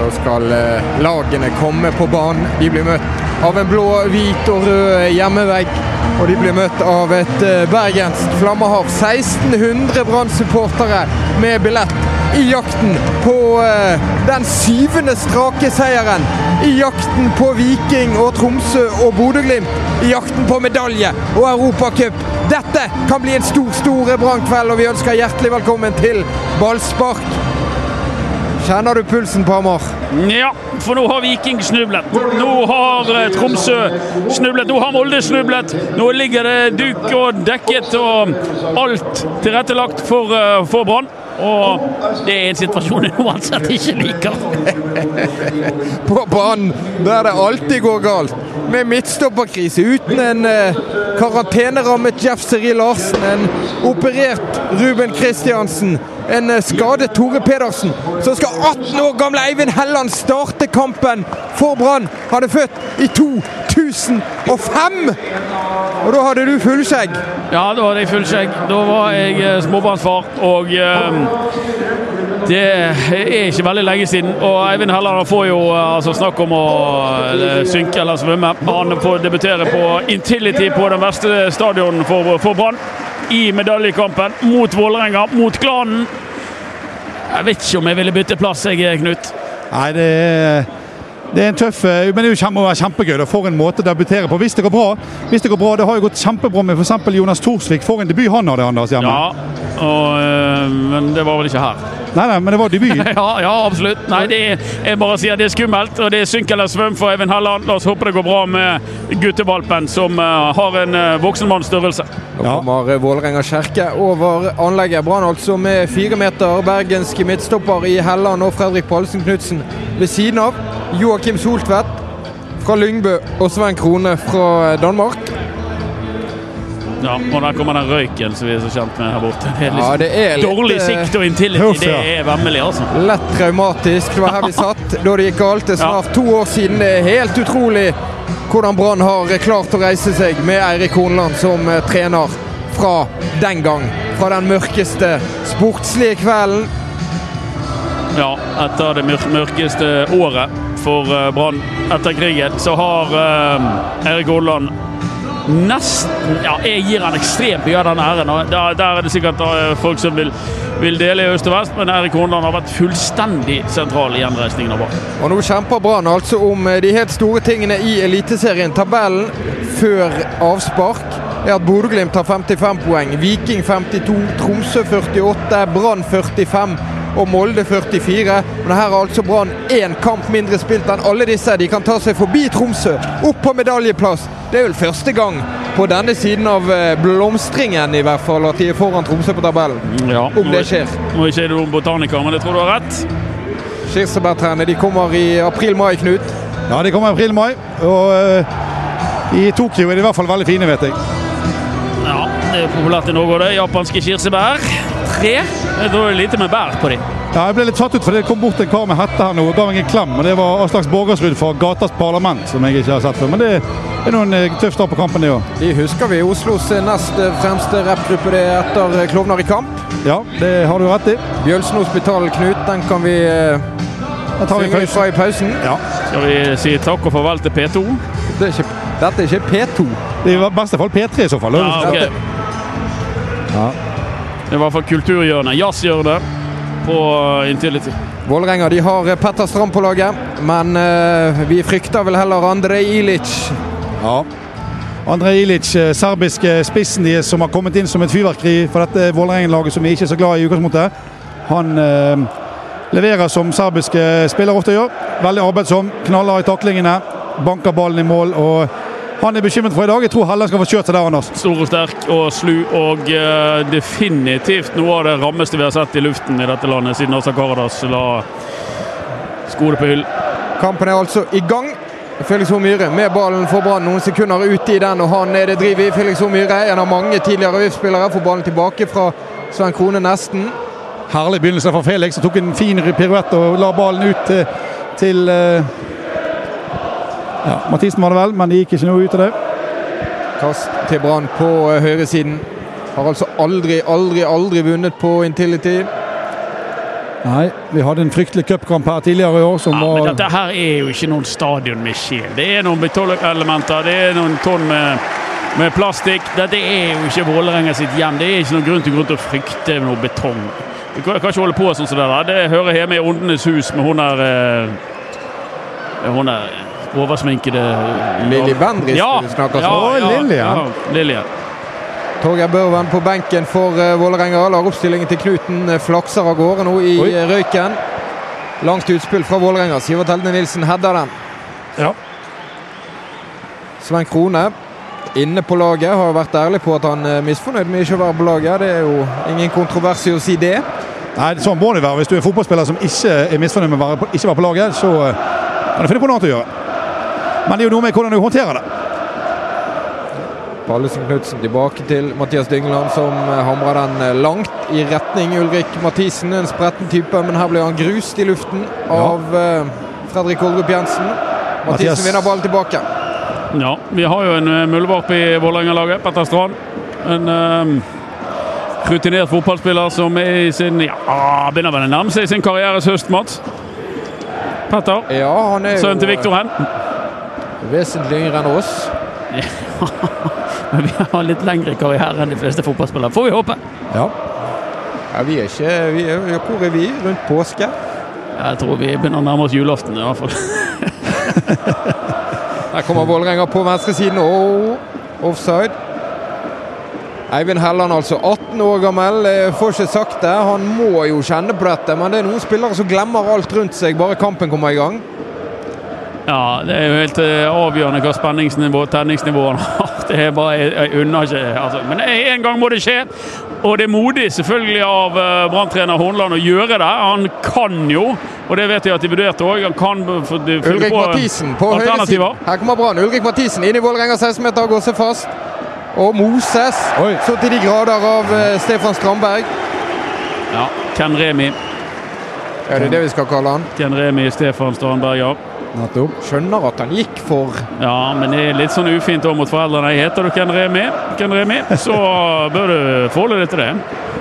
Da skal eh, lagene komme på banen. De blir møtt av en blå, hvit og rød hjemmevegg. Og de blir møtt av et eh, bergensk flammehav. 1600 Brann-supportere med billett i jakten på eh, den syvende strake seieren. I jakten på Viking og Tromsø og Bodø-Glimt. I jakten på medalje og Europacup. Dette kan bli en stor, stor Brann-kveld, og vi ønsker hjertelig velkommen til ballspark. Kjenner du pulsen på Amar? Ja, for nå har Viking snublet. Nå har eh, Tromsø snublet. Nå har Molde snublet. Nå ligger det duk og dekket og alt tilrettelagt for, eh, for Brann. Og det er en situasjon jeg uansett ikke liker. på banen der det alltid går galt. Med midtstopperkrise uten en eh, karantenerammet Jeff Seri Larsen, en operert Ruben Kristiansen, en eh, skadet Tore Pedersen. Så skal 18 år gamle Eivind Helland starte kampen for Brann. Han er født i 2005! Og da hadde du fullskjegg. Ja, da hadde jeg fullskjegg. Da var jeg eh, småbarnsfar. Og eh, det er ikke veldig lenge siden. Og Eivind Helland får jo eh, altså snakk om å synke eller svømme. Han får debutere på Intility på den verste stadionen for, for Brann. I medaljekampen mot Vålerenga, mot klanen. Jeg vet ikke om jeg ville bytte plass, jeg, Knut. Nei, det er det er en tøff, eh, men det må være kjempegøy. Da. For en måte å debutere på. Hvis det går bra. Hvis det går bra, det har jo gått kjempebra med f.eks. Jonas Thorsvik. For en debut han hadde, Anders. Hjemme. Ja, og, øh, men det var vel ikke her. Nei, nei, men det var debut. ja, ja, absolutt. Nei, det er, jeg bare sier det er skummelt, og det er synk eller svøm for Eivind Helland. La oss håpe det går bra med guttevalpen, som uh, har en uh, voksenmanns størrelse. Nå kommer Vålerenga Kjerke over anlegget. Brann altså med fire meter. Bergenske midtstopper i Helland og Fredrik Pallesen Knutsen ved siden av. Joakim Soltvedt fra Lyngbø og Sven Krone fra Danmark. Ja, og der kommer den røyken som vi er så kjent med her borte. Det er, ja, det er litt, dårlig sikt og intility. Det er vemmelig, altså. Lett traumatisk. Det var her vi satt da det gikk galt. Det er snart to år siden. Det er helt utrolig hvordan Brann har klart å reise seg med Eirik Hornland som trener fra den gang. Fra den mørkeste sportslige kvelden. Ja, etter det mørkeste året for Brann etter krigen, så har Erik Holland nesten Ja, jeg gir han ekstremt mye av den æren. Der, der, er det sikkert folk som vil, vil dele i øst og vest, men Erik Hornland har vært fullstendig sentral i gjenreisningen av Brann. Og nå kjemper Brann altså om de helt store tingene i Eliteserien. Tabellen før avspark er at Bodø-Glimt har 55 poeng, Viking 52, Tromsø 48, Brann 45 og Molde 44. Men her har altså Brann én kamp mindre spilt enn alle disse. De kan ta seg forbi Tromsø, opp på medaljeplass. Det er vel første gang på denne siden av blomstringen i hvert fall at de er foran Tromsø på tabellen. Ja, Om det skjer. Nå er ikke du botaniker, men jeg tror du har rett. Kirsebærtrærne de kommer i april-mai, Knut. Ja, de kommer i april-mai. Og uh, i Tokyo er de i hvert fall veldig fine, vet jeg. Ja, det er populært i Norge, det. Japanske kirsebær. Tre. Det er lite med bær på dem. Ja, jeg ble litt satt ut, fordi det kom bort en kar med hette her nå og ga meg en klem. og Det var Aslaks Borgersrud fra Gatas Parlament, som jeg ikke har sett før. Men det er noen tøff start på kampen, det òg. De husker vi Oslos nest fremste rappgruppe det etter Klovner i kamp. Ja, det har du rett i. Bjølsen Hospital, Knut, den kan vi den tar vi synge fra i pausen. Ja. Skal vi si takk og farvel til P2? Det er ikke, dette er ikke P2. Det er i beste fall P3 i så fall. Ja, okay. ja. Det i hvert fall kulturhjørnet. Jazzhjørnet på Intility. Vålerenga de har Petter Strand på laget, men uh, vi frykter vel heller Andrej Ilic. Ja. Andrej Ilic, serbiske spissen de, som har kommet inn som et fyrverkeri for dette Vålerenga-laget som vi ikke er så glad i i utgangspunktet. Han uh, leverer som serbiske spillere ofte gjør. Veldig arbeidsom, knaller i taklingene, banker ballen i mål. og han er bekymret for i dag. Jeg tror Helland skal få kjørt seg der, Anders. Stor og sterk og slu, og uh, definitivt noe av det rammeste vi har sett i luften i dette landet siden Asa Karadas la skoene på hyll. Kampen er altså i gang. Felix Myhre med ballen for Brann noen sekunder ute i den, og han er det driv i. Felix Myhre, en av mange tidligere VIF-spillere, får ballen tilbake fra Svein Krone nesten. Herlig begynnelse fra Felix. som tok en fin piruett og la ballen ut til, til uh ja, Mathisen var det vel, men det gikk ikke noe ut av det. Kast til Brann på høyresiden. Har altså aldri, aldri, aldri vunnet på Intility. Nei, vi hadde en fryktelig cupkamp her tidligere i år som Ja, men dette her er jo ikke noen stadion med sjel. Det er noen betongelementer, det er noen tonn med, med plastikk. Dette er jo ikke Vålerenga sitt hjem. Det er ikke noen grunn til grunn til å frykte noe betong. Du kan, kan ikke holde på sånn som det der. Det hører hjemme i Åndenes hus med hun der eh, Hun der oversminkede Lilly Bendriss Ja, du snakker ja, om. Ja, Lillian. ja, Lillian. Torgeir Børven på benken for uh, Vålerenga. Lar oppstillingen til Knuten eh, flakser av gårde nå i Oi. eh, røyken. Langt utspill fra Vålerenga. Sivert Eldne Nilsen header den. Ja. Sven Krone inne på laget har vært ærlig på at han er misfornøyd med ikke å være på laget. Det er jo ingen kontrovers i å si det. Nei, Sånn må det være. Hvis du er fotballspiller som ikke er misfornøyd med å være på, ikke være på laget, så eh, kan du finne på noe annet å gjøre. Men det er jo noe med hvordan du håndterer det. Pallesen Knutsen tilbake til Mathias Dyngeland, som eh, hamrer den eh, langt i retning Ulrik Mathisen. En spretten type, men her blir han grust i luften av ja. Fredrik Olrup Jensen. Mathias- Mathisen vinner ballen tilbake. Ja, vi har jo en muldvarp i Vålerenga-laget. Petter Strand. En eh, rutinert fotballspiller som er i sin Ja, begynner vel å nærme seg sin karrieres høst, Mats. Petter. Ja, Sønnen til Viktor Hen. Eh, vesentlig yngre enn oss. Men vi har litt lengre karriere enn de fleste fotballspillere, får vi håpe. Ja. Ja, vi er ikke vi er, Hvor er vi? Rundt påske? Jeg tror vi begynner å nærme oss julaften i hvert fall. Der kommer Vålerenga på venstresiden. Oh, offside. Eivind Helland, altså 18 år gammel. Får ikke sagt det. Han må jo kjenne på dette, men det er noen spillere som glemmer alt rundt seg bare kampen kommer i gang. Ja, det er jo helt eh, avgjørende hva spenningsnivå tenningsnivået han har. Det er bare, jeg, jeg unner ikke altså. Men en gang må det skje. Og det er modig selvfølgelig av uh, Brann-trener Hornland å gjøre det. Han kan jo, og det vet jeg at de vurderte òg, Ulrik på Mathisen på høyresiden. Her kommer Brann. Ulrik Mathisen inn i Vålerenga 16-meter, går seg fast. Og Moses Oi. så til de grader av eh, Stefan Strandberg. Ja, Ken Remi. Ja, det er det vi skal kalle han. Ken Remi, Stefan Strandberg, ja. Nettopp. Skjønner at han gikk for Ja, men det er litt sånn ufint òg mot foreldrene. Heter du Ken Remi, Ken Remi så bør du forholde deg til det.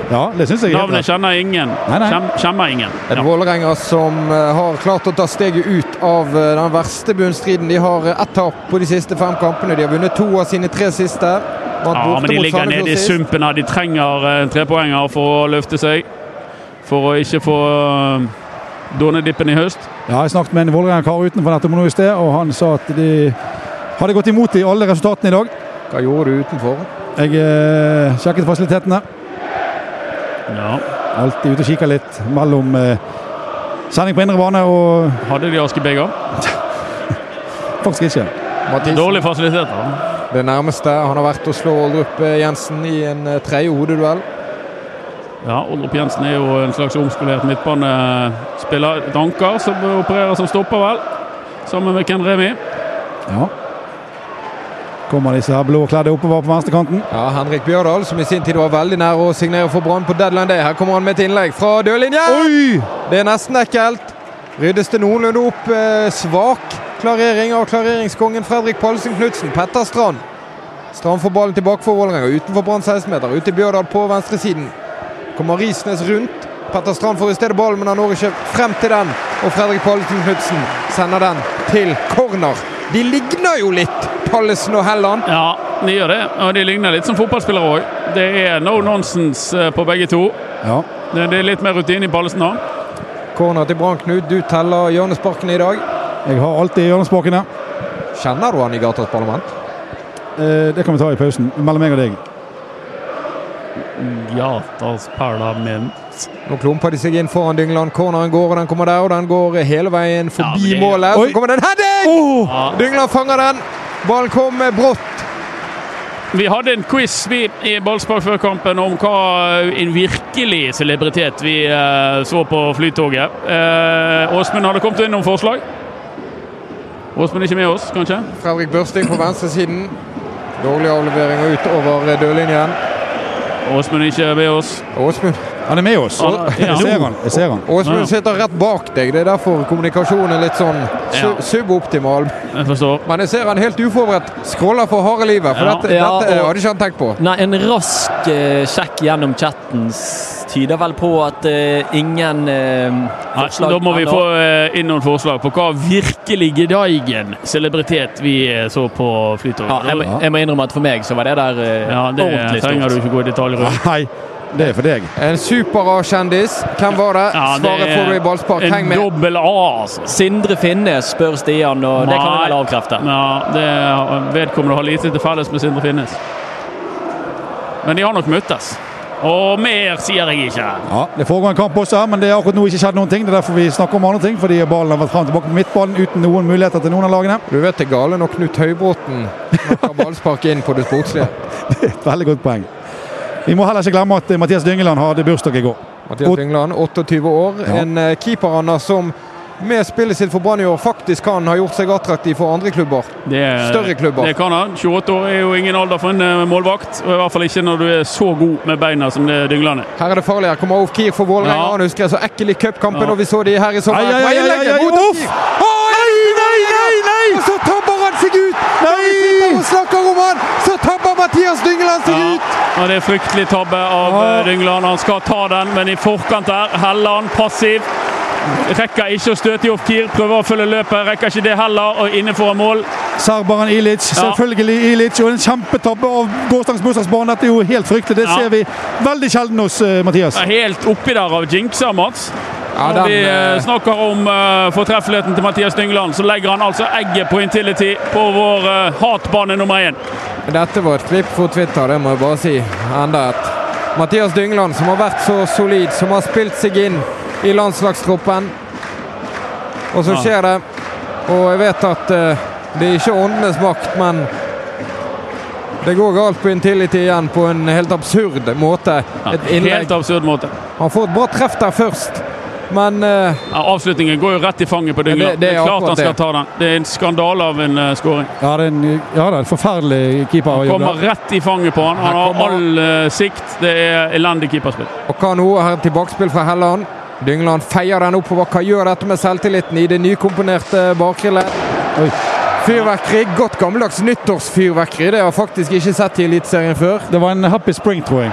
Ja, det synes jeg Navnet kjenner ingen. Nei, nei. Kjem, kjenner ingen. Ja. En Vålerenga som eh, har klart å ta steget ut av eh, den verste bunnstriden. De har eh, ett tap på de siste fem kampene. De har vunnet to av sine tre siste. Vant Ja, men de ligger nede i sumpen her. De trenger tre trepoenger for å løfte seg. For å ikke få dånedippen i høst. Ja, jeg snakket med en Vålerenga-kar utenfor dette nå i sted, og han sa at de hadde gått imot i alle resultatene i dag. Hva gjorde du utenfor? Jeg eh, sjekket fasilitetene. Ja. Alltid ute og kikker litt mellom eh, sending på indre bane og Hadde de askebeger? faktisk ikke. Mathisen, Dårlige fasiliteter. det nærmeste. Han har vært å slå Oldrup eh, Jensen i en eh, tredje hodeduell. Ja, Oldrup Jensen er jo en slags omskolert midtbanespiller. Danker anker som opererer som stopper, vel. Sammen med Ken Remi. Ja. Kommer disse her blåkledde oppover på venstrekanten. Ja, Henrik Bjørdal, som i sin tid var veldig nær å signere for Brann på deadline day. Her kommer han med et innlegg fra dørlinjen! Oi! Det er nesten ekkelt. Ryddes det noenlunde opp. Eh, svak klarering av klareringskongen Fredrik Pallesen Knutsen. Petter Strand. Strand får ballen tilbake for Vålerenga. Utenfor Brann 16-meter. Ut til Bjørdal på venstresiden. Kommer Risnes rundt. Petter Strand får i stedet ballen, men han når ikke frem til den. Og Fredrik Pallesen Knutsen sender den til corner. De ligner jo litt, Pallesen og Helland. Ja, de gjør det. Og de ligner litt som fotballspillere òg. Det er no nonsense eh, på begge to. Ja. Det det er litt mer rutine i Pallesen nå. Corner til Brann, Knut. Du teller hjørnesparkene i dag. Jeg har alltid hjørnesparkene. Kjenner du han i Gatas Parlament? Eh, det kan vi ta i pausen. Mellom meg og deg. Gatas parlament. Nå klumper de seg inn foran Dyngland. Corneren går, og den kommer der, og den går hele veien forbi ja, målet. Så kommer det en heading! Oh! Ja. Dyngland fanger den. Ballen kom brått. Vi hadde en quiz vi i Ballspark før kampen om hva en virkelig celebritet vi eh, så på Flytoget. Eh, Åsmund hadde kommet inn noen forslag. Åsmund er ikke med oss, kanskje? Fredrik Børsting på venstresiden. Dårlig avlevering og utover dørlinjen. Åsmund er ikke med oss. Åsmund, Han er med oss. Ja, ja. Jeg ser han. Jeg ser han. Åsmund sitter rett bak deg. Det er derfor kommunikasjonen er litt sånn su Ja. suboptimal. Jeg forstår. Men jeg ser han helt uforberedt scroller for harde livet. For Ja. dette, Ja, dette og- hadde ikke han tenkt på. Nei, en rask eh, sjekk gjennom chatten tyder vel på at uh, ingen uh, forslag Da må vi få uh, inn noen forslag på hva virkelig gedeigen celebritet vi så på Flytoget. Ja, jeg, jeg, må innrømme at for meg så var det der ja, det ordentlig stort. trenger du ikke gå i detalj rundt. Nei. Det er for deg. En super A-kjendis. Hvem var det? Ja, det Svaret får du i ballspark. Heng med. En dobbel A, altså. Sindre Finnes, spør Stian, og Nei. det kan du vel avkrefte? Ja, det vedkommende har lite til felles med Sindre Finnes. Men de har nok møttes. Og mer sier jeg ikke. Ja, Det foregår en kamp også men det er akkurat nå ikke skjedd noen ting. Det er derfor vi snakker om andre ting, fordi ballen har vært fram tilbake på midtbanen uten noen muligheter til noen av lagene. Du vet det gale når Knut Høybråten snakker ballspark inn på det sportslige. det er et veldig godt poeng. Vi må heller ikke glemme at Mathias Dyngeland hadde bursdag i går. Mathias Dyngeland, 28 år. Ja. En han har som med spillet sitt for Brann i år faktisk kan ha gjort seg attraktiv for andre klubber. Det, Større klubber. Det kan han. 28 år er jo ingen alder for en eh, målvakt. og I hvert fall ikke når du er så god med beina som det Dyngland er. Her er det farlig. Her kommer Auf Kier for Vålerenga. Ja. Han husker jeg så ekkel i cupkampen ja. vi så de her i sommer. Ai, ai, ai, ai, Uff! Nei, nei, nei, nei! Og så tabber han seg ut! Når vi sitter og snakker om han, Mathias Dyngeland seg ja. ut! Og Det er fryktelig tabbe av ja. Dyngeland. Han skal ta den, men i forkant der, Helland passiv. Rekker ikke å støte i off-Kier, prøver å følge løpet. Rekker ikke det heller, og inne foran mål. Serberen Ilic, selvfølgelig Ilic. Og en kjempetabbe av gårsdagens bursdagsbarn. Dette er jo helt fryktelig. Det ja. ser vi veldig sjelden hos uh, Mathias. Helt oppi der av jinxer, Mats. Ja, Når vi uh, snakker om uh, fortreffeligheten til Mathias Dyngland, så legger han altså egget på Intility på vår hatbane nummer én. Dette var et klipp for Twitter, det må jeg bare si. Enda et. Mathias Dyngland, som har vært så solid, som har spilt seg inn i landslagstroppen. Og så skjer det. Og jeg vet at uh, det er ikke åndenes makt, men det går galt på Intility igjen på en helt absurd måte. Innlegg. Helt absurd måte. Han får et bra treff der først. Men uh, ja, Avslutningen går jo rett i fanget på Dyngland. Det, det, er klart han skal ta den. Det er en skandale av en uh, skåring. Ja, det er en, ja, det er en forferdelig keeper. Han kommer rett i fanget på han. Han har all uh, sikt. Det er elendig keeperspill. Og hva nå? Her tilbakespill fra Helland. Dyngland feier den oppover. Hva gjør dette med selvtilliten i det nykomponerte bakre ledd? Fyrverkeri. Godt gammeldags nyttårsfyrverkeri. Det har jeg faktisk ikke sett i Eliteserien før. Det var en happy spring, tror jeg.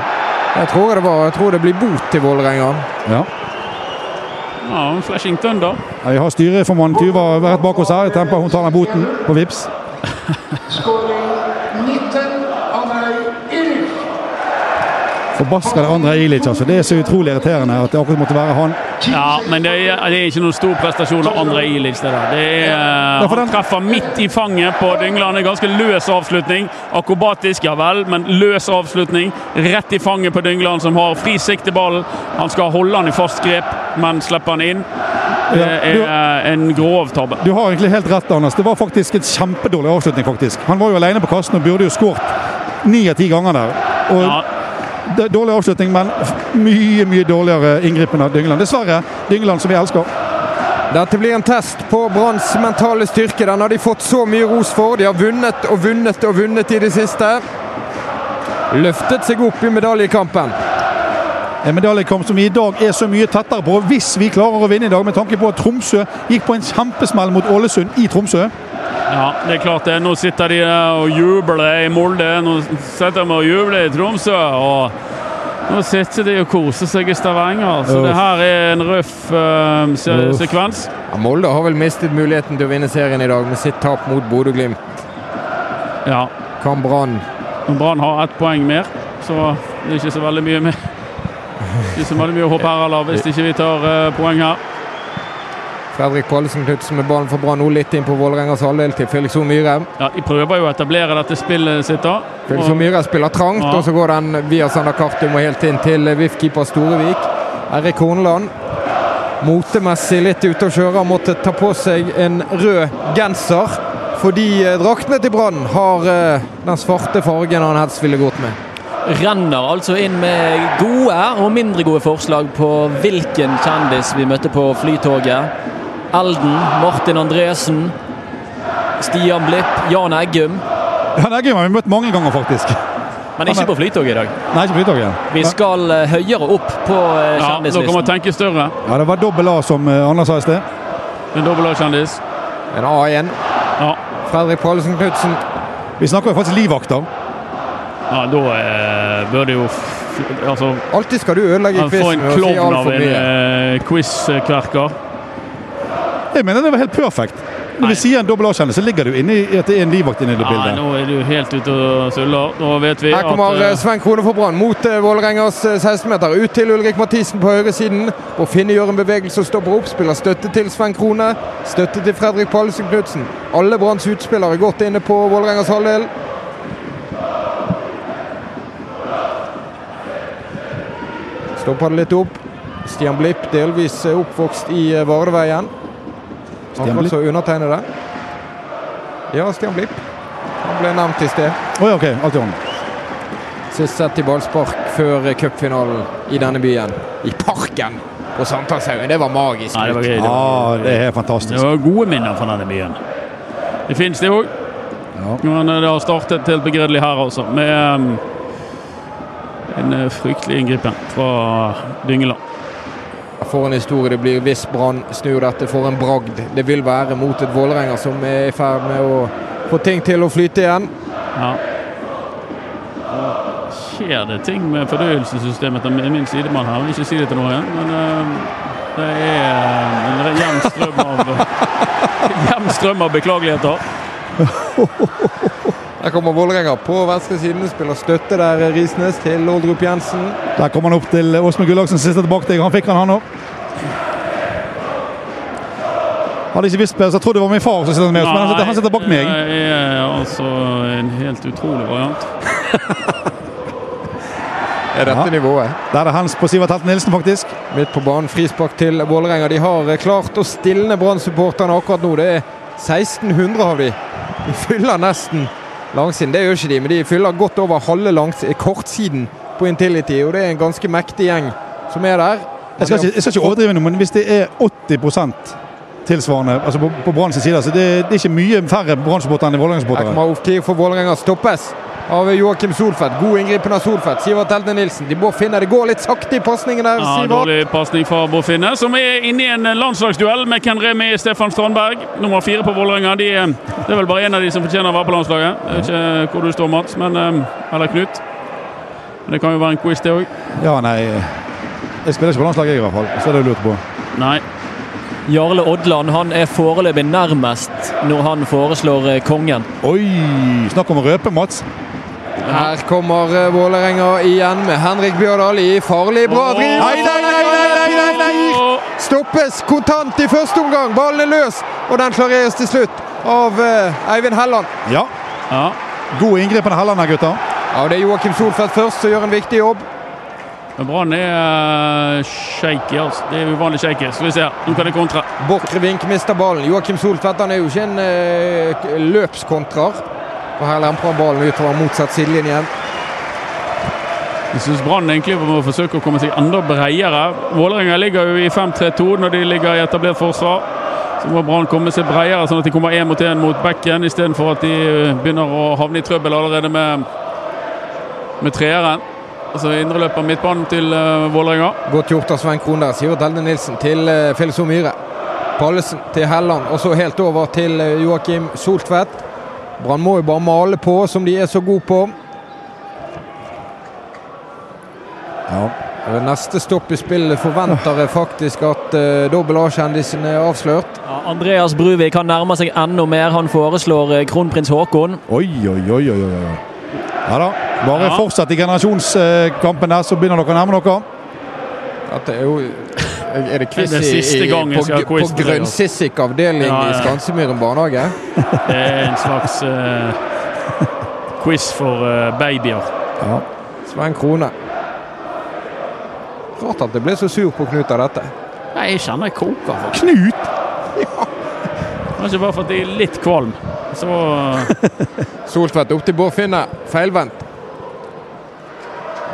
Jeg tror det var. Jeg tror det blir bot til Vålerenga. Ja. Ja, Flashing da. Ja, vi har styreformann Tuva rett bak oss her. Jeg temper hun tar den boten på Vips. Forbaskede Andrej Ilic. altså. Det er så utrolig irriterende at det akkurat måtte være han. Ja, men det er, det er ikke noen stor prestasjon av André Ilic. det der. Det er, ja, han treffer midt i fanget på Dyngland. En ganske løs avslutning. Akrobatisk, ja vel, men løs avslutning. Rett i fanget på Dyngland, som har fri sikt til ballen. Han skal holde han i fast grep, men slipper han inn. Det er en grov tabbe. Du har egentlig helt rett, Anders. Det var faktisk en kjempedårlig avslutning. faktisk. Han var jo alene på kassen og burde jo skåret ni av ti ganger der. Og ja dårlig avslutning, men mye mye dårligere inngripen av Dyngeland. Dessverre. Dyngeland som vi elsker. Dette blir en test på Branns mentale styrke. Den har de fått så mye ros for. De har vunnet og vunnet og vunnet i det siste. Løftet seg opp i medaljekampen. En medaljekamp som vi i dag er så mye tettere på, hvis vi klarer å vinne i dag, med tanke på at Tromsø gikk på en kjempesmell mot Ålesund i Tromsø. Ja, det er klart det. Nå sitter de og jubler i Molde. Nå sitter de og jubler i Tromsø. og Nå sitter de og koser seg i Stavanger. Så det her er en røff uh, se sekvens. Ja, Molde har vel mistet muligheten til å vinne serien i dag med sitt tap mot Bodø-Glimt. Ja. Kan Brann Brann har ett poeng mer, så det er ikke så veldig mye mer. Ikke så veldig mye å håpe her eller hvis ikke vi tar uh, poeng her. Fredrik Pallesen Knutsen med ballen for Brann nå litt inn på Vålerengas halvdel til Felix O. Myhre. Ja, De prøver jo å etablere dette spillet sitt. da. Felix O. Myhre spiller trangt, ja. og så går den via Sander Kartum og helt inn til VIF-keeper Storevik. Erik Horneland motemessig litt ute å kjøre, måtte ta på seg en rød genser. Fordi eh, draktene til Brann har eh, den svarte fargen han helst ville gått med renner altså inn med gode og mindre gode forslag på hvilken kjendis vi møtte på Flytoget. Elden, Martin Andresen, Stian Blipp, Jan Eggum. Jan Eggum har vi møtt mange ganger, faktisk. Men ikke på Flytoget i dag. Nei, ikke på Flytoget. Vi skal uh, høyere opp på uh, kjendislisten. Ja, dere må tenke større. Ja, Det var dobbel A, som uh, Anders sa i sted. En dobbel A-kjendis. En A igjen. Ja. Fredrik Pålesen Knutsen. Vi snakker jo faktisk livvakter. Ja, da eh, bør det jo Altså, Alltid skal du ødelegge en med å si klovn av en eh, quiz-kverker. Jeg mener det var helt perfekt. Når vi sier en dobbel A-kjendis, så ligger det jo inne i at det er en livvakt inne i det Ja, bildet. nå er du helt ute og suller. Nå vet vi Her kommer at eh, eh, Sven Krone for Brann mot eh, Vålerengas eh, 16-meter. Ut til Ulrik Mathisen på høyresiden. Og Finne gjør en bevegelse og stopper opp. Spiller støtte til Sven Krone. Støtte til Fredrik Pallesen Knutsen. Alle Branns utspillere godt inne på Vålerengas halvdel. Stopper det litt opp. Stian Blipp, delvis eh, oppvokst i Vareveien. Vardeveien. Akkurat som så undertegnede. Ja, Stian Blipp. Han ble nevnt i sted. Oi, ok, alt i orden. Sist sett i ballspark før eh, cupfinalen i denne byen. I parken på Sankthanshaugen. Det var magisk. Ja, det var gøy. Det Ja, var, det er fantastisk. det var gode minner fra denne byen. Det fins det òg. Ja. Men eh, det har startet helt begredelig her, altså. Med em, en eh, fryktelig inngripen fra Dyngeland. For en historie det blir hvis Brann snur dette for en bragd. Det vil være mot et Vålerenga som er i ferd med å få ting til å flyte igjen. Ja. Skjer det ting med fordøyelsessystemet til min sidemann her? Jeg vil ikke si det til noen, men eh, det er eh, en jevn strøm av jevn strøm av beklageligheter. Her kommer Vålerenga på venstre siden. Spiller støtte der, Risnes, til Oldrup Jensen. Der kommer han opp til Åsmund Gullaksen, siste tilbake til. Han fikk han, han òg. Hadde ikke visst bedre, så jeg trodde det var min far som sitter med oss, men han sitter, han sitter bak meg. Det er altså en helt utrolig variant. Er dette Ja. nivået? Der er det hands på Sivert Helten Nilsen, faktisk. Midt på banen, frispark til Vålerenga. De har eh, klart å stilne Brann-supporterne akkurat nå. Det er 1600 har de. De fyller nesten langsiden. Det gjør ikke de, men de fyller godt over halve langs eh, kortsiden på Intility. Og det er en ganske mektig gjeng som er der. Jeg skal ikke, jeg skal ikke overdrive noe, men hvis det er 80 tilsvarende altså på, på Brann sin side, så det, det er ikke mye færre Brann-supportere enn Vålerenga-supportere. kommer Oftir for Vålerenga. Stoppes av Joakim Solfeldt. God inngripen av Solfeldt. Sivert Elden Nilsen. De finne Det går litt sakte i pasningen der, Ja, dårlig pasning fra Boffinne, som er inne i en landslagsduell med Ken Remi Stefan Strandberg. Nummer fire på Vålerenga. De, eh, det er vel bare én av de som fortjener å være på landslaget. Jeg vet ikke hvor du står, Mats, men, eh, eller Knut. Men det kan jo være en quiz, det òg. Ja, nei Jeg spiller ikke på landslaget, jeg, i hvert fall. Så er det lurt på. Nei. Jarle Odland han er foreløpig nærmest når han foreslår eh, kongen. Oi! Snakk om å røpe, Mats. Her kommer eh, Vålerenga igjen med Henrik Bjørdal i farlig bra driv. Nei, nei, nei, nei, nei, nei, nei! Stoppes kontant i første omgang. Ballen er løs, og den klareres til slutt av eh, Eivind Helland. Ja. Ja. God inngripen av Helland her, gutter. Ja, Det er Joakim Solfeldt først som gjør en viktig jobb. Men Brann er eh, shaky, altså. Det er uvanlig shaky. Skal vi se. Nå kan de kontre. Borchgrevink mister ballen. Joakim Soltvedt han er jo ikke en eh, løpskontrer. Og Her lemper han ballen utover motsatt sidelinje. Jeg syns Brann egentlig må forsøke å komme seg enda bredere. Vålerenga ligger jo i 5-3-2 når de ligger i etablert forsvar. Så må Brann komme seg bredere, sånn at de kommer én mot én mot bekken, istedenfor at de eh, begynner å havne i trøbbel allerede med, med treeren. Altså indreløper midtbanen til uh, Vålerenga. Godt gjort av Svein Krohn der. Sivert Elde Nilsen til uh, Filso Myhre. Pallesen til Helland, og så helt over til uh, Joakim Soltvedt. Brann må jo bare male på, som de er så gode på. Ja. Ved Neste stopp i spillet forventer jeg faktisk at uh, dobbel A-kjendisen er avslørt. Ja, Andreas Bruvik han nærmer seg enda mer. Han foreslår uh, kronprins Haakon. Oi, oi, oi, oi. oi. Ja da. Bare Ja. fortsett i generasjonskampen der, så begynner dere å nærme dere. At det er jo Er det quiz Det er i, i, på, på altså. Grønnsissik avdeling Ja, ja. i Skansemyren barnehage? Det er en slags uh, quiz for uh, babyer. Ja. Svein Krone. Rart at jeg ble så sur på Knut av dette. Nei, jeg kjenner jeg koker. for Knut! Kanskje bare fordi jeg er litt kvalm. Så Soltvedt opp til Bård Finne. Feilvendt.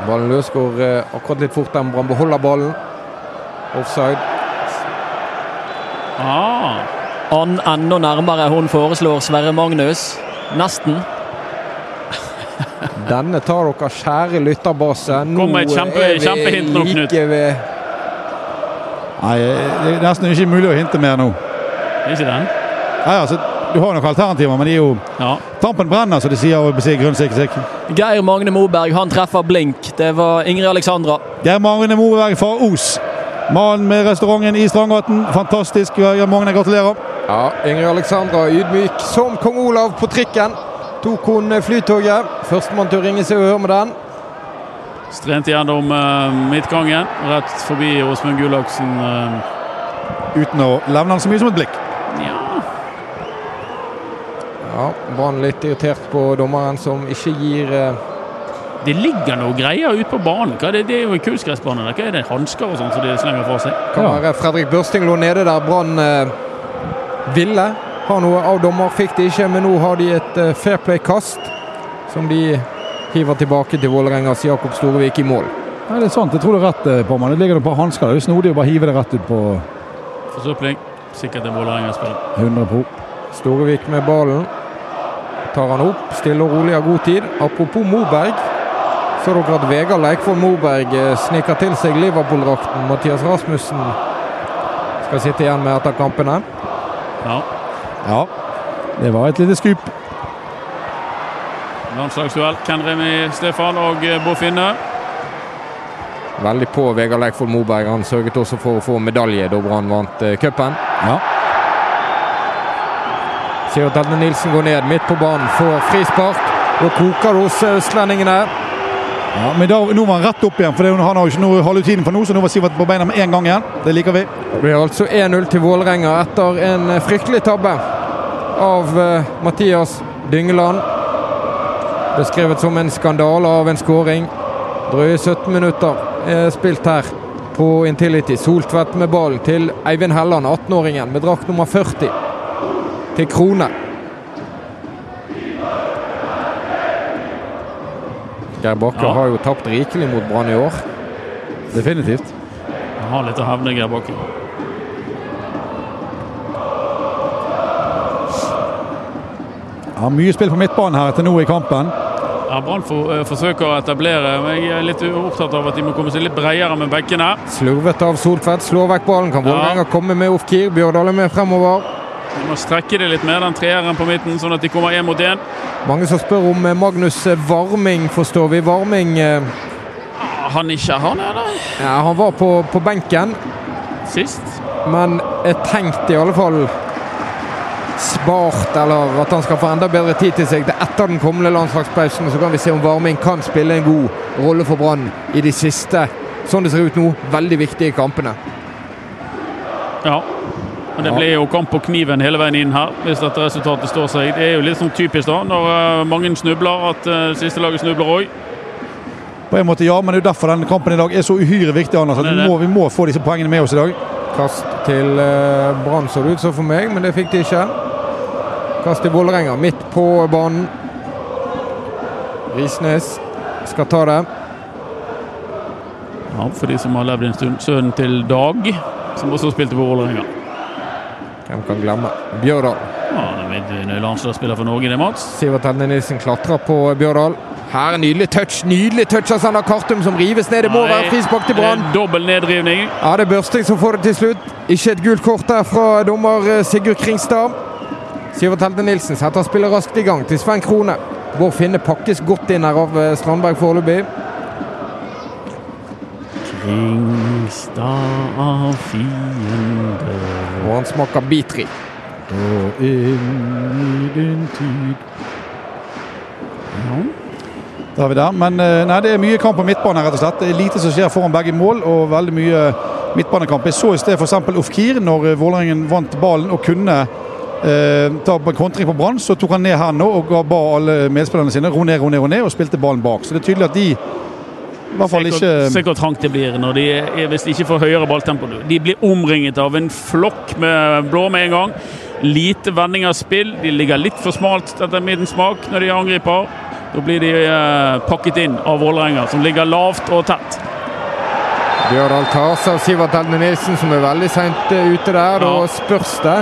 Ballen løs går eh, akkurat litt fort der, men Brann beholder ballen. Offside. ah, Han enda nærmere. Hun foreslår Sverre Magnus. Nesten. Denne tar dere, kjære lytterbase. Nå kjempe- er vi like ved Nei, det er nesten ikke mulig å hinte mer nå. ikke den? Nei, altså, du har noen alternativer, men de er jo Ja. Tampen brenner, som de sier. og besier grønn sikkerhet. Geir Magne Moberg han treffer blink. Det var Ingrid Alexandra. Geir Magne Moberg fra Os. Mannen med restauranten i Strandgaten. Fantastisk. Geir Magne, gratulerer. Ja, Ingrid Alexandra ydmyk som kong Olav på trikken. Tok hun Flytoget. Førstemann til å ringe seg og høre med den. Strente gjennom uh, midtgangen, rett forbi Åsmund Gullaksen. Uh, Uten å levne han så mye som et blikk. Ja. Brann litt irritert på dommeren som ikke gir eh, Det ligger noe greier ute på banen. Hva er det? det er jo en kunstgressbane. Hva er det? Hansker og sånn som de slenger fra seg? Kan Ja. være Fredrik Børsting lå nede der Brann eh, ville ha noe av dommer. Fikk de ikke, men nå har de et eh, fair play-kast som de hiver tilbake til Vålerengas Jakob Storevik i mål. Nei, det er sant, jeg tror det er rett eh, på meg. Det ligger et par hansker. Det er jo snodig å bare hive det rett ut på Forsøpling. Sikkert en Vålerenga-spiller. 100 pro. Storevik med ballen. Tar han opp, stille og rolig av god tid. Apropos Moberg. Så dere at Vegard Leikvoll Moberg eh, sniker til seg Liverpool-drakten. Mathias Rasmussen skal sitte igjen med etter kampene. Ja. Ja, det var et lite skup. Landslagsduell. Ken Remi Stefan og Bofinne. Finne. Veldig på Vegard Leikvoll Moberg. Han sørget også for å få medalje da Brann vant eh, cupen. Ja. Sivert Elne Nilsen går ned midt på banen, får frispark. Da koker det hos østlendingene. ja men da, nå var han rett opp igjen, for det, han har jo ikke noe halvutiden for nå, så nå var Sivert på beina med en gang igjen. Det liker vi. Det blir altså 1-0 til Vålerenga etter en eh, fryktelig tabbe av uh, Mathias Dyngeland. Beskrevet som en skandale av en skåring. Drøye 17 minutter er spilt her på Intility. Soltvedt med ballen til Eivind Helland, 18-åringen med drakt nummer 40. Til Krone. Geir Bakke Ja. har jo tapt rikelig mot Brann i år. Definitivt. Han har litt å hevne, Geir Bakke. Ja, mye spill på midtbanen her etter nå i kampen. Ja, Brann for, eh, forsøker å etablere, men jeg er litt opptatt av at de må komme seg litt bredere med bekkene. Slurvet av Soltvedt, slår vekk ballen. Kan Ja. Komme med off-keer? Bjørdal er med fremover. De må strekke det litt mer, den treeren på midten, sånn at de kommer én mot én. Mange som spør om eh, Magnus Varming, forstår vi. Varming eh, Han ikke han er det ja, han var på, på benken, sist. men er tenkt i alle fall spart, eller at han skal få enda bedre tid til seg til etter den kommende landslagspausen. Så kan vi se om Varming kan spille en god rolle for Brann i de siste, sånn det ser ut nå, veldig viktige kampene. Ja. Men det Ja. blir jo kamp på kniven hele veien inn her, hvis dette resultatet står seg. Det er jo litt sånn typisk da, når eh, mange snubler, at uh, siste laget snubler òg. På en måte ja, men det er jo derfor denne kampen i dag er så uhyre viktig. Anders. At er vi, må, vi må få disse poengene med oss i dag. Kast til eh, Brann så det ut som for meg, men det fikk de ikke. Kast til Vålerenga, midt på banen. Risnes skal ta det. Ja, for de som har levd en stund. Sønnen til Dag, som også spilte på Vålerenga. Hvem kan glemme? Bjørdal. Ja, det en landslagsspiller for Norge, det, Mats. Sivert Helde Nilsen klatrer på Bjørdal. Her er nydelig touch. Nydelig touch av Sander Kartum som rives ned. Det må være frispark til Brann. Dobbel nedrivning. Ja, det er Børsting som får det til slutt. Ikke et gult kort der fra dommer eh, Sigurd Kringstad. Sivert Helde Nilsen setter spillet raskt i gang til Sven Krone. Bård Finne pakkes godt inn her av eh, Strandberg foreløpig. Kringstad av fiender Og han smaker bitri. Og inn i din tid Da er vi der. Men eh, nei, det er mye kamp på midtbanen her, rett og slett. Det er lite som skjer foran begge mål, og veldig mye midtbanekamp. Jeg så i sted f.eks. Ofkir, når eh, Vålerengen vant ballen og kunne eh, ta på en kontring på Brann, så tok han ned her nå og ga ba alle medspillerne sine ro ned, ro ned, ro ned, og spilte ballen bak. Så det er tydelig at de hvert fall ikke Se hvor trangt det blir når de, er- hvis de ikke får høyere balltempo. De blir omringet av en flokk med blå med en gang. Lite vending av spill. De ligger litt for smalt etter min smak når de angriper. Da blir de eh, pakket inn av Vålerenga, som ligger lavt og tett. Bjørdal tar og Sivert Helne Nilsen, som er veldig seint eh, ute der. Da Ja. spørs det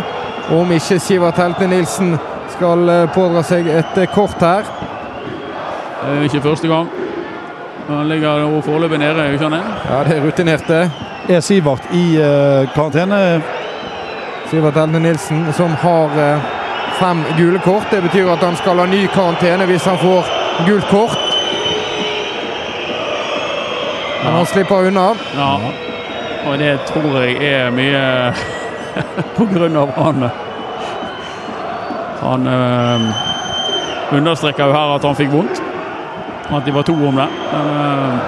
om ikke Sivert Helne Nilsen skal eh, pådra seg et eh, kort her. Det er ikke første gang. Han ligger jo foreløpig nede, ikke han det? Ja, det er rutinerte. Er Sivert i uh, karantene? Sivert Elne Nilsen, som har uh, fem gule kort. Det betyr at han skal ha ny karantene hvis han får gult kort. Men han slipper unna. Ja. Og det tror jeg er mye på grunn av han Han øh, understreker jo her at han fikk vondt. At de var to om det. Men øh,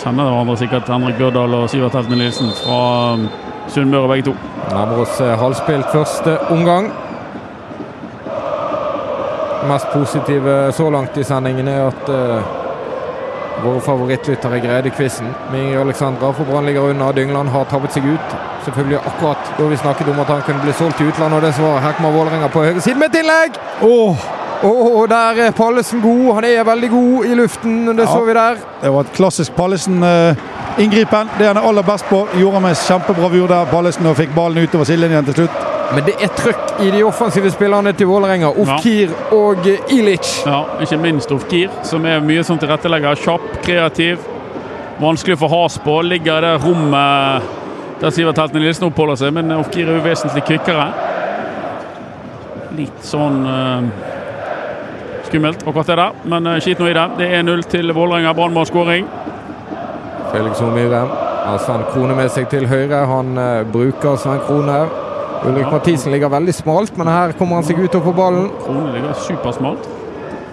Kjenner hverandre sikkert Henrik Bjørdal og Sivert Heltene Nilsen fra øh, Sunnmøre, begge to. Nærmer eh, halvspilt første omgang. Det Mest positive så langt i sendingen er at eh, våre favorittlyttere greide quizen. med Ingrid Alexandra for Brann ligger unna. Dyngland har tabbet seg ut. Selvfølgelig akkurat da vi snakket om at han kunne bli solgt til utlandet, og det svaret. Her kommer Vålerenga på høyre side med et innlegg! Åh, Og der er Pallesen god. Han er veldig god i luften, det Ja. så vi der. det var et klassisk Pallesen-inngripen. det han er aller best på. Gjorde med kjempebravur der, Pallesen, og fikk ballen utover sidelinjen til slutt. Men det er trøkk i de offensive spillerne til Vålerenga. Ofkir og Ilic. Ja, ikke minst Ofkir, som er mye som tilrettelegger. Kjapp, kreativ. Vanskelig å få has på. Ligger i det rommet der Sivert Helten Nilsen oppholder seg, men Ofkir er jo vesentlig kvikkere. Litt sånn uh, skummelt akkurat det der, men uh, skit nå i det. Det er 1-0 til Vålerenga. Brann må ha skåring. Felix Omyre har Sven Krone med seg til høyre. Han uh, bruker Sven Krone. Ulrik Ja. Mathisen ligger veldig smalt, men her kommer han seg ut og får ballen. Kronen ligger supersmalt.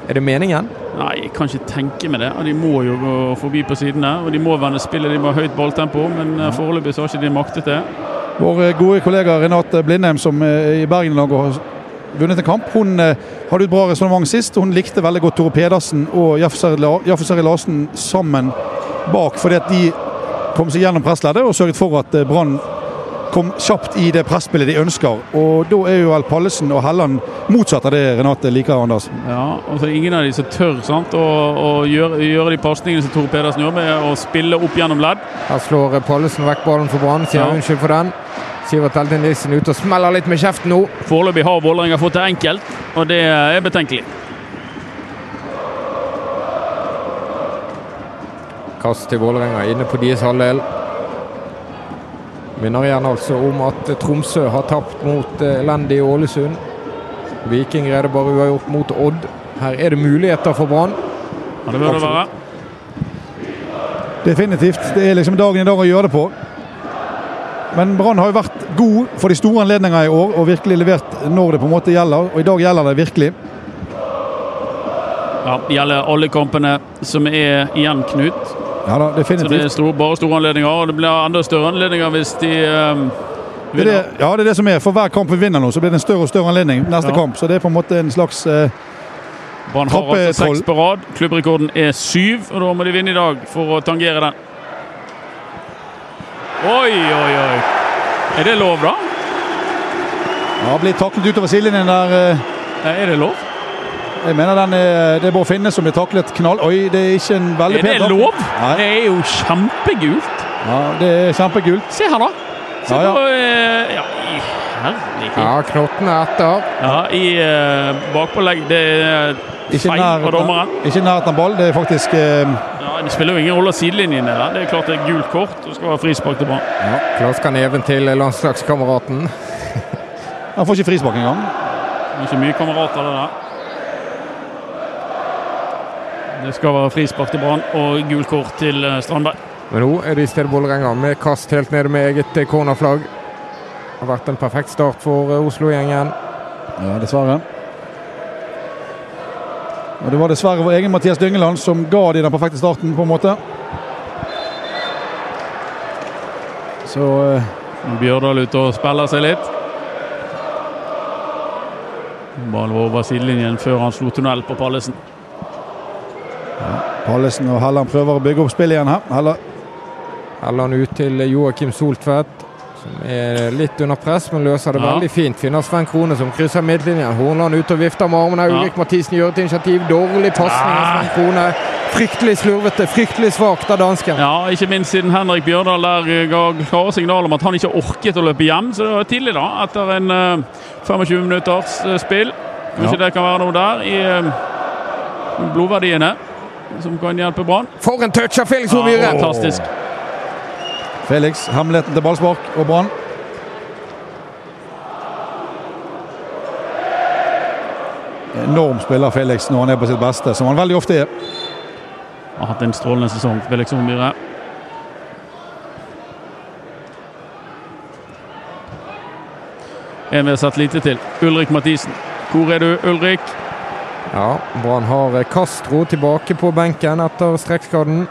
Er det meningen? Nei, jeg kan ikke tenke meg det. De må jo gå forbi på siden der. og de må vende spillet. De må ha høyt balltempo, men eh, foreløpig så har ikke de maktet det. Vår eh, gode kollega Renate Blindheim, som eh, i Bergen lag har vunnet en kamp, hun hadde et bra resonnement sist. Hun likte veldig godt Tore Pedersen og Jaffesari Larsen sammen bak, fordi at de kom seg gjennom pressleddet og sørget for at Brann kom kjapt i det presspillet de ønsker. Og da er jo vel Pallesen og Helland motsatt av det Renate liker, Anders. Ja, og så det ingen av de som tør sant, å, å gjøre, gjøre de pasningene som Tore Pedersen gjør, med å spille opp gjennom ledd. Her slår Pallesen vekk ballen for Brann. Sier Ja. unnskyld for den. Sivert Eldin Nilsen ut og smeller litt med kjeften nå. Foreløpig har Vålerenga fått det enkelt, og det er betenkelig. Kast til Vålerenga inne på deres halvdel. Minner igjen altså om at Tromsø har tapt mot elendige elendig Ålesund. Viking greide bare uavgjort mot Odd. Her er det muligheter for Brann. Ja, det bør det være. Definitivt. Det er liksom dagen i dag å gjøre det på. Men Brann har jo vært god for de store anledninger i år og virkelig levert når det på en måte gjelder. Og i dag gjelder det virkelig. Ja, det gjelder alle kampene som er igjen, Knut. Ja da, Så det er definitivt. stor, bare store anledninger, og det blir enda større anledninger hvis de um, Det det, ja, det er det som er. For hver kamp vi vinner nå, så blir det en større og større anledning neste Ja. kamp. Så det er på en måte en slags eh, Brann har altså seks på rad. Klubbrekorden er syv, og da må de vinne i dag for å tangere den. Oi, oi, oi. Er det lov, da? Ja, blir taklet utover sidelinjen der. Eh, Er det lov? Jeg mener den er, det er Bård Finne som blir taklet knall... Oi, det er ikke en veldig Er det pen lov? Nei. Det er jo kjempegult. Ja, det er kjempegult. Se her, da. Se Ja, ja. på eh, Ja, i herlighet. Ja, Knotten er etter. Ja, i uh, bakpålegg. Det er Ikke feil nær, på dommeren. ikke nærheten av ball. Det er faktisk uh, Ja, det spiller jo ingen rolle sidelinjene. der. Det er klart det er gult kort og skal være frispark til Brann. Klasker neven til landslagskameraten. Han får ikke frispark engang. Det er ikke mye kamerater, det der. Det skal være frispark til Brann og gult kort til eh, Strandberg. Men nå er stedet Vålerenga med kast helt nede med eget eh, cornerflagg. Det har vært en perfekt start for eh, Oslo-gjengen. Ja, dessverre. Og Det var dessverre vår egen Mathias Dyngeland som ga de den perfekte starten, på en måte. Så uh... Bjørdal ute og spiller seg litt. Ball var over sidelinjen før han slo tunnel på Pallesen. Pallesen og Helland prøver å bygge opp spillet igjen her. Heller, Helland ut til Joakim Soltvedt, som er litt under press, men løser det Ja. veldig fint. Finner Sven Krone som krysser midtlinjen. Hornland ut og vifter med armene. Ja. Ulrik Mathisen gjør et initiativ. Dårlig pasning av Ah. Sven Krone. Fryktelig slurvete, fryktelig svakt av dansken. Ja, ikke minst siden Henrik Bjørdal der eh, ga klare signal om at han ikke orket å løpe hjem. Så det var tidlig, da, etter en eh, 25 minutters eh, spill. Kanskje Ja. det kan være noe der i eh, blodverdiene som kan hjelpe Brann. For en touch av Felix Ove ja, Fantastisk. Felix, hemmeligheten til ballspark og Brann. Enorm spiller Felix når han er på sitt beste, som han veldig ofte er. Har hatt en strålende sesong, Felix Omyre. En vi har sett lite til. Ulrik Mathisen. Hvor er du, Ulrik? Ja, Brann har Castro tilbake på benken etter strekkskaden.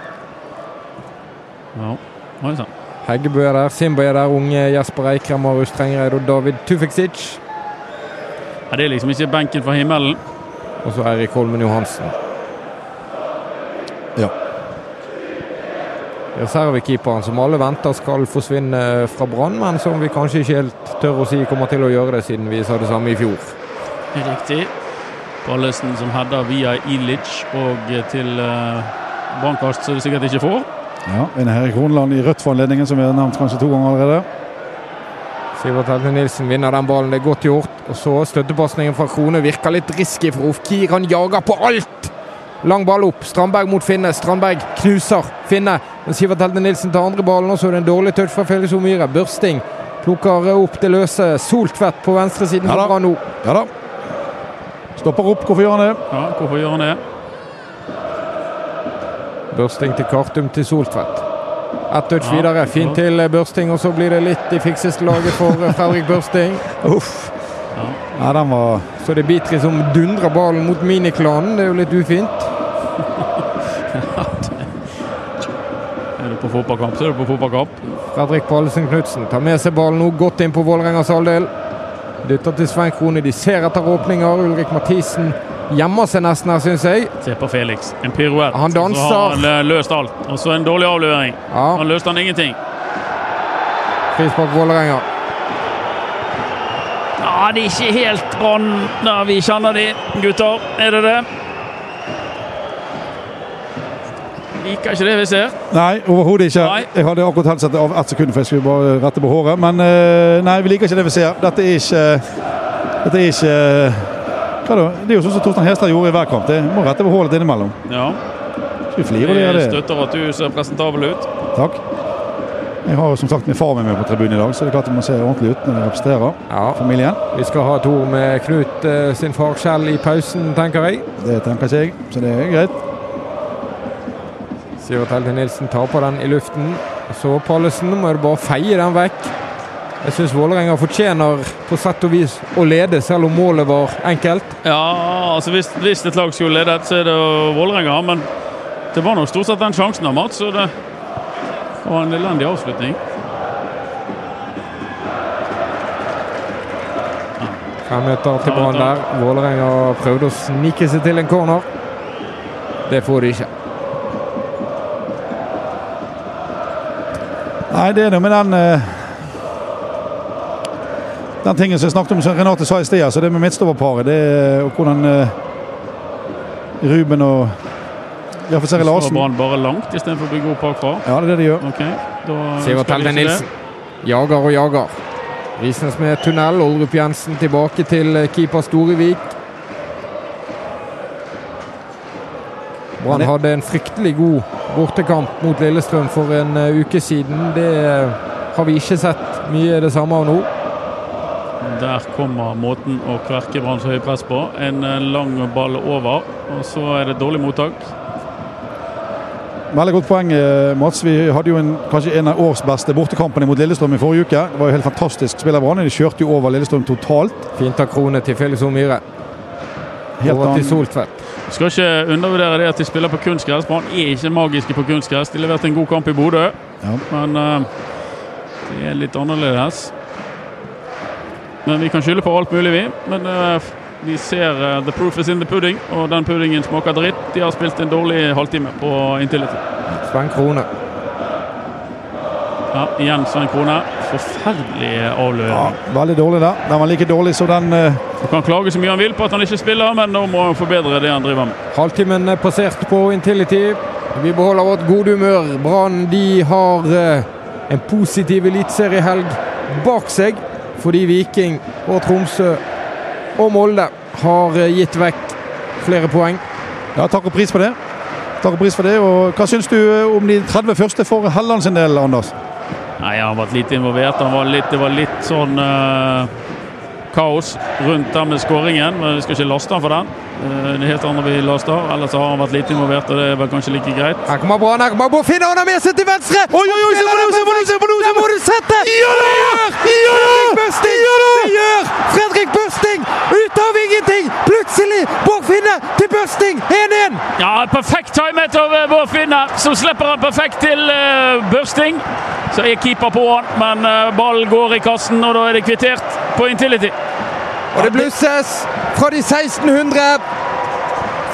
Ja, oi sann. Heggebø er der, Simba er der, unge Jesper Eikrem, Marius Trengereid og David Tufiksic. Ja, det er liksom ikke benken fra himmelen. Og så Eirik Holmen Johansen. Ja. Reservekeeperen som alle venter skal forsvinne fra Brann, men som vi kanskje ikke helt tør å si kommer til å gjøre det, siden vi sa det samme i fjor. Riktig. Ballesen som header via Ilic og til uh, brannkast, som du sikkert ikke får. Ja, en her i Kroneland i rødt for anledningen, som vi har nevnt kanskje to ganger allerede. Sivert Helme Nilsen vinner den ballen, det er godt gjort. Og så støttepasningen fra Krone virker litt risky for Ofkir. Han jager på alt! Lang ball opp. Strandberg mot Finne. Strandberg knuser Finne. Men Sivert Helme Nilsen tar andre ballen, og så er det en dårlig touch fra Felix Omyre. Børsting plukker opp det løse. Soltvedt på venstresiden. Ja da. Ja da. Stopper opp. Hvorfor gjør han det? Ja, hvorfor gjør han det? Børsting til Kartum til Soltvedt. Ett touch Ja. videre. Fint til Børsting, og så blir det litt i fikseste laget for Fredrik Børsting. Uff. Ja, den var Så det er Bitri som dundrer ballen mot Miniklanen. Det er jo litt ufint. Er du på fotballkamp, så er du på fotballkamp. Fredrik Pallesen Knutsen tar med seg ballen nå godt inn på Vålerengas halvdel. Dytter til Svein Krone. De ser etter åpninger. Ulrik Mathisen gjemmer seg nesten her, syns jeg. Se på Felix. En piruett. Han danser. Så har han eh, løst alt. Og så en dårlig avlevering. Ja, Han løste han ingenting. frispark Vålerenga. Ja, det er ikke helt Brann der vi kjenner de, gutter. Er det det? Liker ikke det vi ser. Nei, overhodet ikke. Nei. Jeg hadde akkurat helst sett av ett sekund, for jeg skulle bare rette på håret. Men eh, nei, vi liker ikke det vi ser. Dette er ikke Dette er ikke Hva da? Det er jo sånn som Torstein Hestad gjorde i hver kamp. Det må rette på hålet innimellom. Ja, Skal vi flire av det? støtter at du ser presentabel ut. Takk. Jeg har jo som sagt min far med meg på tribunen i dag, så det er klart jeg må se ordentlig ut når jeg representerer Ja, familien. vi skal ha et ord med Knut eh, sin far Kjell i pausen, tenker jeg. Det tenker ikke jeg, så det er greit. Sivert Helde Nilsen tar på den i luften. Så Pallesen må du bare feie den vekk. Jeg syns Vålerenga fortjener på sett og vis å lede, selv om målet var enkelt. Ja, altså hvis, hvis et lag skulle ledet, så er det Vålerenga. Men det var nok stort sett den sjansen av Mats, så det var en elendig avslutning. Fem meter til Brann der. Vålerenga prøvde å snike seg til en corner. Det får de ikke. Nei, det er noe med den eh, Den tingen som jeg snakket om, som Renate sa i sted, altså det med midtstopperparet. Det er og hvordan eh, Ruben og Iallfall Seri Larsen Brann bare langt istedenfor å bygge opp bakfra. Ja, det er det de gjør. Okay, da Sivert Helde. Nilsen jager og jager. Risnes med tunnel. Oldrup Jensen tilbake til eh, keeper Storevik. Brann hadde en fryktelig god bortekamp mot Lillestrøm for en eh, uke siden. Det eh, har vi ikke sett mye det samme av nå. Der kommer måten å kverke Brann så høyt press på. En eh, lang ball over, og så er det dårlig mottak. Veldig godt poeng, Mats. Vi hadde jo en, kanskje en av års beste bortekampene mot Lillestrøm i forrige uke. Det var jo helt fantastisk spill av Brann. De kjørte jo over Lillestrøm totalt. Fint av Krone til Felix Omyre. Helt Over til. Soltvedt. Skal ikke undervurdere det at de spiller på kunstgress. Brann er ikke magiske på kunstgress. De leverte en god kamp i Bodø, Ja. men uh, det er litt annerledes. Men vi kan skylde på alt mulig, vi. Men uh, vi ser uh, the proof is in the pudding, og den puddingen smaker dritt. De har spilt en dårlig halvtime på Intility. Sven Krone. Ja, igjen Svein Krone. Forferdelig Ja, veldig dårlig der. Den var like dårlig som den uh... Du kan klage så mye han vil på at han ikke spiller, men nå må han forbedre det han driver med. Halvtimen er passert på Intility. Vi beholder vårt gode humør. Brann de har uh, en positiv eliteseriehelg bak seg fordi Viking og Tromsø og Molde har uh, gitt vekk flere poeng. Ja, takk og pris for det. Takk og pris for det. Og hva syns du eh, om de 30 første for Helland sin del, Anders? Nei, Han har vært lite involvert. Han var litt, det var litt sånn uh, kaos rundt den med skåringen, men vi skal ikke laste han for den. Uh, Det helt andre vi laster. Ellers har han vært litt involvert, og det er vel kanskje like greit. Her kommer Brann, her kommer Bård Finne, han har med seg til venstre! Oi, oi, oi, se på se på nå, se på må du sette! Ja da! Ja da! Fredrik Børsting! Det gjør Fredrik Børsting! Ut av ingenting! Plutselig Bård Finne til Børsting! 1-1! Ja, perfekt timet av Bård Finne. som slipper han perfekt til uh, Børsting. Så er keeper på han, men ball ballen går i kassen, og da er det kvittert på Intility. Og det blusses fra de 1600.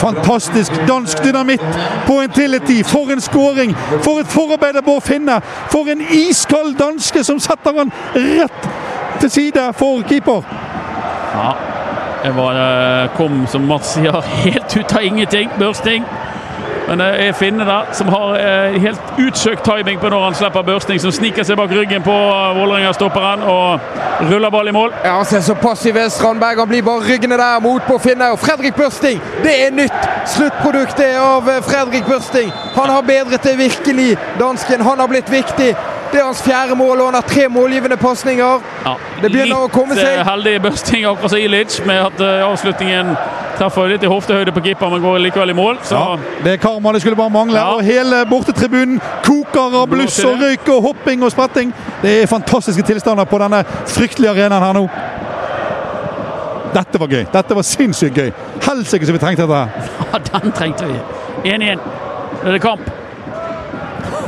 Fantastisk dansk dynamitt på Intility. For en skåring! For et forarbeid av Bård Finne! For en iskald danske som setter han rett til side for keeper. Ja, det var, eh, kom, som Mats sier, helt ut av ingenting. Børsting. Men det er Finne der, som har eh, helt utsøkt timing på når han slipper Børsting, som sniker seg bak ryggen på eh, Vålerenga-stopperen og ruller ball i mål. Ja, han ser så passiv ut. Strandberg han blir bare ryggende der mot på Finne. Og Fredrik Børsting, det er nytt Sluttproduktet av eh, Fredrik Børsting. Han har bedret det virkelig, dansken. Han har blitt viktig. Det er hans fjerde mål, og han har tre målgivende pasninger. Ja, Det begynner å komme seg. Litt heldig Børsting akkurat som Ilic, med at eh, avslutningen treffer litt i hoftehøyde på keeper, men går likevel i mål. Så Ja, det er karma, det skulle bare mangle. Ja. Og hele bortetribunen koker av bluss og røyk og hopping og spretting. Det er fantastiske tilstander på denne fryktelige arenaen her nå. Dette var gøy. Dette var sinnssykt gøy. Helsike så vi trengte dette her. ja, den trengte vi. 1-1. Nå er det kamp.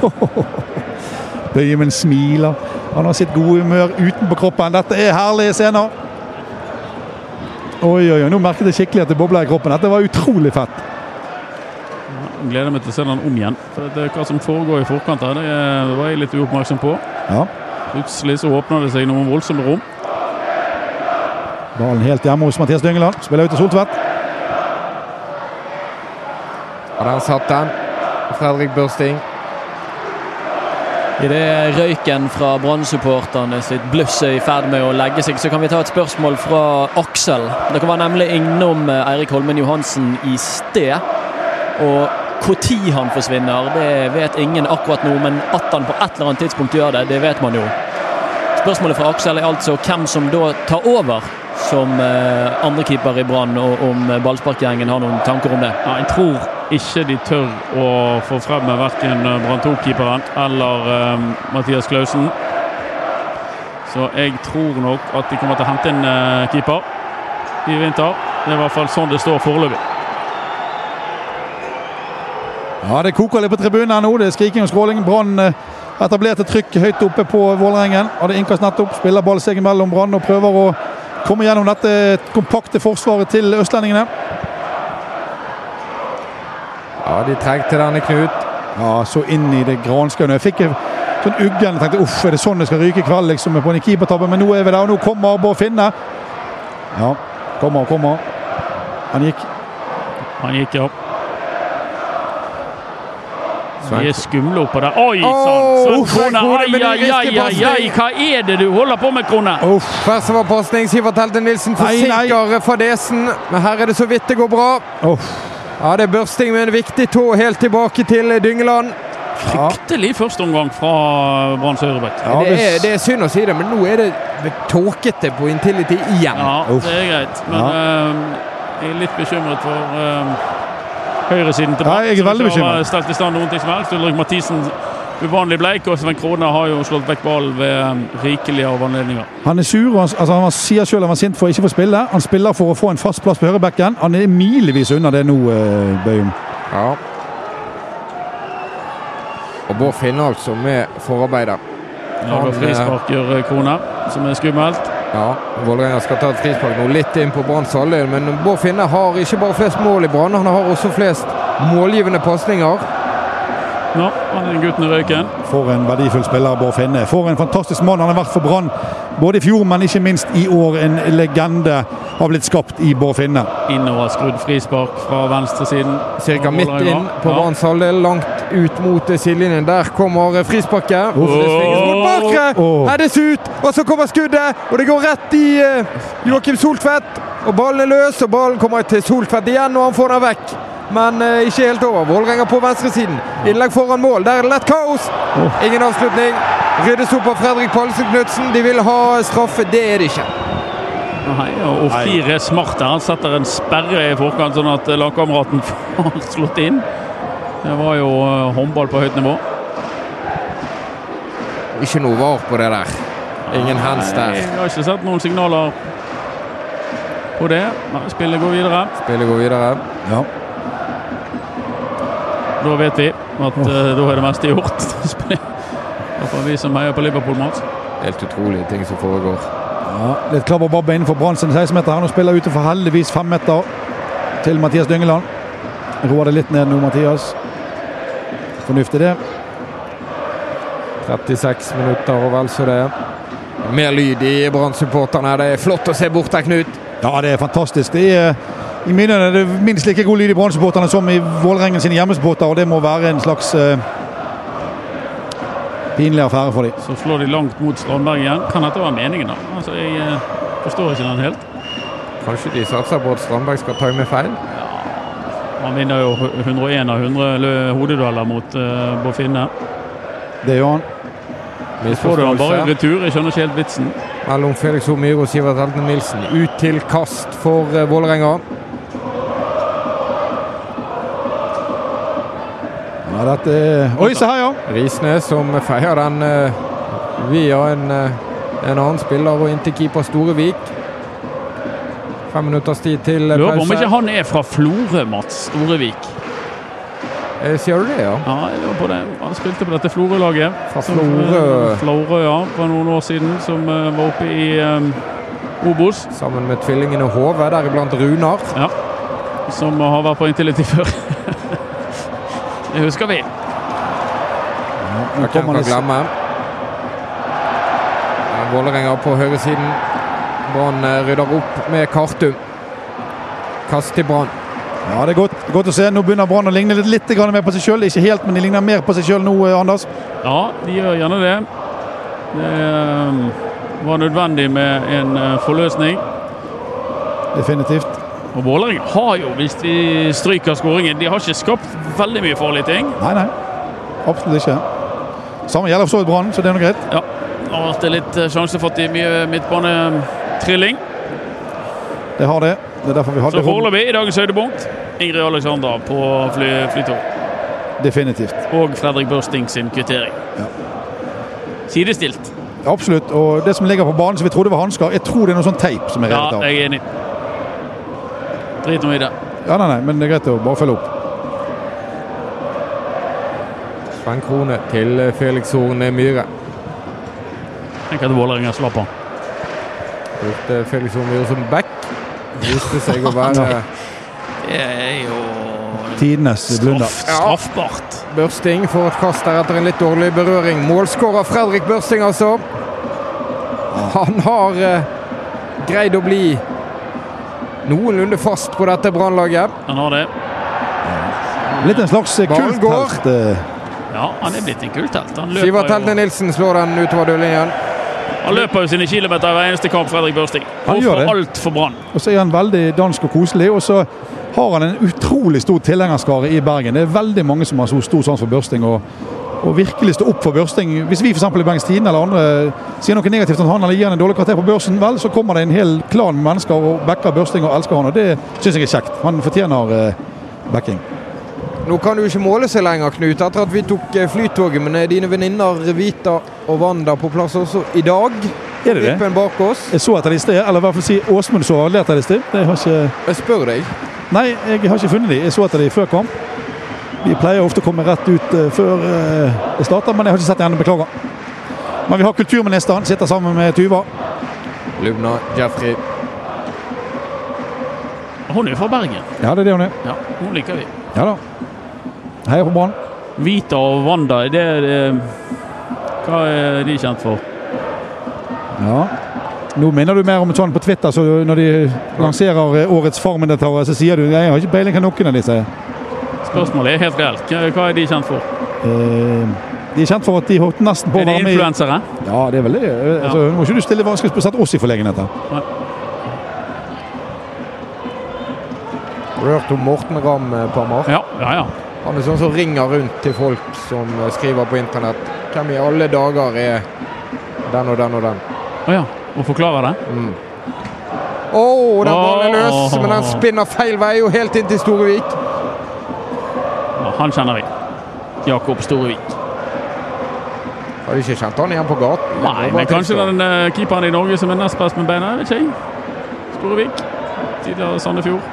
Bøyemen smiler. Han har sitt gode humør utenpå kroppen. Dette er herlige scener. Oi, oi, oi. Nå merket jeg skikkelig at det bobla i kroppen. Dette var utrolig fett. Jeg gleder meg til å se den om igjen. For det, hva som foregår i forkant her, det er- var jeg litt uoppmerksom på. Ja. Plutselig så åpna det seg noen voldsomme rom. Ballen helt hjemme hos Mathias Dyngeland. Spiller ut til Soltvedt. Og den satt den. Fredrik Børsting. Idet røyken fra Brann-supporterne sitt bluss er i ferd med å legge seg, så kan vi ta et spørsmål fra Aksel. Dere var nemlig innom eh, Eirik Holmen Johansen i sted. Og når han forsvinner, det vet ingen akkurat nå, men at han på et eller annet tidspunkt gjør det, det vet man jo. Spørsmålet fra Aksel er altså hvem som da tar over som eh, andrekeeper i Brann, og om ballsparkgjengen har noen tanker om det. Ja, jeg tror ikke de tør å få frem verken Brann 2-keeperen eller eh, Mathias Klausen. Så jeg tror nok at de kommer til å hente inn uh, keeper i vinter. Det er i hvert fall sånn det står foreløpig. Ja, Det koker litt på tribunen her nå. Det er skriking og skråling. Brann eh, etablerte trykk høyt oppe på Vålerengen. Hadde innkast nettopp. Spiller ball seg imellom Brann og prøver å komme gjennom dette kompakte forsvaret til østlendingene. Ja, de trengte denne, Knut. Ja, så inn i det granskauen. Jeg fikk en sånn uggen. tenkte uff, er det sånn det skal ryke i kveld, liksom, på en keepertabbe? Men nå er vi der, og nå kommer Bård Finne. Ja, kommer, kommer. Han gikk. Han gikk, ja. De er skumle oppå der. Oi sann! Krone! Ai, ai, ai! Hva er det du holder på med, Krone? Uff. Førstemann-pasning, Sivert Helte Nilsen forsinker fadesen. Men her er det så vidt det går bra. Uff. Ja, det er børsting med en viktig tå helt tilbake til Dyngeland. Ja. Fryktelig førsteomgang fra Branns høyrebekk. Ja, det, er, hvis- det er synd å si det, men nå er det tåkete på Intility igjen. Ja, Uff. det er greit. Men Ja. eh, jeg er litt bekymret for eh, høyresiden til Ja, jeg er veldig bekymret. stelt i stand noen ting som helst. Ulrik Mathisen uvanlig bleik, og Sven Krone har jo slått vekk ballen ved rikelige av anledninger. Han er sur. og Han, altså han sier selv han var sint for å ikke få spille. Han spiller for å få en fast plass på høyrebekken. Han er milevis unna det nå, eh, Bøyum. Ja. Og Bård Finnholt som er forarbeider. Ja, Han, da frispark gjør eh, Krone, som er skummelt. Ja, Vålerenga skal ta et frispark nå, litt inn på Branns halvdel. Men Bård Finne har ikke bare flest mål i Brann, han har også flest målgivende pasninger. Nå, han er den gutten i røyken. For en verdifull spiller Bård Finne. For en fantastisk mann han har vært for Brann. Både i fjor, men ikke minst i år. En legende har blitt skapt i Bård Finne. Innover skrudd frispark fra venstresiden. Cirka midt inn på Ja. Branns halvdel, langt ut mot eh, sidelinjen. Der kommer eh, frisparket. Uff. Det oh. heades ut, og så kommer skuddet. Og det går rett i uh, Joakim Soltvedt. Og ballen er løs, og ballen kommer til Soltvedt igjen, og han får den vekk. Men eh, ikke helt over. Vålerenga på venstresiden. Innlegg foran mål. Der er det lett kaos. Ingen avslutning. Ryddes opp av Fredrik Palsen Knutsen. De vil ha straffe. Det er det ikke. Nei, og Ofir er smart der. Han setter en sperre i forkant, sånn at lagkameraten får slått inn. Det var jo eh, håndball på høyt nivå. Ikke noe var på det der. Ingen hands Nei, der. Jeg har ikke sett noen signaler på det. Spillet går videre. Spillet går videre. Ja. Da vet vi at uh, da er det meste gjort. Iallfall vi som heier på Liverpool, Mats. Helt utrolige ting som foregår. Ja, litt klabb og babb innenfor Brann sin 16-meter. her. Nå spiller utenfor heldigvis fem meter til Mathias Dyngeland. Roer det litt ned nå, Mathias. Fornuftig, det. 36 minutter og vel så det. Mer lyd i Brann-supporterne. Det er flott å se bort der, Knut. Ja, det er fantastisk. Det er, I mine øyne er det minst like god lyd i Brann-supporterne som i Vålerengen sine hjemmesupportere, og det må være en slags eh, pinlig affære for dem. Så slår de langt mot Strandberg igjen. Kan dette være meningen, da? Altså, Jeg eh, forstår ikke den helt. Kanskje de satser på at Strandberg skal ta med feil? Han vinner jo 101 av 100 lø- hodedueller mot uh, Bofinne. Det gjør han. Får du han bare i retur? Jeg skjønner ikke helt vitsen. mellom Felix Omyr og Sivert Helten Nilsen. Ut til kast for eh, Vålerenga. Ja, dette er Oi, se her, ja! Risnes som feier den eh, via en, eh, en annen spiller og inntil keeper Storevik. Fem minutters tid til pause. Lurer på om ikke han er fra Florø, Mats Storevik. Eh, Sier du det, ja? Ja, jeg lurer på det. Han spilte på dette Florø-laget. Fra Florø. eh, Florø, ja. For noen år siden. Som uh, var oppe i um, Obos. Sammen med tvillingene Hove, deriblant Runar. Ja. Som har vært på Intility før. det husker vi. Nå Hvem kommer det glemme? Ja, Vålerenga på høyresiden. Brann eh, rydder opp med Kartum. Kast til Brann. Ja, det er godt, godt å se. Nå begynner Brann å ligne litt, litt mer på seg sjøl. Ikke helt, men de ligner mer på seg sjøl nå, eh, Anders. Ja, de gjør gjerne det. Det eh, var nødvendig med en forløsning. Definitivt. Og Vålerenga har jo, hvis de stryker skåringen, de har ikke skapt veldig mye farlige ting. Nei, nei. Absolutt ikke. Samme gjelder for så vidt Brann, så det er nå greit. Ja, det har vært litt for at er mye midtbanetrilling. Det har det. Det er vi Så hadde rom. foreløpig i dagens høydepunkt Ingrid Alexandra på fly, flytog. Definitivt. Og Fredrik Børsting sin kvittering. Ja. Sidestilt. Absolutt. Og det som ligger på banen som vi trodde var hansker, jeg tror det er noe sånn teip som er reddet revet av. jeg er enig. Drit nå i det. Ja, nei, nei, men det er greit å bare følge opp. Sven kroner til Felix Horn Myhre. Tenk at Vålerenga slapp han. Brukte Felix Horn Myhre som back. Viste seg å være Det er jo Tidenes blunder. straff, straffbart. Børsting får et kast der etter en litt dårlig berøring. Målskårer Fredrik Børsting, altså. Han har eh, greid å bli noenlunde fast på dette Brannlaget. Han har det. Litt en slags kulthelt. eh, Ja, han er blitt en kulthelt. Sivert Helde Nilsen slår den utover dørlinjen. han løper jo sine kilometer hver eneste kamp, Fredrik Børsting. Han gjør det. alt for Brann? Og så er han veldig dansk og koselig. Og så har han en utrolig stor tilhengerskare i Bergen. Det er veldig mange som har så stor sans for Børsting. Og, og virkelig stå opp for Børsting. Hvis vi f.eks. i Bergens Tidende eller andre sier noe negativt om han eller gir han en dårlig karakter på børsen, vel, så kommer det en hel klan mennesker og backer Børsting og elsker han. Og det syns jeg er kjekt. Han fortjener eh, backing. Nå kan du ikke måle seg lenger, Knut, etter at vi tok eh, flytoget. Men er dine venninner Vita og Wanda på plass også i dag? Er det det? Vippen bak oss. Jeg så etter dem i sted, eller i hvert fall si Åsmund så aldri etter det i sted. Jeg, har ikke Jeg spør deg. Nei, jeg har ikke funnet de. Jeg så etter de før kamp. De pleier ofte å komme rett ut eh, før eh, det starter, men jeg har ikke sett det ennå. Beklager. Men vi har kulturministeren, sitter sammen med Tuva. Lubna Jeffrey. Hun er fra Bergen. Ja, det er det hun er. Ja, hun liker vi. Ja da. Heia på Brann. Vita og Wanda, det er det Hva er de kjent for? Ja. Nå minner du mer om sånn på Twitter, så når de lanserer eh, årets Farmen-deltakere, så sier du jeg har ikke peiling hva noen av disse er. Spørsmålet er helt reelt. Hva er de kjent for? Eh, de er kjent for at de holdt nesten på å Er være med i influensere? Ja, det er vel det. Eh, Altså, nå må ikke du stille vanskelig spørsmål oss i forlegenhet her. Har hørt om Morten Ramm, eh, mark. Ja, ja. ja. Han er sånn som ringer rundt til folk som eh, skriver på internett. Hvem i alle dager er den og den og den? Å ja. Og forklarer det? Mm. Å, den ballen er løs, oh. men den spinner feil vei og helt inn til Storevik. Han kjenner vi. Jakob Storevik. Har du ikke kjent han igjen på gaten. Nei, men kanskje den uh, keeperen i Norge som er nest best med beina. Vet ikke jeg. Storevik. Tidligere Sandefjord.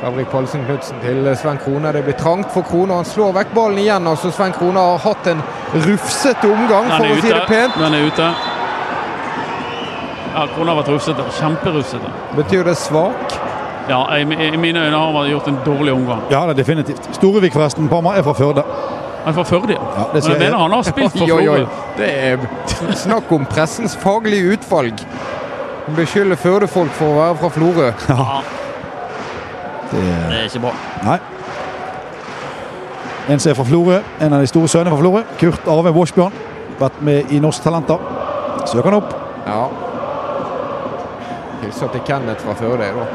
Fabrik Pålsen Knutsen til Sven Krone. Det blir trangt for Krone. Han slår vekk ballen igjen. altså Sven Krone har hatt en rufsete omgang, for å si det pent. Den er ute. Ja, Krone har vært rufsete. Kjemperufsete. Betyr det svak? Ja, i, i mine øyne har han gjort en dårlig omgang. Ja, det er definitivt. Storevik, forresten, Parma, er fra Førde. Han er fra Førde, ja. Ja, det Men jeg mener han har spilt for. Florø. Det er snakk om pressens faglige utvalg. Han Beskylder Førde-folk for å være fra Florø. Ja, Det det er ikke bra. nei. En som er fra Florø, en av de store sønnene fra Florø, Kurt Arve Washbjørn. Vært med i Norsk Talenter. Søker han opp. Ja. Hilser til Kenneth fra Førde, da.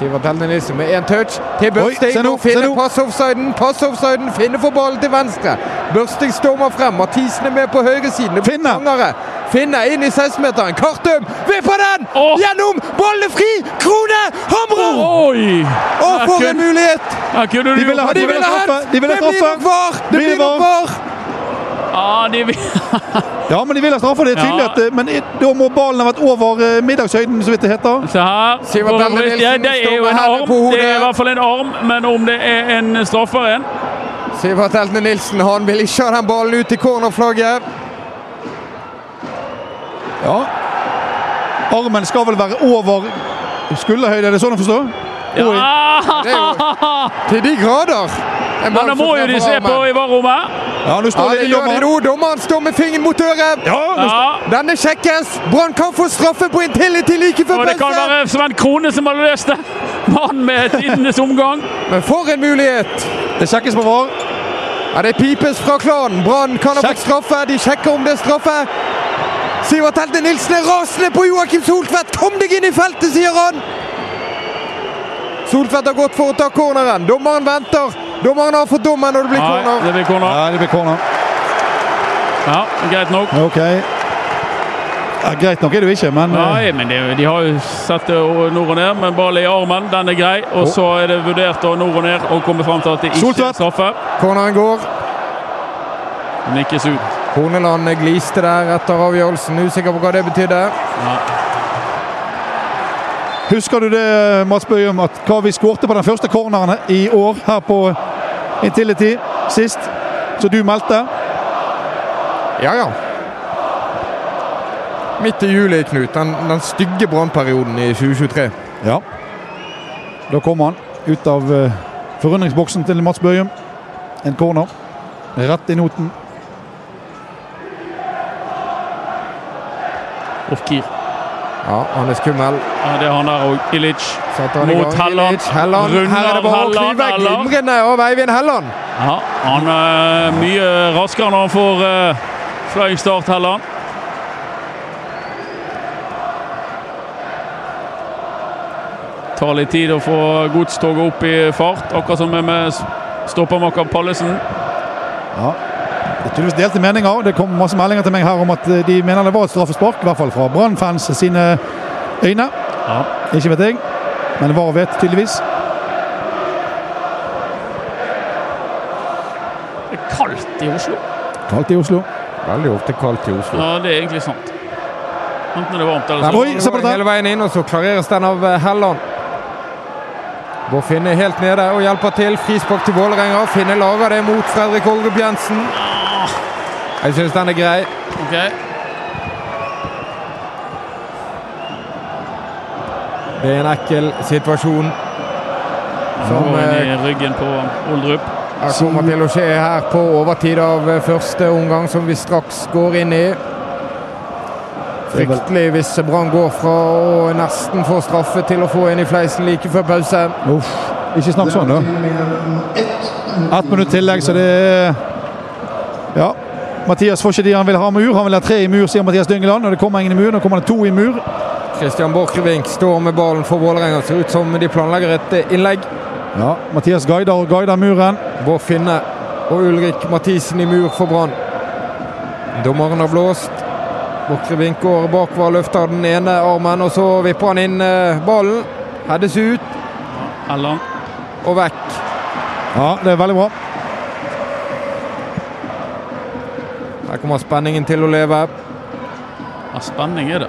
Sivert Helne med én touch til Børsting. Oi, nå, finner nå. pass-offsiden. Pass-offsiden finner for ballen til venstre. Børsting stormer frem. Mathisen er med på høyresiden. Finner. Finner Finne. inn i 16-meteren. Kartøm vipper den! Oh. Gjennom! Ballen er fri! Krone hamrer! Oi! Og for en mulighet! De ville ha- gjort De ville ha straffe! De ville Det blir straffe! nok var! Ja, de vil Ja, men de vil ha straffe. Det er tydelig Ja. at eh, Men da må ballen ha vært over eh, middagshøyden, så vidt det heter. Se her. Sivert For- Nilsen ja, det er jo en arm. på hodet. Det er i hvert fall en arm, men om det er en straffer en Sivert Heltne Nilsen han vil ikke ha den ballen ut i cornerflagget. Ja. Armen skal vel være over skulderhøyde, er det sånn å forstå? Ja! Det er jo til de grader. Men da må jo de se på i varerommet. Ja, nå står ja, det gjør de nå. Dommeren står med fingeren mot øret. Ja, Ja. Denne sjekkes. Brann kan få straffe på Intility like før pause. det kan være Sven Krone som har løst det. Mann med tidenes omgang. Men for en mulighet! Det sjekkes på vår. Ja, Det pipes fra klanen. Brann kan ha fått straffe. De sjekker om det er straffe. Sivert Helte Nilsen er rasende på Joakim Soltvedt. Kom deg inn i feltet, sier han! Soltvedt har gått for å ta corneren. Dommeren venter. Dommeren har fått dommen, og det blir Nei, det blir corner. Ja, det blir corner. Ja, greit nok. Ok. Ja, greit nok er det jo ikke, men eh, Nei, men de, de har jo sett det nord og ned, men ball i armen, den er grei. Og så er det vurdert å nord og ned og komme fram til at det ikke er Soltvedt. straffe. Corneren går. Nikkes ut. Horneland gliste der etter avgjørelsen. Usikker på hva det betydde. Ja. Husker du det, Mats Bøyum, at hva vi skårte på den første corneren i år her på Intility sist? Så du meldte? Ja, ja. Midt i juli, Knut. Den, den stygge brannperioden i 2023. Ja. Da kom han ut av eh, forundringsboksen til Mats Bøyum. En corner. Rett i noten. Ofkir. Ja, han er skummel. Ja, det er han der òg. Ilic. Mot. Helland. Helland. Runder Her er det bare å klyve glimrende av Eivind Helland. Ja, han er mye raskere når han får uh, flying start, Helland. Tar litt tid å få godstoget opp i fart, akkurat som med stoppermaker Pallesen. Ja. Det er tydeligvis delte meninger. Det kom masse meldinger til meg her om at eh, de mener det var et straffespark. I hvert fall fra Brann-fans sine øyne. Ja. Ikke vet jeg, men VAR vet tydeligvis. Det er kaldt i Oslo. Kaldt i Oslo. Veldig ofte kaldt i Oslo. Ja, det er egentlig sant. Enten er det varmt eller så. Oi, se på dette. Hele veien inn, og så klareres den av eh, Helland. Bård Finne helt nede og hjelper til. Frispark til Vålerenga. Finne lager det mot Fredrik Olrup Jensen. Jeg syns den er grei. Ok. Det er en ekkel situasjon. Som Går inn eh, i ryggen på Oldrup. her kommer til å skje her på overtid av eh, første omgang, som vi straks går inn i. Fryktelig hvis Brann går fra å nesten få straffe til å få en i fleisen like før pause. Uff. Ikke snakk sånn, da. Ett minutt tillegg, så det er Ja. Mathias får ikke de han vil ha mur. Han vil ha tre i mur, sier Mathias Dyngeland. Og det kommer ingen i mur. Nå kommer det to i mur. Kristian Borchgrevink står med ballen for Vålerenga. Ser ut som de planlegger et eh, innlegg. Ja, Mathias guider og guider muren. Bård Finne og Ulrik Mathisen i mur for Brann. Dommeren har blåst. Borchgrevink går bakover, løfter den ene armen, og så vipper han inn eh, ballen. Heades ut Eller og vekk. Ja, det er veldig bra. Her kommer spenningen til å leve. ja, Spenning er det.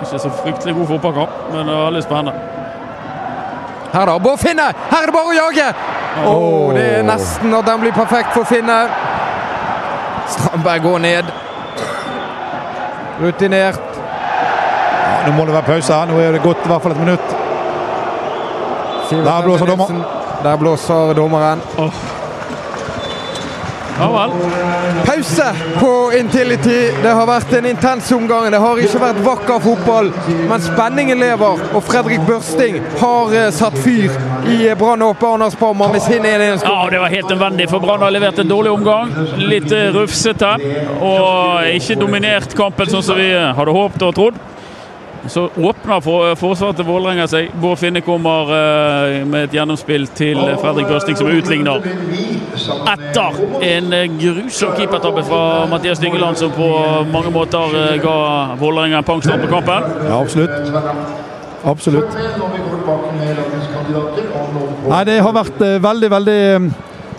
Ikke så fryktelig god fotballkamp, men det er veldig spennende. Her da, Bård Finne! Her er det bare å jage! Åh, det er nesten at den blir perfekt for Finne. Strandberg går ned. Rutinert. Ja, nå må det være pause her. Nå er det gått i hvert fall et minutt. Der blåser dommer. Der blåser dommeren. Ja vel. Pause på Intility. Det har vært en intens omgang. Det har ikke vært vakker fotball, men spenningen lever. Og Fredrik Børsting har eh, satt fyr i Brann og Arendals Parma med sin 1-1-skåring. Ja, det var helt nødvendig, for Brann har levert en dårlig omgang. Litt eh, rufsete. Og ikke dominert kampen sånn som vi hadde håpet og trodd. Så åpner for, forsvaret til Vålerenga seg. Bård Finne kommer eh, med et gjennomspill til Fredrik Børsting, som utligner. Etter en eh, grusom keepertabbe fra Mathias Dyngeland, som på mange måter eh, ga Vålerenga en pangstart på kampen. Ja, absolutt. Absolutt. Nei, det har vært eh, veldig, veldig eh,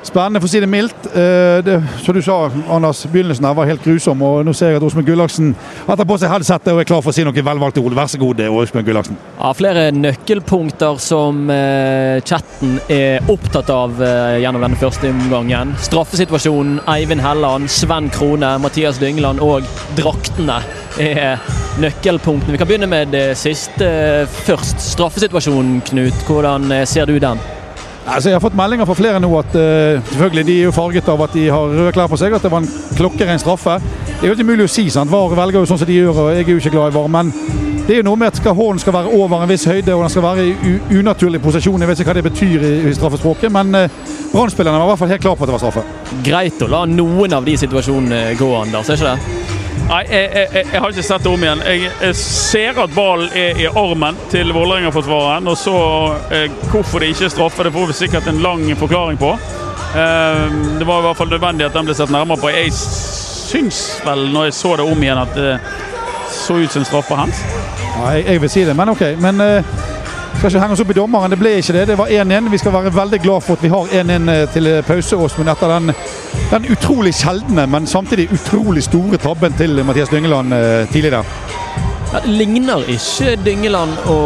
spennende, for å si det mildt. Eh, det, som du sa, Anders, begynnelsen her var helt grusom. og Nå ser jeg at Åsmund Gullaksen har på seg headsetet og er klar for å si noe velvalgte ord. Vær så god, Åsmund Gullaksen. Ja, flere nøkkelpunkter som eh, chatten er opptatt av eh, gjennom denne første omgangen. Straffesituasjonen, Eivind Helland, Sven Krone, Mathias Dyngeland og draktene er nøkkelpunktene. Vi kan begynne med det siste eh, først. Straffesituasjonen, Knut. Hvordan eh, ser du den? Altså, jeg har fått meldinger fra flere nå at uh, selvfølgelig de er jo farget av at de har røde klær på seg, at det var en klokkerein straffe. Det er jo ikke mulig å si. sant? VAR velger jo sånn som de gjør, og jeg er jo ikke glad i VAR. Men det er jo noe med at skal hånden skal være over en viss høyde, og den skal være i unaturlig posisjon. Jeg vet ikke hva det betyr i, i straffespråket, men uh, Brann-spillerne var i hvert fall helt klar på at det var straffe. Greit å la noen av de situasjonene gå, Anders, er ikke det? Nei, jeg, jeg, jeg har ikke sett det om igjen. Jeg, ser at ballen er i armen til Vålerenga-forsvareren. Og så eh, hvorfor det ikke er straffe, det får vi sikkert en lang forklaring på. Eh, det var i hvert fall nødvendig at den ble sett nærmere på. Jeg syns vel, når jeg så det om igjen, at det så ut som en straffe hans. Nei, jeg, vil si det, men OK. Men uh, skal ikke henge oss opp i dommeren. Det ble ikke det. Det var 1-1. Vi skal være veldig glad for at vi har 1-1 til pause, Åsmund, etter den, den, utrolig sjeldne, men samtidig utrolig store tabben til Mathias Dyngeland uh, tidlig der. Ja, ligner ikke Dyngeland å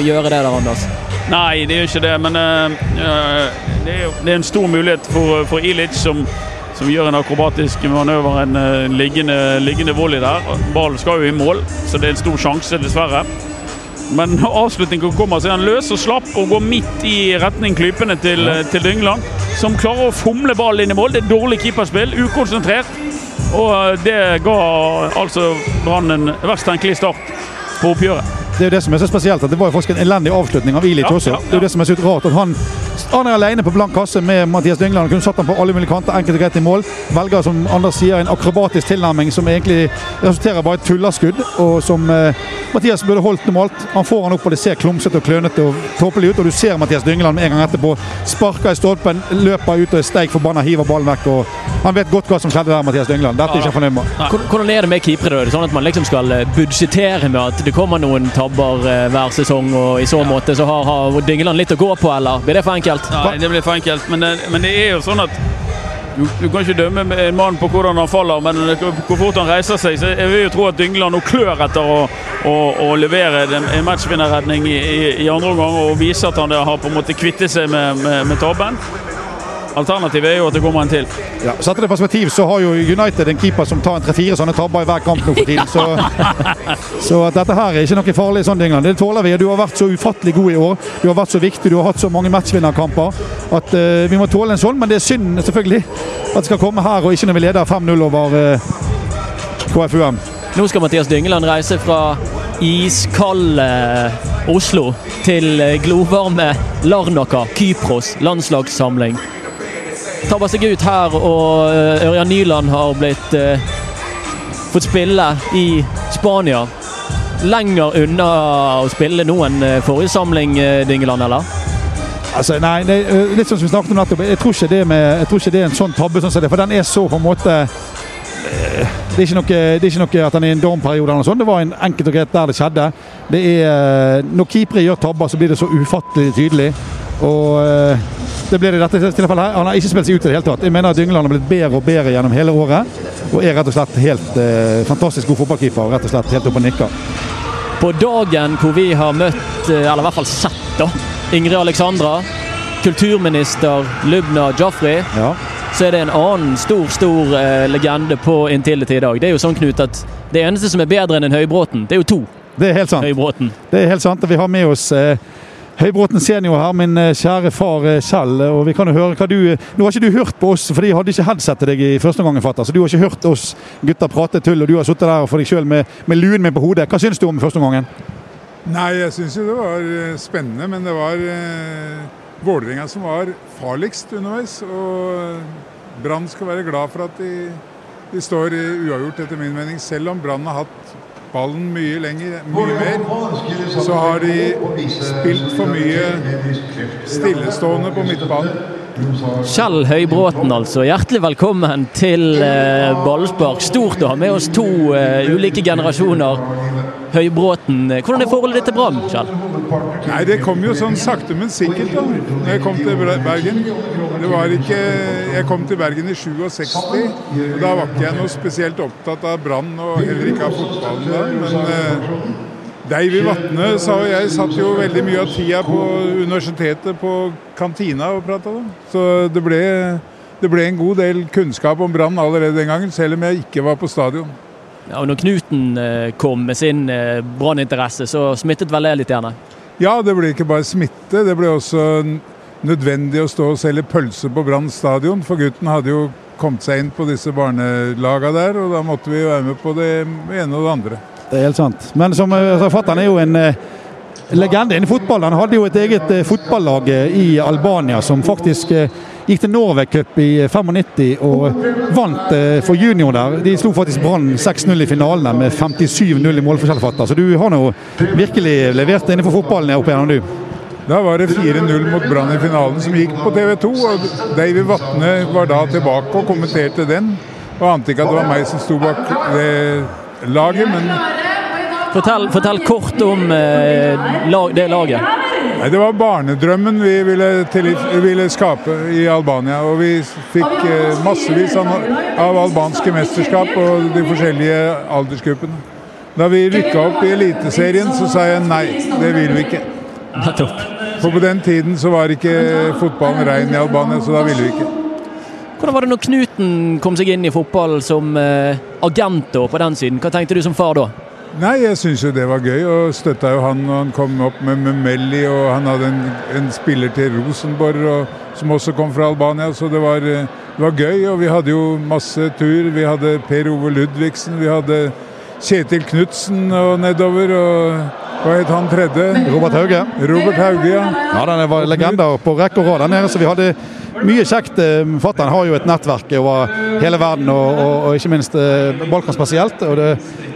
gjøre det der, Anders? Nei, det gjør ikke det, men uh, det, er det er en stor mulighet for, for Ilic, som, som gjør en akrobatisk manøver, en uh, liggende, liggende volley der. Ballen skal jo i mål, så det er en stor sjanse, dessverre. Men avslutningen kommer, så er han løs og slapp og går midt i retning klypene til, til Dyngeland. Som klarer å fomle ballen inn i mål. Det er dårlig keeperspill, ukonsentrert. Og det ga altså Brann en verst tenkelig start på oppgjøret. Det er jo det som er så spesielt, at det var jo faktisk en elendig avslutning av Ilic Ja, også. ja, ja. Det er jo det som er så rart. at han han er alene på blank kasse med Mathias Dyngland. Kunne satt han på alle mulige kanter, enkelt og greit i mål. Velger, som Anders sier, en akrobatisk tilnærming som egentlig resulterer bare i et tullerskudd. Og som eh, Mathias burde holdt normalt. Han får han opp, og det ser klumsete og klønete og tåpelig ut. Og du ser Mathias Dyngland med en gang etterpå. Sparker i stolpen, løper ut og er steik forbanna, hiver ballen vekk. og Han vet godt hva som skjedde der, Mathias Dyngland. Dette er ikke jeg fornøyd med. Hvordan- er det med keepere? Er det sånn at man liksom skal eh, budsjettere med at det kommer noen tabber eh, hver sesong, og i så måte så har, har Dyngeland litt å gå på, eller blir det for enkelt? Nei, det blir for enkelt. Men, det- men det er jo sånn at du, du kan ikke dømme en mann på hvordan han faller, men hvor fort han reiser seg. Så jeg vil jo tro at Dyngeland nå klør etter å, å, å levere en matchvinnerredning i, i, i andre omgang og vise at han har på en måte kvittet seg med, med, med tabben. Alternativet er jo at det kommer en til. Ja, Sett det i perspektiv, så har jo United en keeper som tar en tre-fire sånne tabber i hver kamp nå for tiden. Så, så at dette her er ikke noe farlig sånn, Dingland. Det tåler vi. Du har vært så ufattelig god i år. Du har vært så viktig, du har hatt så mange matchvinnerkamper at uh, vi må tåle en sånn. Men det er synd selvfølgelig at det skal komme her, og ikke når vi leder 5-0 over uh, KFUM. Nå skal Mathias Dyngeland reise fra iskalde Oslo til eh, glovarme Larnaca, Kypros landslagssamling. Tabber seg ut her, og eh, Ørjan Nyland har blitt eh, fått spille i Spania. Lenger unna å spille nå enn eh, forrige samling, Dingeland, Dyngeland, eller? Altså, nei, det, litt som vi snakket om nettopp. Jeg tror ikke det, med, tror ikke det er en sånn tabbe, sånn det, for den er så på en måte Det er noe, det er ikke noe at han er i en dormperiode eller noe sånt. Det var en enkelt og greit der det skjedde. Det er, eh, når keepere gjør tabber, så blir det så ufattelig tydelig. Og eh, det blir det i dette tilfellet her. Han har ikke spilt seg ut i det hele tatt. Jeg mener at Dyngeland har blitt bedre og bedre gjennom hele året. Og er rett og slett helt eh, fantastisk god fotballkeeper. og Rett og slett helt oppe og nikker. På dagen hvor vi har møtt, eh, eller i hvert fall sett, da, Ingrid Alexandra, kulturminister Lubna Jafri, Ja. så er det en annen stor, stor eh, legende på Intility i dag. Det er jo sånn, Knut, at det eneste som er bedre enn en Høybråten, det er jo to Det er helt sant. Høybråten. Det er helt sant. og Vi har med oss eh, Høybråten senior her, min eh, kjære far selv. Kjell. og vi kan jo høre hva du... Nå har ikke du hørt på oss, for de hadde ikke headset til deg i første omgang, fatter. Så du har ikke hørt oss gutter prate tull, og du har sittet der for deg sjøl med, med luen min på hodet. Hva syns du om første omgangen? Nei, jeg syns jo det var eh, spennende, men det var eh, Vålerenga som var farligst underveis. Og Brann skal være glad for at de, de står uavgjort, etter min mening. Selv om Brann har hatt ballen mye lenger, mye mer, så har de spilt for mye stillestående på midtbanen. Kjell Høybråten, altså. Hjertelig velkommen til eh, ballspark. Stort å ha med oss to eh, ulike generasjoner. Høybråten. Hvordan er forholdet ditt til Brann, Kjell? Nei, det kom jo sånn sakte, men sikkert da når jeg kom til Bergen. Det var ikke Jeg kom til Bergen i 67, og da var ikke jeg noe spesielt opptatt av Brann og heller ikke av fotballen da. Men eh, Davy Vatne sa og jeg satt jo veldig mye av tida på universitetet på kantina og prata, om. Så det ble, det ble en god del kunnskap om Brann allerede den gangen, selv om jeg ikke var på stadion. Ja, og når Knuten eh, kom med sin eh, branninteresse, så smittet vel det litt gjerne? Ja, det ble ikke bare smitte, det ble også nødvendig å stå og selge pølse på Brann stadion. For gutten hadde jo kommet seg inn på disse barnelaga der, og da måtte vi være med på det ene og det andre. Det er helt sant. Men som uh, fatter'n er jo en eh, legende innen fotball. Han hadde jo et eget eh, fotballag eh, i Albania som faktisk eh, gikk til Norway Cup i eh, 95 og vant eh, for junior der. De slo faktisk Brann 6-0 i finalene med 57-0 i målforskjellfatter. Så du har nå virkelig levert innenfor fotballen opp igjennom, du. Da var det 4-0 mot Brann i finalen som gikk på TV 2, og Davy Vatne var da tilbake og kommenterte den. Og ante ikke at det var meg som sto bak det laget, men Fortell, fortell kort om eh, lag, det laget. Nei, Det var barnedrømmen vi ville, til, ville skape i Albania. Og vi fikk eh, massevis av, av albanske mesterskap og de forskjellige aldersgruppene. Da vi rykka opp i Eliteserien, så sa jeg nei, det vil vi ikke. Nettopp. For på den tiden så var ikke fotballen rein i Albania, så da ville vi ikke. Hvordan var det når Knuten kom seg inn i fotball som eh, agent på den siden? Hva tenkte du som far da? Nei, jeg syns jo det var gøy, og støtta jo han når han kom opp med Memelli, og han hadde en, en spiller til Rosenborg og, som også kom fra Albania, så det var, eh, det var gøy. Og vi hadde jo masse tur. Vi hadde Per Ove Ludvigsen, vi hadde Kjetil Knutsen og nedover, og hva het han tredje? Robert Hauge. Robert Hauge, ja. Ja, den var legender på rekke og rad der nede, så vi hadde mye kjekt. Eh, Fatter'n har jo et nettverk over hele verden, og, og, og ikke minst eh, Balkan spesielt. og det,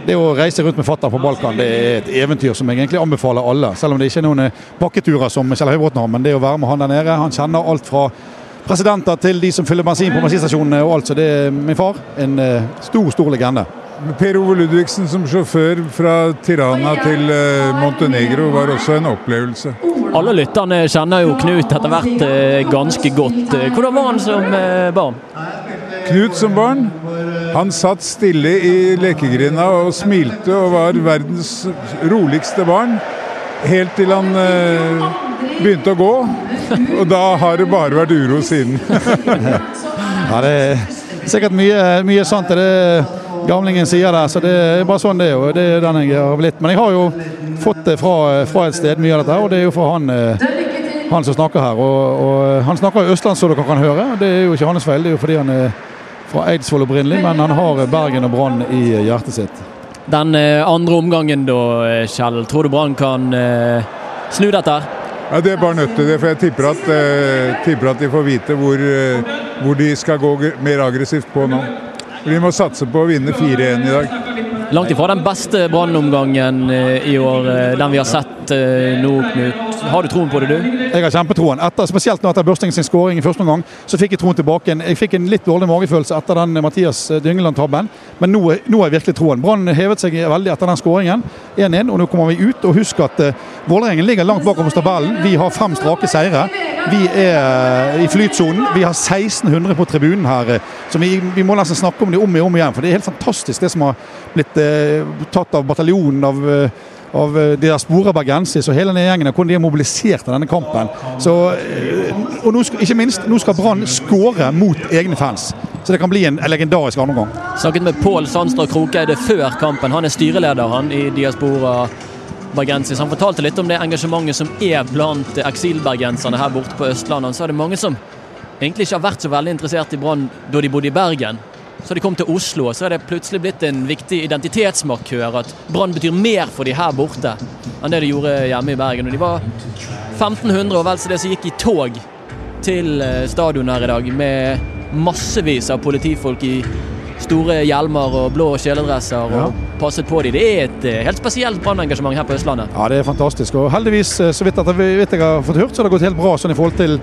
det å reise rundt med fatter'n på Balkan det er et eventyr som jeg egentlig anbefaler alle. Selv om det ikke er noen eh, pakketurer som Kjell Høybråten har, men det å være med han der nede Han kjenner alt fra presidenter til de som fyller bensin på bensinstasjonene og alt. Så det er min far. En stor, stor legende. Per Ove Ludvigsen som sjåfør fra Tirana til eh, Montenegro var også en opplevelse. Alle lytterne kjenner jo Knut etter hvert eh, ganske godt. Eh, Hvordan var han som barn? Knut som barn, han satt stille i lekegrinda og smilte og var verdens roligste barn. Helt til han eh, begynte å gå. Og da har det bare vært uro siden. Ja, det er sikkert mye, mye sant Det det gamlingen sier der, så det er bare sånn det er. og Det er den jeg har blitt. Men jeg har jo fått det fra, fra et sted, mye av dette, og det er jo fra han, eh, han som snakker her. Og, og Han snakker jo østlandsk, som dere kan høre. Det er jo ikke hans feil, det er jo fordi han er fra Eidsvoll opprinnelig, men han har Bergen og Brann i hjertet sitt. Den eh, andre omgangen da, eh, Kjell. Tror du Brann kan eh, snu dette? Ja, Det er bare nødt til det, for jeg tipper at, eh, tipper at de får vite hvor, eh, hvor de skal gå mer aggressivt på nå. De må satse på å vinne 4-1 i dag. Langt ifra den beste Brann-omgangen eh, i år, eh, den vi har sett eh, nå, Knut. Har du troen på det, du? Jeg har kjempetroen. Etter, spesielt etter Børsting sin skåring i første omgang, så fikk jeg troen tilbake. Jeg fikk en litt dårlig magefølelse etter den Mathias Dyngeland-tabben, men nå, nå har jeg virkelig troen. Brann hevet seg veldig etter den skåringen. 1-1, og nå kommer vi ut. Og husk at uh, Vålerengen ligger langt bakom tabellen. Vi har fem strake seire. Vi er i flytsonen. Vi har 1600 på tribunen her. Så vi, vi må nesten snakke om det om og om igjen, for det er helt fantastisk det som har blitt uh, tatt av bataljonen av uh, av Diaspora-Bergensis og hele den gjengen, hvordan de er mobilisert i denne kampen. Så, og nå ikke minst, nå skal Brann skåre mot egne fans. Så det kan bli en legendarisk andreomgang. Snakket med Pål Sandstad Krokeide før kampen. Han er styreleder han i Diaspora bergensis. Han fortalte litt om det engasjementet som er blant eksilbergenserne her borte på Østlandet. Han sa det mange som egentlig ikke har vært så veldig interessert i Brann da de bodde i Bergen. Så de kom til Oslo, og så er det plutselig blitt en viktig identitetsmarkør at Brann betyr mer for de her borte enn det de gjorde hjemme i Bergen. Og de var 1500 og vel så det som gikk i tog til stadion her i dag med massevis av politifolk i store hjelmer og blå kjeledresser og ja. passet på dem. Det er et helt spesielt brannengasjement her på Østlandet. Ja, det er fantastisk. Og heldigvis, så vidt jeg har fått hørt, så har det gått helt bra sånn i forhold til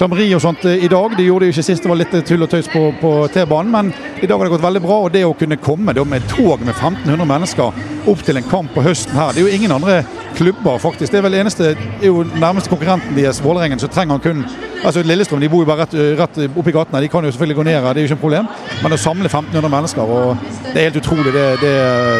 klammeri og sånt i dag. De gjorde det ikke sist, det var litt tull og tøys på, på T-banen. Men i dag har det gått veldig bra. Og det å kunne komme da, med tog med 1500 mennesker opp til en kamp på høsten her, det er jo ingen andre klubber, faktisk. Det er vel eneste, er jo nærmeste konkurrenten deres, Vålerengen, så trenger han kun altså Lillestrøm de bor jo bare rett, rett oppi gatene. De kan jo selvfølgelig gå ned her, det er jo ikke et problem. Men å samle 1500 mennesker, og det er helt utrolig det, det,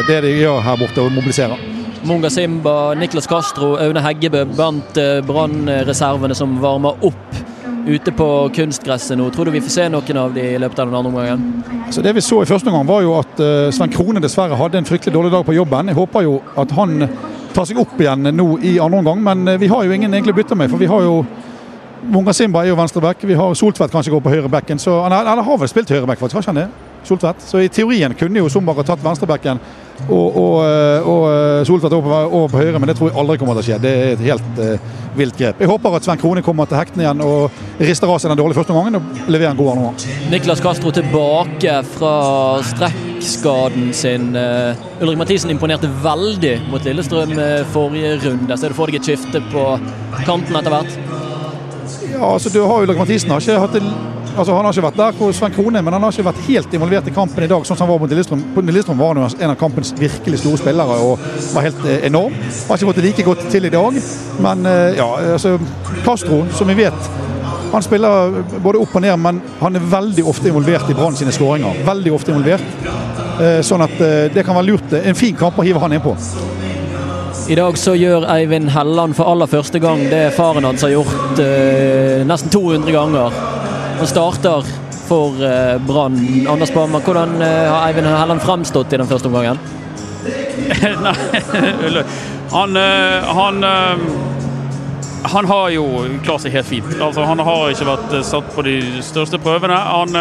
det de gjør her borte, å mobilisere. Munga Simba, Niklas Castro, Aune Heggebø blant brannreservene som varmer opp ute på kunstgresset nå. Tror du vi får se noen av de i løpet av den andre omgangen? Så det vi så i første omgang var jo at uh, Sven Krone dessverre hadde en fryktelig dårlig dag på jobben. Jeg håper jo at han tar seg opp igjen nå i andre omgang, men uh, vi har jo ingen egentlig å bytte med. For vi har jo Munga Simba er jo venstreback. Vi har Soltvedt kanskje går på høyrebacken. Så han, har vel spilt høyreback, faktisk. Har han det? Soltvedt. Så i teorien kunne jo Zumbar ha tatt venstrebacken og, og, og Soltvedt over, over, på høyre, men det tror jeg aldri kommer til å skje. Det er et helt uh, vilt grep. Jeg håper at Sven Krone kommer til hektene igjen og rister av seg den dårlige første omgangen og leverer en god andre omgang. Niklas Castro tilbake fra strekkskaden sin. Ulrik Mathisen imponerte veldig mot Lillestrøm forrige runde. så du for deg et skifte på kanten etter hvert? Ja, altså du har Ulrik Mathisen har ikke hatt en Altså, han har ikke vært der hvor Sven Krone, men han har ikke vært helt involvert i kampen i dag. sånn som han var mot Lillestrøm. Lillestrøm var han en av kampens virkelig store spillere og var helt eh, enorm. Har ikke fått det like godt til i dag, men eh, ja, altså Castro, som vi vet han spiller både opp og ned, men han er veldig ofte involvert i Brann sine skåringer. Veldig ofte involvert. Eh, sånn at det kan være lurt. En fin kamp å hive han inn på. I dag så gjør Eivind Helland for aller første gang det faren hans har gjort eh, nesten 200 ganger. Han starter for eh, Brann. Anders Bammer, hvordan eh, har Eivind Helland fremstått i den første omgangen? Nei, han, han han har jo klart seg helt fint. Altså, han har ikke vært satt på de største prøvene. Han,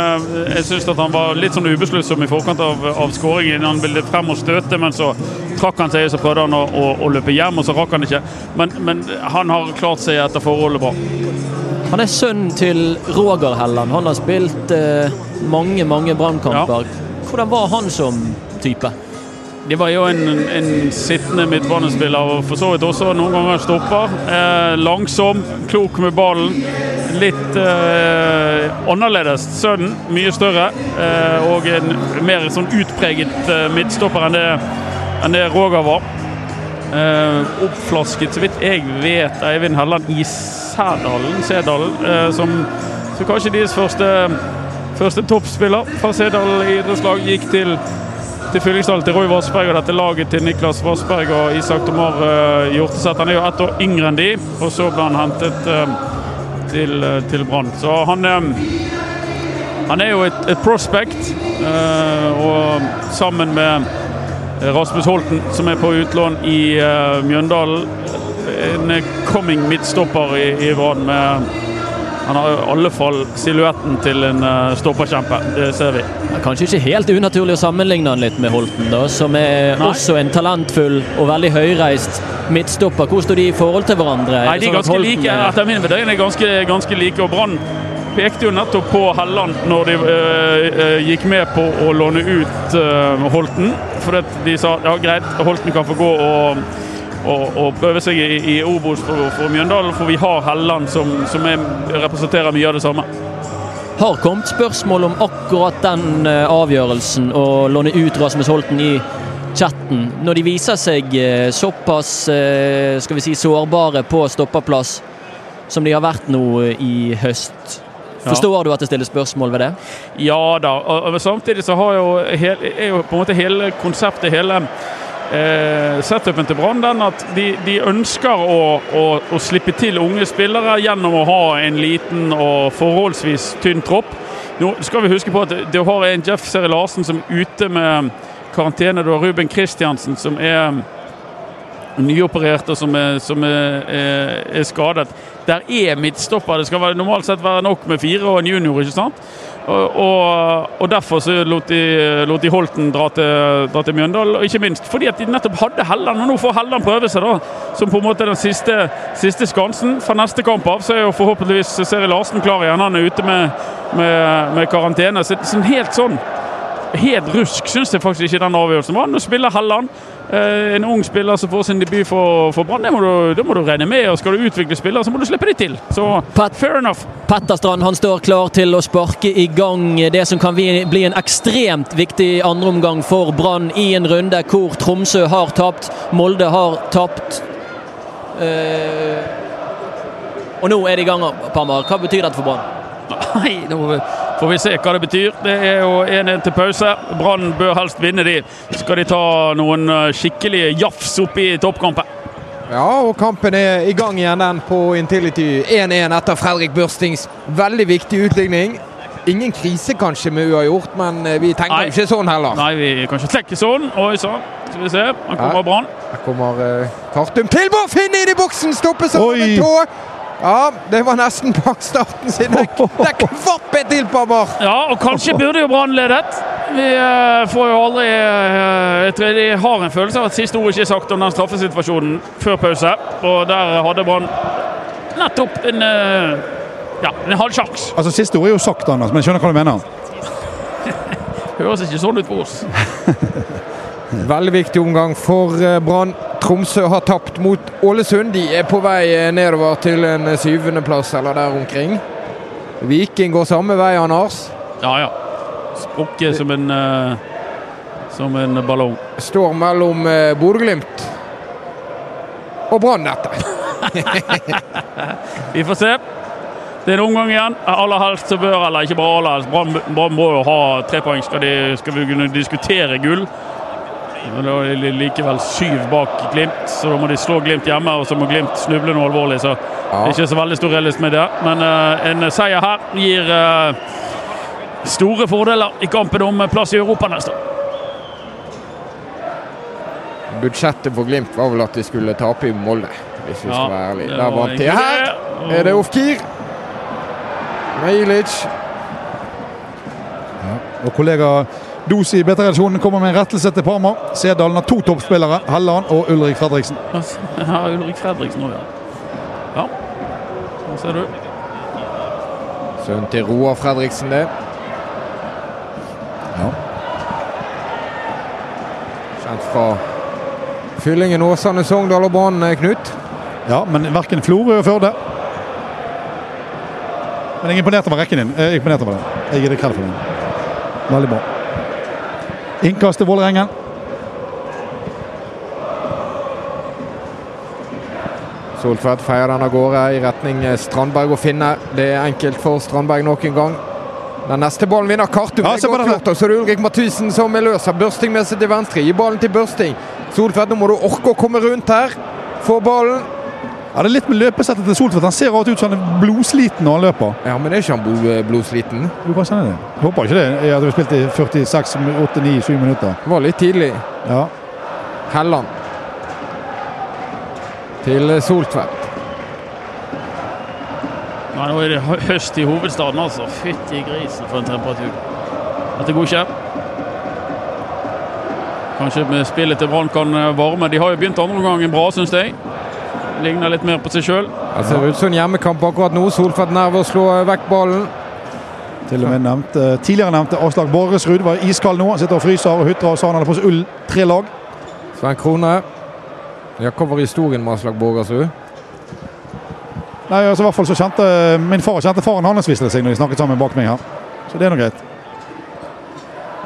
jeg syns han var litt sånn ubesluttsom i forkant av, av skåringen. Han ville frem og støte, men så trakk han seg, så prøvde han å, å, å løpe hjem, og så rakk han ikke. Men, men, han har klart seg etter forholdet bra. Han er sønnen til Roger Helland. Han har spilt eh, mange, mange brannkamper. Ja. Hvordan var han som type? Det var jo en, en sittende midtbanespiller, og for så vidt også noen ganger stopper. Eh, langsom, klok med ballen. Litt eh, annerledes. Sønnen mye større, eh, og en mer sånn utpreget eh, midtstopper enn det, enn det Roger var. Eh, oppflasket, så vidt jeg vet, Eivind Helland i Sædalen, Sædalen eh, som, som kanskje deres første, første toppspiller fra Sædalen idrettslag gikk til til Fyllingsdalen til Roy Vassberg og dette laget til Niklas Vassberg og Isak Tomar uh, Hjorteseth. Han er jo ett år yngre enn de, og så ble han hentet uh, til, uh, til Brann. Så han, han er jo et, et prospect, og sammen med Rasmus Holten, som er på utlån i Mjøndalen. En coming midtstopper i, i Brann med han har i alle fall silhuetten til en uh, stopperkjempe. Det ser vi. Kanskje ikke helt unaturlig å sammenligne han litt med Holten, da, som er Nei. også en talentfull og veldig høyreist midtstopper. Hvor står de i forhold til hverandre? Nei, De er ganske ganske like. Etter min vurdering er ganske, ganske like. og Brann pekte jo nettopp på Helland når de uh, gikk med på å låne ut uh, Holten. For de sa ja greit, Holten kan få gå og og, og prøve seg i, i Obos for, for Mjøndalen, for vi har Helland som, som er, representerer mye av det samme. Har kommet spørsmål om akkurat den eh, avgjørelsen å låne ut Rasmus Holten i chatten, når de viser seg eh, såpass eh, skal vi si, sårbare på stoppeplass som de har vært nå eh, i høst. Forstår du at det stilles spørsmål ved det? Ja da, og, samtidig så har jo, er jo på en måte hele konseptet, hele eh, setupen til Brann den at de, de ønsker å, å, å, slippe til unge spillere gjennom å ha en liten og forholdsvis tynn tropp. Nå skal vi huske på at du har en Jeff Seri Larsen som er ute med karantene. Du har Ruben Kristiansen som er nyoperert og som er, som er, er skadet. Der er midtstopper. Det skal normalt sett være nok med fire og en junior. ikke sant? Og, og, og Derfor så lot de, lot de Holten dra til, dra til, Mjøndalen. Og ikke minst fordi at de nettopp hadde Helland. Og nå får Helland prøve seg, da. Som på en måte den siste, siste skansen. Fra neste kamp av så er jo forhåpentligvis Seri Larsen klar igjen. Han er ute med, med, med karantene. Så, så helt sånn Helt rusk syns jeg faktisk ikke den avgjørelsen var. Nå spiller Helland. Eh, en ung spiller som får sin debut for, for Brann, det, det, må du regne med. og Skal du utvikle spillere, så må du slippe de til. Så Pat, fair enough. Petterstrand han står klar til å sparke i gang det som kan bli en ekstremt viktig andreomgang for Brann i en runde hvor Tromsø har tapt, Molde har tapt. Eh, og nå er det i gang, Pammer. Hva betyr dette for Brann? Nei, nå får vi se hva det betyr. Det er jo 1-1 til pause. Brann bør helst vinne de. Skal de ta noen eh, skikkelige jafs oppi toppkampen. Ja, og kampen er i gang igjen den på Intility 1-1 etter Fredrik Børstings veldig viktig utligning. Ingen krise kanskje med uavgjort, men eh, vi tenker Nei. ikke sånn heller. Nei, vi kan ikke tenke sånn. Oi sann. Skal vi se. Han kommer Brann. Her kommer uh, Kartum til Finn inn i boksen! Stoppes av en tå! Ja, det var nesten bak starten sin. Det er kvappe til, Pammer! Ja, og kanskje burde jo Brann ledet. Vi uh, får jo aldri uh, Jeg tror de har en følelse av at siste ord ikke er sagt om den straffesituasjonen før pause. Og der hadde Brann nettopp en uh, ja, en halv sjanse. Altså, siste ord er jo sagt, Anders, men jeg skjønner hva du mener. Høres ikke sånn ut på oss. Veldig viktig omgang for Brann. Tromsø har tapt mot Ålesund. De er på vei nedover til en syvendeplass eller der omkring. Viking går samme vei, Anders. Ja, ja. Sprukket som en uh, som en ballong. Står mellom uh, Bodø-Glimt og Brann, dette. Vi får se. Det er en omgang igjen. Aller helst så bør, eller ikke bare aller helst, Brann må jo ha tre poeng skal, de, skal vi kunne diskutere gull. Men da er det likevel syv bak Glimt, så da må de slå Glimt hjemme. Og så må Glimt snuble noe alvorlig, så ja. det er ikke så veldig stor realisme med det. Men uh, en seier her gir uh, store fordeler i kampen om plass i Europa neste år. Budsjettet for Glimt var vel at de skulle tape i Molde, hvis vi ja, skal være ærlige. Der vant de. Her er det Ofkir. Meilic. Ja, og kollega Dos i Beta-redaksjonen kommer med en rettelse til Parma. Sedalen har to toppspillere, Helland og Ulrik Fredriksen. Ja, Ulrik Fredriksen òg, ja. Ja, der ser du. Sønnen til Roar Fredriksen, det. Ja. Kjent fra Fyllingen, Åsane, Sogndal og Brann, Knut. Ja, men verken Florø og Førde. Men jeg er imponert over rekken din. Jeg er imponert over det. Jeg gir deg kred for den. Veldig bra. Innkast til Vålerengen. Soltvedt feier den av gårde i retning Strandberg og Finne. Det er enkelt for Strandberg nok en gang. Den neste ballen vinner Kartum. Ja, det er og så er det Ulrik Mathisen som er løs. Har Børsting med seg til venstre. Gi ballen til Børsting. Soltvedt, nå må du orke å komme rundt her. Få ballen. Ja, Det er litt med løpesettet til Soltvedt. Han ser ut som han er blodsliten når han løper. Ja, Men er ikke han eh, blodsliten? Jo, kanskje han er det. Jeg håper ikke det. Jeg hadde spilt i 46, 8, 9, 7 minutter. Det var litt tidlig. Ja. Helland. Til Soltvedt. Ja, nå er det høst i hovedstaden, altså. Fytti grisen for en temperatur. Dette går ikke. Kanskje med spillet til Brann kan eh, varme. De har jo begynt andre omgang bra, syns jeg. Ligner litt mer på seg sjøl. Det ser ut som en hjemmekamp akkurat nå. Solfedt nær ved å slå vekk ballen. Til og med nevnt, uh, Tidligere nevnte Aslak Borresrud var iskald nå. Han sitter og fryser og hutrer og sa han hadde på seg ull tre lag. Sven Krone. Ja, Hva var historien med Aslak Borresrud? Nei, altså i hvert fall så kjente Min far kjente faren hans visste seg når de snakket sammen bak meg her. Så det er nå greit.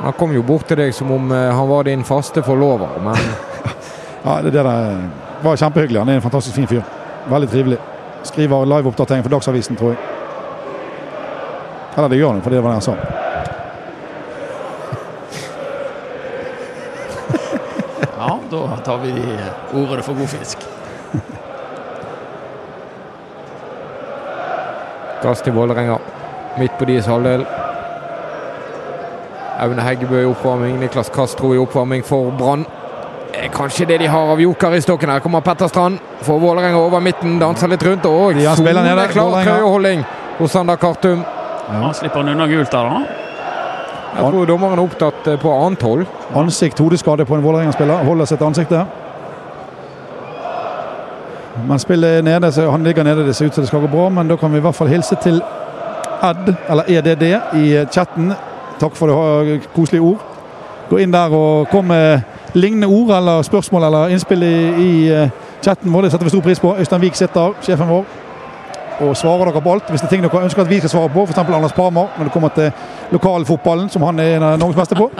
Han kom jo bort til deg som om eh, han var din faste forlover, men Ja, det, er det der var kjempehyggelig. Han er en fantastisk fin fyr. Veldig trivelig. Skriver liveoppdatering for Dagsavisen, tror jeg. Eller det gjør han, for det var det han sa. Ja, da tar vi ordene for god fisk. gass til Vålerenga. Midt på deres halvdel. Aune Heggebø i oppvarming, Niklas Castro i oppvarming for Brann. Det Kanskje det de har av joker i stokken. Her kommer Petter Strand. Får Vålerenga over midten, danser litt rundt. Og Ja, er klar. soleklar trøyeholding hos Sander Kartum. Han slipper han unna gult der, da. Jeg tror dommeren er opptatt eh, på annet hold. Ansikt, hodeskade på en Vålerenga-spiller. Holder sitt ansikt der. Men spillet er nede, så han ligger nede. Det ser ut som det skal gå bra, men da kan vi i hvert fall hilse til Ed, eller EDD, i chatten. Takk for det har koselige ord. Gå inn der og kom med lignende ord eller spørsmål eller innspill i, i eh, chatten vår. Det setter vi stor pris på. Øystein Wiik sitter, sjefen vår, og svarer dere på alt. Hvis det er ting dere ønsker at vi skal svare på, f.eks. Anders Parmar når det kommer til lokalfotballen, som han er en av Norges beste på.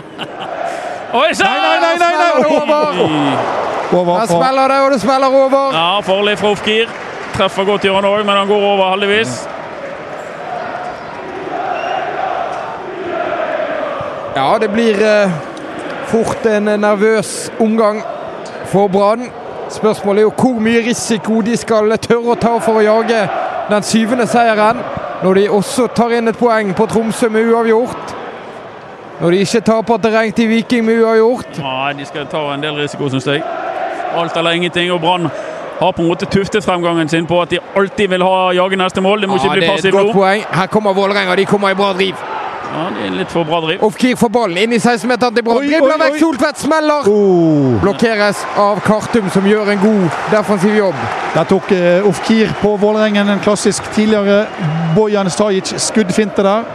Oi sann! Nei, nei, nei, nei, nei. Over smeller det, og det smeller over. Ja, farlig fra gir. Treffer godt han òg, men han går over heldigvis. Ja, det blir eh, fort en nervøs omgang for Brann. Spørsmålet er jo hvor mye risiko de skal tørre å ta for å jage den syvende seieren. Når de også tar inn et poeng på Tromsø med uavgjort. Når de ikke taper terreng til Viking med uavgjort. Nei, de skal ta en del risiko, syns jeg. Alt eller ingenting. Og Brann har på en måte tuftet fremgangen sin på at de alltid vil ha jage neste mål. Det må Ja, ikke bli passivt nå. Her kommer Vålerenga, de kommer i bra driv. Ja, det er litt for bra driv. Ofkir får ballen inn i 16-meteren til Brann. Dribler vekk. Soltvedt, smeller! Oh. Blokkeres av Kartum, som gjør en god defensiv jobb. Der tok uh, Ofkir på Vålerengen en klassisk tidligere Bojan Stajic skuddfinte der.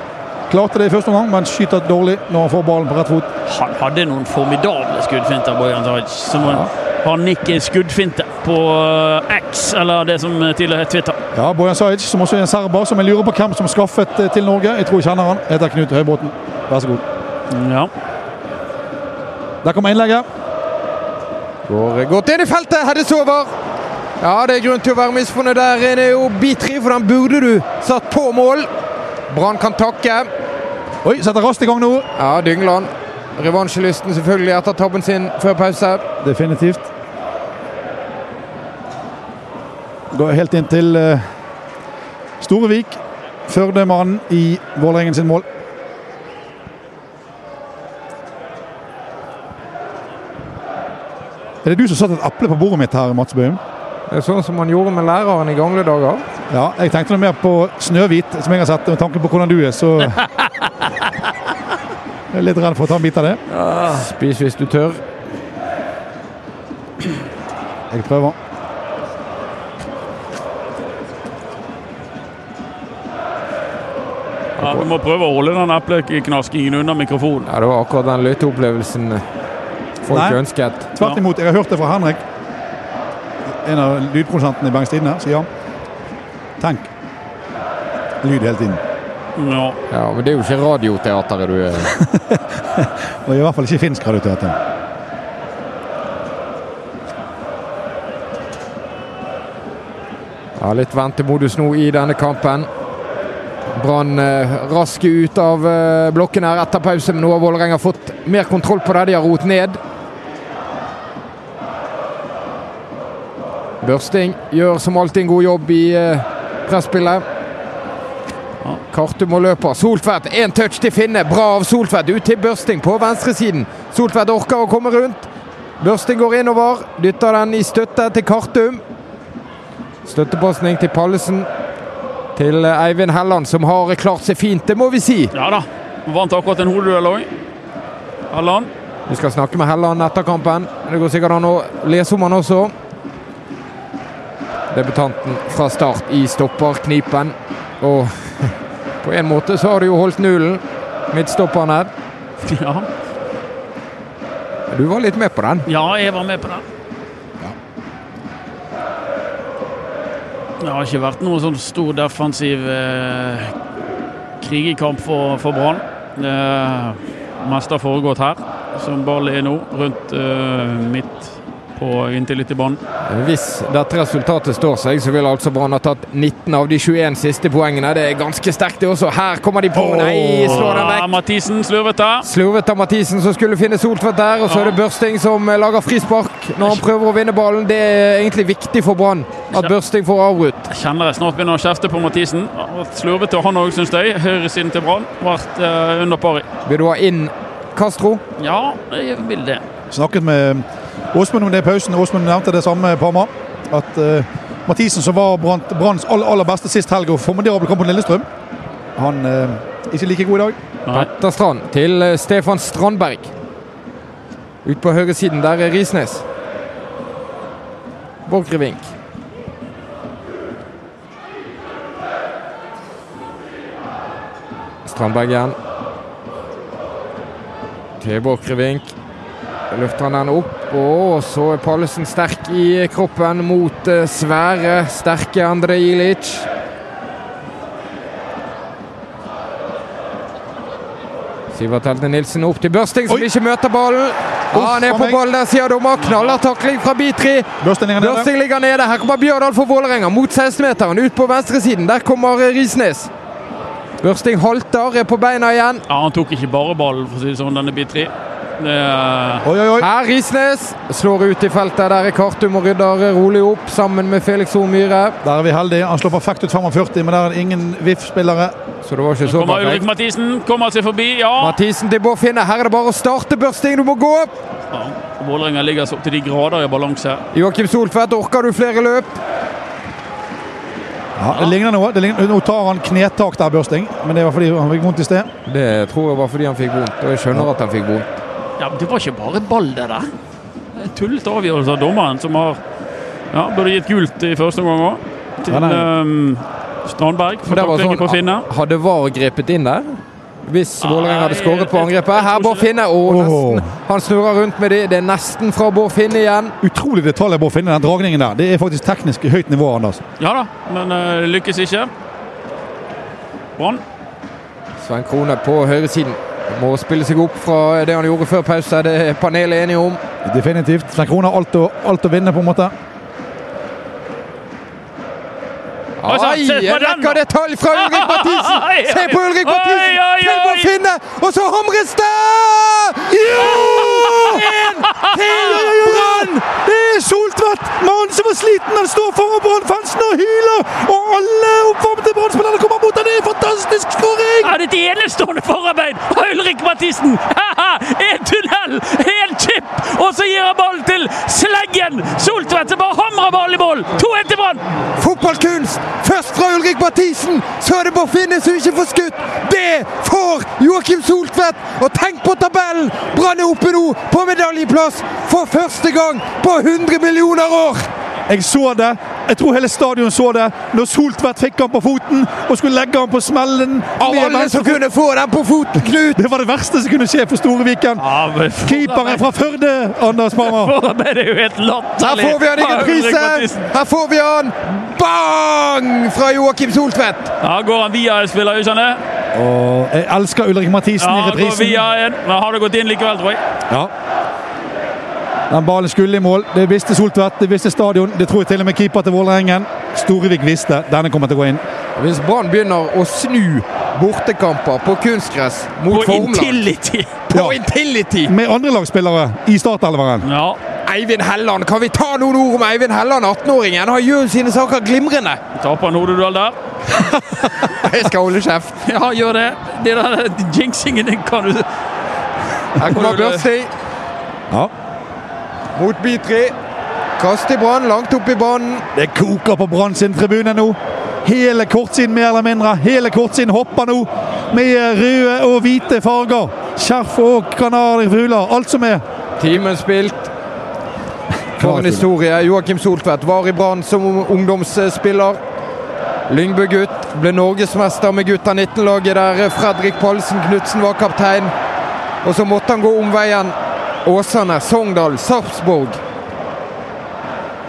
Klarte det i første omgang, men skyter dårlig når han får ballen på rett fot. Han hadde noen formidable skuddfinter, Bojan Stajic. Som har nikket skuddfinte på eh, X, eller det som tidligere het Twitter. Ja, Bojan Sajic, som også er en serber, som jeg lurer på hvem som skaffet eh, til Norge. Jeg tror jeg kjenner han. Heter Knut Høybråten. Vær så god. Ja. Der kommer innlegget. Går godt inn i feltet, Heddes over. Ja, det er grunn til å være misfornøyd der. En er jo bitri, for den burde du satt på mål. Brann kan takke. Oi, setter raskt i gang nå. Ja, Dyngland. Revansjelysten selvfølgelig etter tabben sin før pause. Definitivt. Går helt inn til eh, Storevik. Førdemannen i Vålerengen sin mål. Er det du som satte et eple på bordet mitt her, Mats Bøhm? Det er sånn som man gjorde med læreren i gamle dager. Ja, jeg tenkte noe mer på Snøhvit, som jeg har sett, med tanke på hvordan du er, så Jeg er litt redd for å ta en bit av det. Spis hvis du tør. Jeg prøver. ja, Du må prøve å holde den epleknaskingen under mikrofonen. Ja, det var akkurat den lytteopplevelsen folk Nei. ønsket. Tvert imot, jeg har hørt det fra Henrik. En av lydprodusentene i Bergens Tidende sier Tenk. Lyd hele tiden. Ja. Ja, men det er jo ikke radioteateret du er. Og i hvert fall ikke finsk radioteater. Ja, litt ventemodus nå i denne kampen. Brann eh, raske ut av eh, blokken her etter pause, men nå har Vålerenga fått mer kontroll på det. De har rot ned. Børsting gjør som alltid en god jobb i eh, presspillet. Kartum og løper. Soltvedt, én touch til Finne. Bra av Soltvedt. Ut til Børsting på venstresiden. Soltvedt orker å komme rundt. Børsting går innover. Dytter den i støtte til Kartum. Støttepasning til Pallesen. Til eh, Eivind Helland, som har klart seg fint, det må vi si. ja da. Vant akkurat en hodeduell òg. Helland. Vi skal snakke med Helland etter kampen. Det går sikkert an å lese om han også. Debutanten fra start i stopperknipen. Og på en måte så har du jo holdt nullen, midtstopperen her. Ja. Du var litt med på den? Ja, jeg var med på den. Ja. Det har ikke vært noen sånn stor defensiv eh, krigekamp for, for Brann. Det meste har foregått her, som ballen er nå, rundt eh, midt på inntil litt i banen. Hvis dette resultatet står seg, så vil altså Brann ha tatt 19 av de 21 siste poengene. Det er ganske sterkt, det også. Her kommer de på. Nei, slår den vekk. vekk. Mathisen slurvete. Slurvet av Mathisen som skulle finne Soltvedt der, og så er det Børsting som lager frispark når han prøver å vinne ballen. Det er egentlig viktig for Brann at Børsting får avbrutt. Jeg kjenner jeg snart begynner å kjefte på Mathisen. Slurvete han òg, syns jeg. Høyresiden til Brann ble eh, under pari. Vil du ha inn Castro? Ja, jeg vil det. Snakket med Åsmund om det i pausen. Åsmund nevnte det samme, Parma. At uh, Mathisen, som var Brann- Branns aller, aller beste sist helg og formidabel kamp mot Lillestrøm, han uh, ikke like god i dag. Petter Strand til eh, Stefan Strandberg. Ut på høyresiden, der er Risnes. Borchgrevink. Strandberg igjen. Til Borchgrevink. Løfter han den opp, og så er Pallesen sterk i kroppen mot eh, svære, sterke Andrej Ilic. Sivert Helte Nilsen opp til Børsting, som Oi. ikke møter ballen. Ja, han er på ballen der, sier dommer. Knallertakling fra Bitri. Børsting ligger. Børsting ligger nede. Her kommer Bjørdal for Vålerenga mot 16-meteren. Ut på venstresiden. Der kommer eh, Risnes. Børsting halter, er på beina igjen. Ja, han tok ikke bare ballen, for å si det sånn, denne Bitri. Det er Oi, oi, oi. Her Risnes slår ut i feltet. Der er Kartum og rydder rolig opp sammen med Felix O. Myhre. Der er vi heldige. Han slår perfekt ut 45, men der er det ingen VIF-spillere. Så det var ikke så Kommer Ulrik. Mathisen, kommer seg forbi, ja. Mathisen til Bård Finne. Her er det bare å starte Børsting. Du må gå! ja. Vålerenga ligger så til de grader i balanse. Joakim Solfedt, orker du flere løp? Ja, det ligner noe. Det ligner, nå tar han knetak der, Børsting, men det var fordi han fikk vondt i sted. Det tror jeg var fordi han fikk vondt, og jeg skjønner at han fikk vondt. Ja, men Det var ikke bare ball, det der. Er Tullete avgjørelse av dommeren, som har ja, burde gitt gult i første omgang òg. Til Ja, ehm, Strandberg for var taklingen på sånn, Finne. Hadde VAR grepet inn der? Hvis Vålerenga hadde skåret på angrepet. Her Bård Finne. Nesten. Han snurrer rundt med det. Det er nesten fra Bård Finne igjen. Utrolig detalj Bård finne den dragningen der. Det er faktisk teknisk høyt nivå, Anders. Ja da, men uh, lykkes ikke. Brann. Svein Krone på høyresiden. Må spille seg opp fra det han gjorde før pause. Det er panelet enige om. Definitivt. Svein Krone har alt, alt å vinne, på en måte. Oi, en lekker detalj fra Ulrik Mathisen! Se på Ulrik Mathisen! Til på Finne! Og så hamres det! Jo! Til Brann! Det er Soltvedt! Mannen som var sliten, han står foran Brann-fansen og hyler! Og alle oppvarmede Brann-spillerne kommer mot ham! Det er en fantastisk skåring! Ja, det er et enestående forarbeid av Ulrik Mathisen! En tunnel, en chip, og så gir han ballen til Sleggen! Soltvedt som bare hamrer ballen i mål! 2-1 til Brann! Fotballkunst! Først fra Ulrik Mathisen, så er det Bård Finne som ikke får skutt! Det får Joakim Soltvedt! Og tenk på tabellen! Brann er oppe nå på medaljeplass for første gang på 100 millioner år! Jeg så det. Jeg tror hele stadion så det. Når Soltvedt fikk han på foten og skulle legge han på smellen. Av alle som kunne få den på foten, Knut! Det var det verste som kunne skje for Storeviken. Keeperen fra Førde, Anders Parma. Forarbeidet er jo helt Her får vi han ingen prise! Her får vi han! Bang! Fra Joakim Soltvedt. Ja, går han via en spiller, gjør han det? Og jeg elsker Ulrik Mathisen Ja, i han går via en, men har det gått inn likevel, tror jeg. Ja. Den ballen skulle i mål. Det visste Soltvedt, det visste stadion. Det tror jeg til og med keeper til Vålerengen. Storevik visste. Denne kommer til å gå inn. Hvis Brann begynner å snu bortekamper på kunstgress mot På Formland Intility! På Ja. Intility! Med andrelagsspillere i startelveren. Ja. Eivind Helland, kan vi ta noen ord om Eivind Helland, 18-åringen? Han gjør sine saker glimrende. Taper en hodeduell der. Jeg skal holde kjeft. Ja, gjør det. Det der jinxingen, din kan du Her kommer er? Børsting Ja. Mot Bitri. Kast i Brann, langt opp i banen. Det koker på Brann sin tribune nå. Hele kortsiden mer eller mindre. Hele kortsiden hopper nå med røde og hvite farger. Skjerf og kanarifugler. Alt som er. Timen spilt. For en historie. Joakim Soltvedt var i Brann som ungdomsspiller. Lyngbø-gutt. Ble norgesmester med gutta 19-laget der Fredrik Pallesen Knutsen var kaptein. Og så måtte han gå omveien Åsane, Sogndal, Sarpsborg.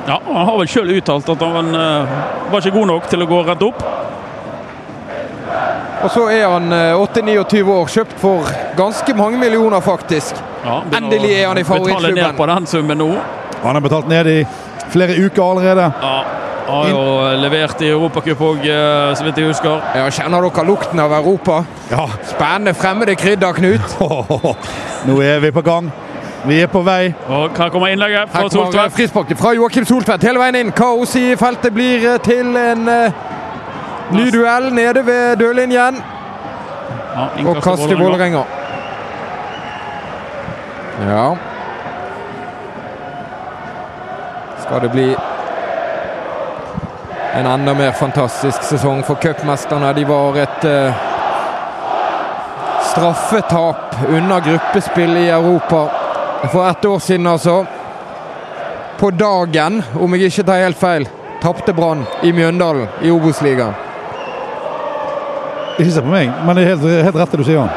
Ja, Han har vel sjøl uttalt at han uh, var ikke god nok til å gå rett opp. Og så er han uh, 8-29 år, kjøpt for ganske mange millioner, faktisk. Ja, Endelig er han i favorittklubben. favorittklubben. ned på den summen nå. Han er betalt ned i flere uker allerede. Ja, har jo levert i Europacup òg, så vidt jeg husker. Ja, Kjenner dere lukten av Europa? Ja. Spennende fremmede krydder, Knut. Nå er vi på gang. Vi er på vei. Og Her kommer innlegget fra Soltvedt. frispark fra Joakim Soltvedt hele veien inn. Kaos i feltet blir eh, til en uh, ny duell nede ved dørlinjen. Ja, Og kast til Vålerenga. Vålerenga. Ja Skal det bli en enda mer fantastisk sesong for cupmesterne? De var et uh, straffetap unna gruppespill i Europa for ett år siden, altså. På dagen, om jeg ikke tar helt feil, tapte Brann i Mjøndalen i Obos-ligaen. Ikke se på meg, men det er helt, helt rett det du sier.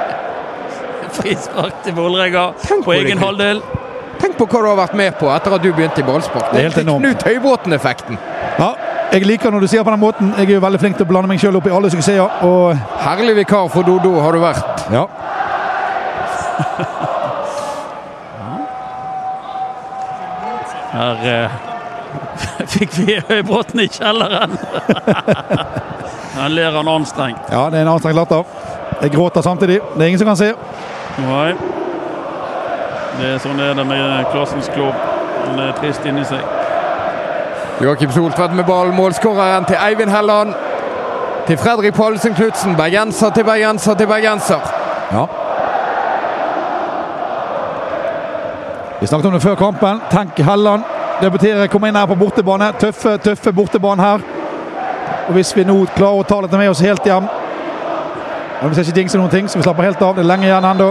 Frispark til Vålerenga på på egen halvdel. Tenk på hva du har vært med på etter at du begynte i ballspark. Det er helt enormt. Knut Høybråten-effekten. Ja, jeg liker når du sier på den måten. Jeg er jo veldig flink til å blande meg sjøl opp i alle suksesser. Og Herlig vikar for Dodo har du vært. ja, Her eh, fikk vi Høybråten i kjelleren. Her ler han anstrengt. ja, det er en anstrengt latter. Jeg gråter samtidig. Det er ingen som kan se. Nei. Det er sånn det er det med klassens klubb. Han er trist inni seg. Joakim Soltvedt med ball. Målskåreren til Eivind Helland. Til Fredrik Pallesen Knutsen. Bergenser til bergenser til bergenser. Ja. Vi snakket om det før kampen. Tenk Helland debuterer, kommer inn her på bortebane. Tøffe, tøffe bortebane her. Og hvis vi nå klarer å ta dette med oss helt hjem Vi skal ikke dingse noen ting, så vi slapper helt av. Det er lenge igjen ennå.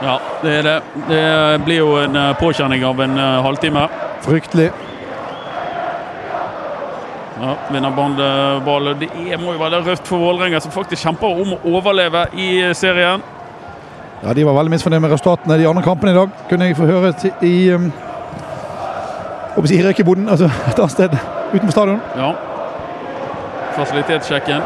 Ja, det er det. Det blir jo en eh, påkjenning av en eh, halvtime. Fryktelig. Ja, vinner ball- ball. Det må jo være røft for Vålerenga, som faktisk kjemper om å overleve i eh, serien. Ja, De var veldig misfornøyd med resultatene i de andre kampene i dag. Kunne jeg få høre i um, i altså et annet sted utenfor stadion. Ja. Fasilitetssjekken.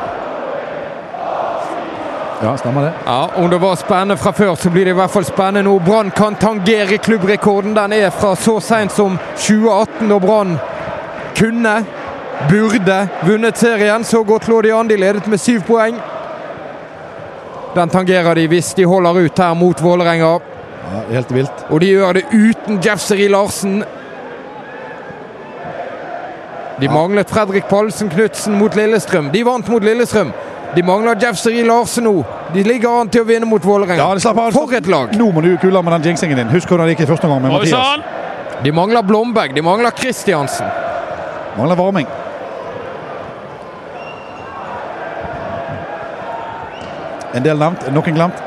Ja, stemmer det. Ja, Om det var spennende fra før, så blir det i hvert fall spennende nå. Brann kan tangere klubbrekorden. Den er fra så seint som 2018, da Brann kunne, burde, vunnet serien. Så godt lå de an. De ledet med syv poeng. Den tangerer de hvis de holder ut her mot Vålerenga. Ja, helt vilt. Og de gjør det uten Gefseri Larsen. De manglet Fredrik Palsen Knutsen mot Lillestrøm. De vant mot Lillestrøm. De mangler Jefseri Larsen nå. De ligger an til å vinne mot Vålerenga. Ja. For et lag! Nå må du kule med den jinxingen din. Husk hvordan det gikk i første omgang med Mathias. De mangler Blomberg, de mangler Kristiansen. Mangler varming. En del nevnt, noen glemt.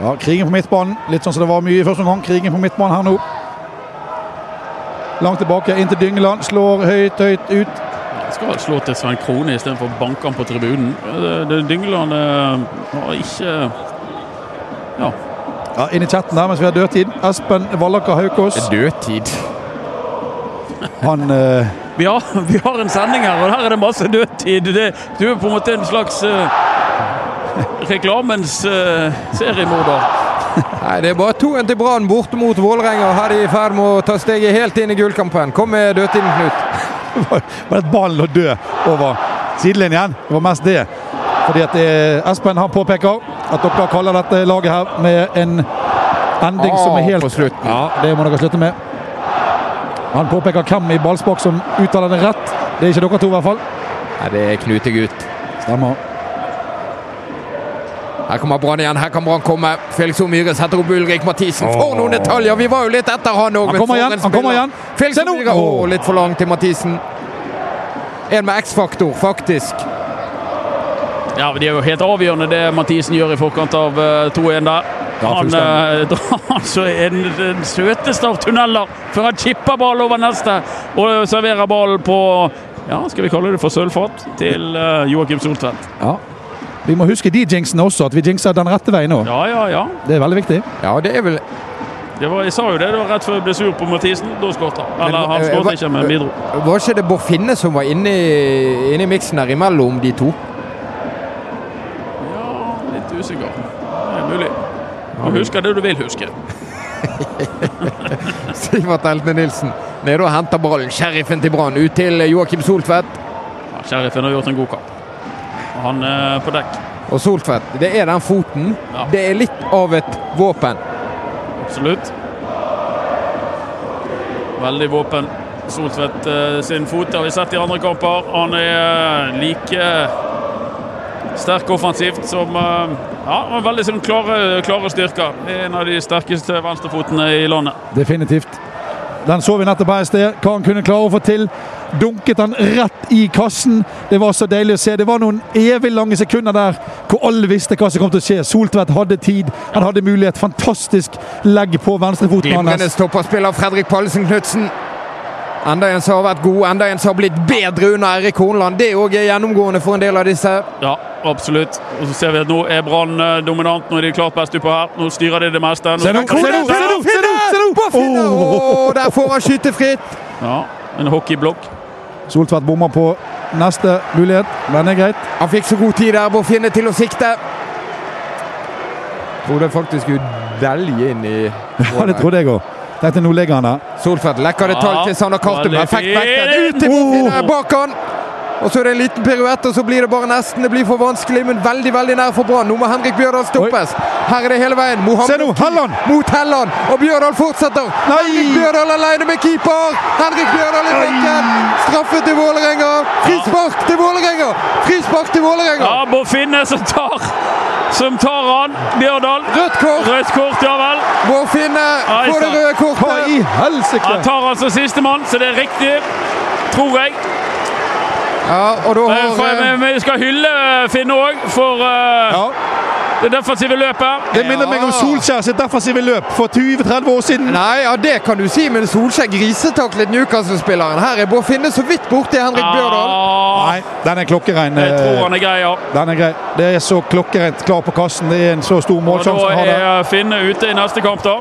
Ja, krigen på midtbanen. Litt sånn som det var mye i første omgang. Krigen på midtbanen her nå. Langt tilbake, inn til Dyngeland. Slår høyt, høyt ut. Jeg Skal slå til Svein Krone istedenfor å banke han på tribunen. Dyngeland eh, har ikke Ja. Ja, inn i chatten der mens vi har dødtid. Espen Vallaker Haukås. Dødtid. Han eh, Vi har, vi har en sending her, og her er det masse dødtid. Det, du er på en måte en slags uh, reklamens uh, seriemorder. Nei, Det er bare 2-1 til Brann borte mot Vålerenga. Her er de i ferd med å ta steget helt inn i gullkampen. Kom med dødtiden, Knut. var et ball å dø over sidelinjen. Det var mest det. Fordi at eh, Espen han påpeker at dere kaller dette laget her med en ending Ah, som er helt på slutten. Ja, Det må dere slutte med. Han påpeker hvem i ballspark som uttaler det rett. Det er ikke dere to, i hvert fall. Nei, Det er Knutegutt. Stemmer. Her kommer Brann igjen. Her kan Brann komme. Felix Omyhre setter opp Ulrik Mathisen. For noen detaljer! Vi var jo litt etter han òg. Han kommer igjen, han kommer igjen. Felix Se nå! Omyhre. Å, litt for langt til Mathisen. En med X-faktor, faktisk. Ja, men Det er jo helt avgjørende det Mathisen gjør i forkant av eh, 2-1 der. Ja, han drar altså en, den søteste av tunneler før han chipper ball over neste og serverer ballen på ja, skal vi kalle det for sølvfat til eh, Joakim Soltvedt. Ja. Vi må huske de jinxene også, at vi jinxer den rette veien nå. Ja, ja, ja. Det er veldig viktig. Ja, det er vel Det var, jeg sa jo det, det var rett før jeg ble sur på Mathisen. Da skåret han. Eller han eh, skåret ikke, men bidro. Var ikke det Bård Finne som var inne i, inne i miksen her imellom de to? Ja, litt usikker. Du husker det du vil huske. Sivert Eltne Nilsen nede og henter ballen. Sheriffen til Brann ut til Joakim Soltvedt. Ja, Sheriffen har gjort en god kamp. Og Han er på dekk. Og Soltvedt, det er den foten. Ja. Det er litt av et våpen. Absolutt. Veldig våpen. Soltvedt eh, sin fot har vi sett i andre kamper. Han er eh, like sterk offensivt som eh, Ja, og veldig sånn klare, klare styrker. En av de sterkeste venstrefotene i landet. Definitivt. Den så vi nettopp her i sted. Hva han kunne klare å få til. Dunket han rett i kassen. Det var så deilig å se. Det var noen evig lange sekunder der hvor alle visste hva som kom til å skje. Soltvedt hadde tid, han hadde mulighet. Fantastisk legg på venstrefoten Glimrende hans. stopperspiller Fredrik Pallesen Knutsen. Enda en som har vært god, enda en som har blitt bedre under Erik Hornland. Det òg er gjennomgående for en del av disse. Ja, absolutt. Og så ser vi at nå er Brann eh, dominant. Nå er de klart best utpå her. Nå styrer de det meste. Nå Se nå, se nå, se nå, se nå! På Finne! Åh! Åh, der får han skyte fritt! Ja, en hockeyblokk. Soltvedt bommer på neste mulighet, men det er greit. Han fikk så god tid der, Bård Finne, til å sikte. Trodde faktisk skulle velge inn i Ja, det trodde jeg òg. Tenkte nå ligger han der. Soltvedt lekker detalj til Sander Kartum. Han Perfekt fin. vektet. Ut til Bård bak han! Og så er det en liten piruett, og så blir det bare nesten. Det blir for vanskelig, men veldig veldig nær for Brann. Nå må Henrik Bjørdal stoppes. Her er det hele veien. Mohammed Se nå, Helland! mot Helland, og Bjørdal fortsetter. Nei! Henrik Bjørdal alene med keeper! Henrik Bjørdal i bakken! Straffe til Vålerenga! Frispark til Vålerenga! Frispark til Vålerenga! Ja, må Finne som tar, som tar han. Bjørdal. Rødt kort! Rødt kort, ja vel. Må Finne på det røde røde Hva kortet. i helsike? Han tar altså sistemann, så det er riktig. Tror jeg. Ja, og da for- har vi skal hylle Finne òg for uh, Ja, det defensive løpet. det minner meg om Solskjær sitt defensive løp for 20-30 år siden. Nei, ja, det kan du si, men Solskjær grisetaklet Newcastle-spilleren. Her er Bård Finne så vidt borti Henrik Bjørdal. Ah, Nei, den er klokkerein. jeg tror eh, han er grei, ja. Den er grei. Det er så klokkereint klar på kassen. Det er en så stor da målsjanse han har der. er Finne ute i neste kamp, da.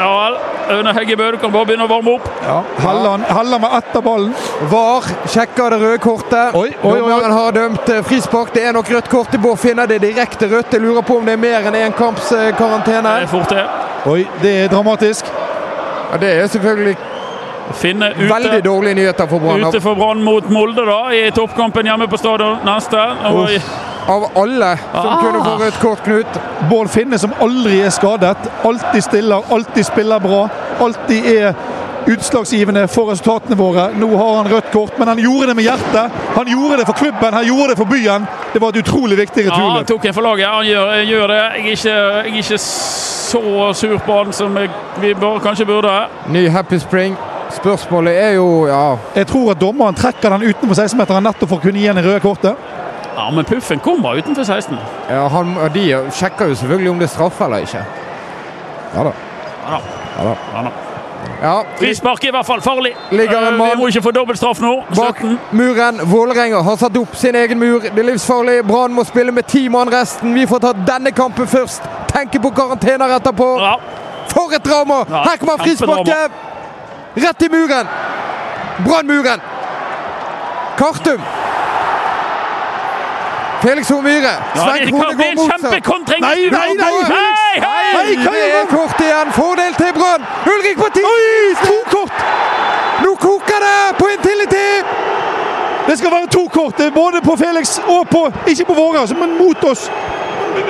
Ja vel. Aune Heggebø, du kan bare begynne å varme opp. Ja, Halland, Halland var etter ballen. VAR sjekker det røde kortet. Oi, oi, oi. Dommeren har dømt eh, frispark. Det er nok rødt kort Bård Finne. Det direkte rødt. Jeg lurer på om det er mer enn én kamps eh, karantene. Det er fort det. Oi, det er dramatisk. Ja, det er selvfølgelig Finne veldig ute. dårlige nyheter for Brann. Ute for Brann mot Molde da, i toppkampen hjemme på stadion neste. Og, Av alle som Ah. kunne få rødt kort, Knut. Bård Finne som aldri er skadet. Alltid stiller, alltid spiller bra. Alltid er utslagsgivende for resultatene våre. Nå har han rødt kort, men han gjorde det med hjertet. Han gjorde det for klubben, han gjorde det for byen. Det var et utrolig viktig ja, han tok en for laget. Han gjør, gjør det. Jeg er, ikke, jeg er ikke så sur på han som jeg, vi bør, kanskje burde. Ny Happy Spring. Spørsmålet er jo ja, Jeg tror at dommeren trekker den utenfor 16-meteren nettopp for å kunne gi henne det røde kortet. Ja, men Puffen kommer utenfor 16. ja han, De sjekker jo selvfølgelig om det er straffe eller ikke. Ja da. Ja da. Ja da. Ja, da. Ja, Frispark er i hvert fall farlig. Ligger en Eh, mann- Vi må ikke få dobbeltstraff nå. Bak muren. Vålerenga har satt opp sin egen mur. Det er livsfarlig. Brann må spille med ti mann resten. Vi får ta denne kampen først. Tenke på karantener etterpå. Ja. For et drama! Ja, Her kommer frisparket! Rett i muren! Brannmuren! Kartum. Felix Horn Myhre. Ja, Svein det Krone går mot seg. Nei, nei, nei! Hei, hei! Det er kort igjen. Fordel til Brann. Ulrik på ti! To kort! Nå koker det på Intility! Det skal være to kort, er både på Felix og på Ikke på våre, altså, men mot oss.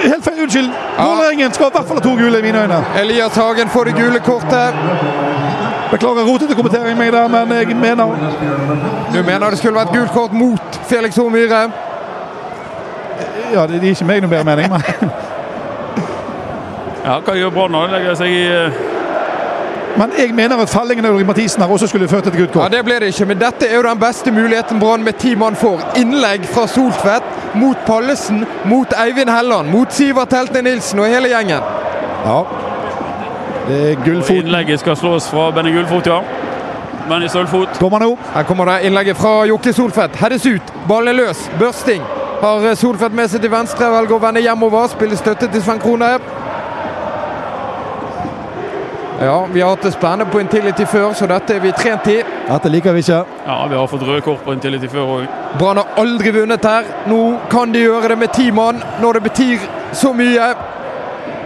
Helt feil, unnskyld. Vålerengen skal i hvert fall ha to gule i mine øyne. Elias Hagen får det gule kortet. Beklager rotete kommentering meg der, men jeg mener Du mener det skulle vært gult kort mot Felix Horn Myhre? Ja, det gir ikke meg noe bedre mening, men Ja, hva gjør Brann nå? Legger seg i eh, Men jeg mener at fellingen av Ulrik Mathisen her også skulle ført til et gult kort. Ja. Det ble det ikke, men dette er jo den beste muligheten Brann med ti mann får. Innlegg fra Soltvedt mot Pallesen, mot Eivind Helland, mot Sivert Helte Nilsen og hele gjengen. Ja. Det er gullfoten. Innlegget skal slås fra Benny Gullfot, ja. Benny Sølvfot. Kommer nå. Her kommer det innlegget fra Jokke Solfedt. Heades ut. Ballen er løs. Børsting. Har Solfedt med seg til venstre, velger å vende hjemover. Spiller støtte til Sven Krone. Ja, vi har hatt det spennende på Intility før, så dette er vi trent i. Dette liker vi ikke. Ja, vi har fått røde kort på Intility før òg. Brann har aldri vunnet her. Nå kan de gjøre det med ti mann, når det betyr så mye.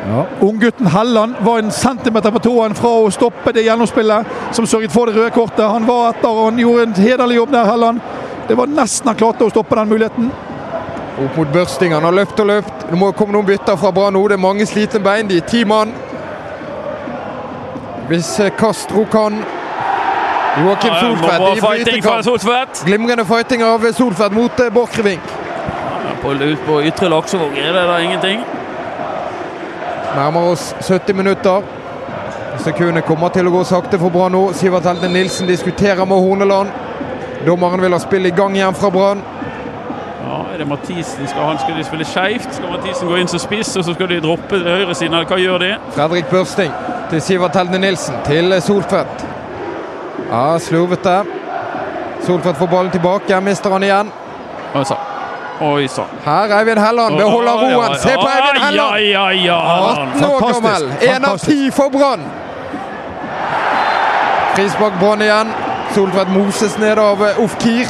Ja. Unggutten Helland var en centimeter på tåen fra å stoppe det gjennomspillet som sørget for det røde kortet. Han var etter og han gjorde en hederlig jobb der, Helland. Det var nesten han klarte å stoppe den muligheten. Opp mot Børsting. Han har løft og løft. Det må komme noen bytter fra Brann nå. Det er mange slitne bein. De er ti mann. Hvis eh, Castro kan Joakim Ja, Soltvedt i brytekamp. Glimrende fighting av Soltvedt mot Borchgrevink. Ja, På, på ytre Laksevåg er det da ingenting. Nærmer oss 70 minutter. Sekundene kommer til å gå sakte for Brann nå. Sivert Helte Nilsen diskuterer med Horneland. Dommeren vil ha spill i gang igjen fra Brann. Ja, er det Mathisen? Skal han skal de spille skeivt? Skal Mathisen gå inn som spiss, og så skal de droppe høyresiden? Hva gjør de? Fredrik Børsting til Sivert Helte Nilsen til Solfett. Ja, slurvete. Solfett får ballen tilbake, mister han igjen. Altså. Oi sann. Her Eivind Helland beholder roen. Se på Eivind Helland! Ja, ja, ja. 18 år gammel. Én av ti for Brann. Frispark Brann igjen. Soltvedt moses ned av eh, Ofkir.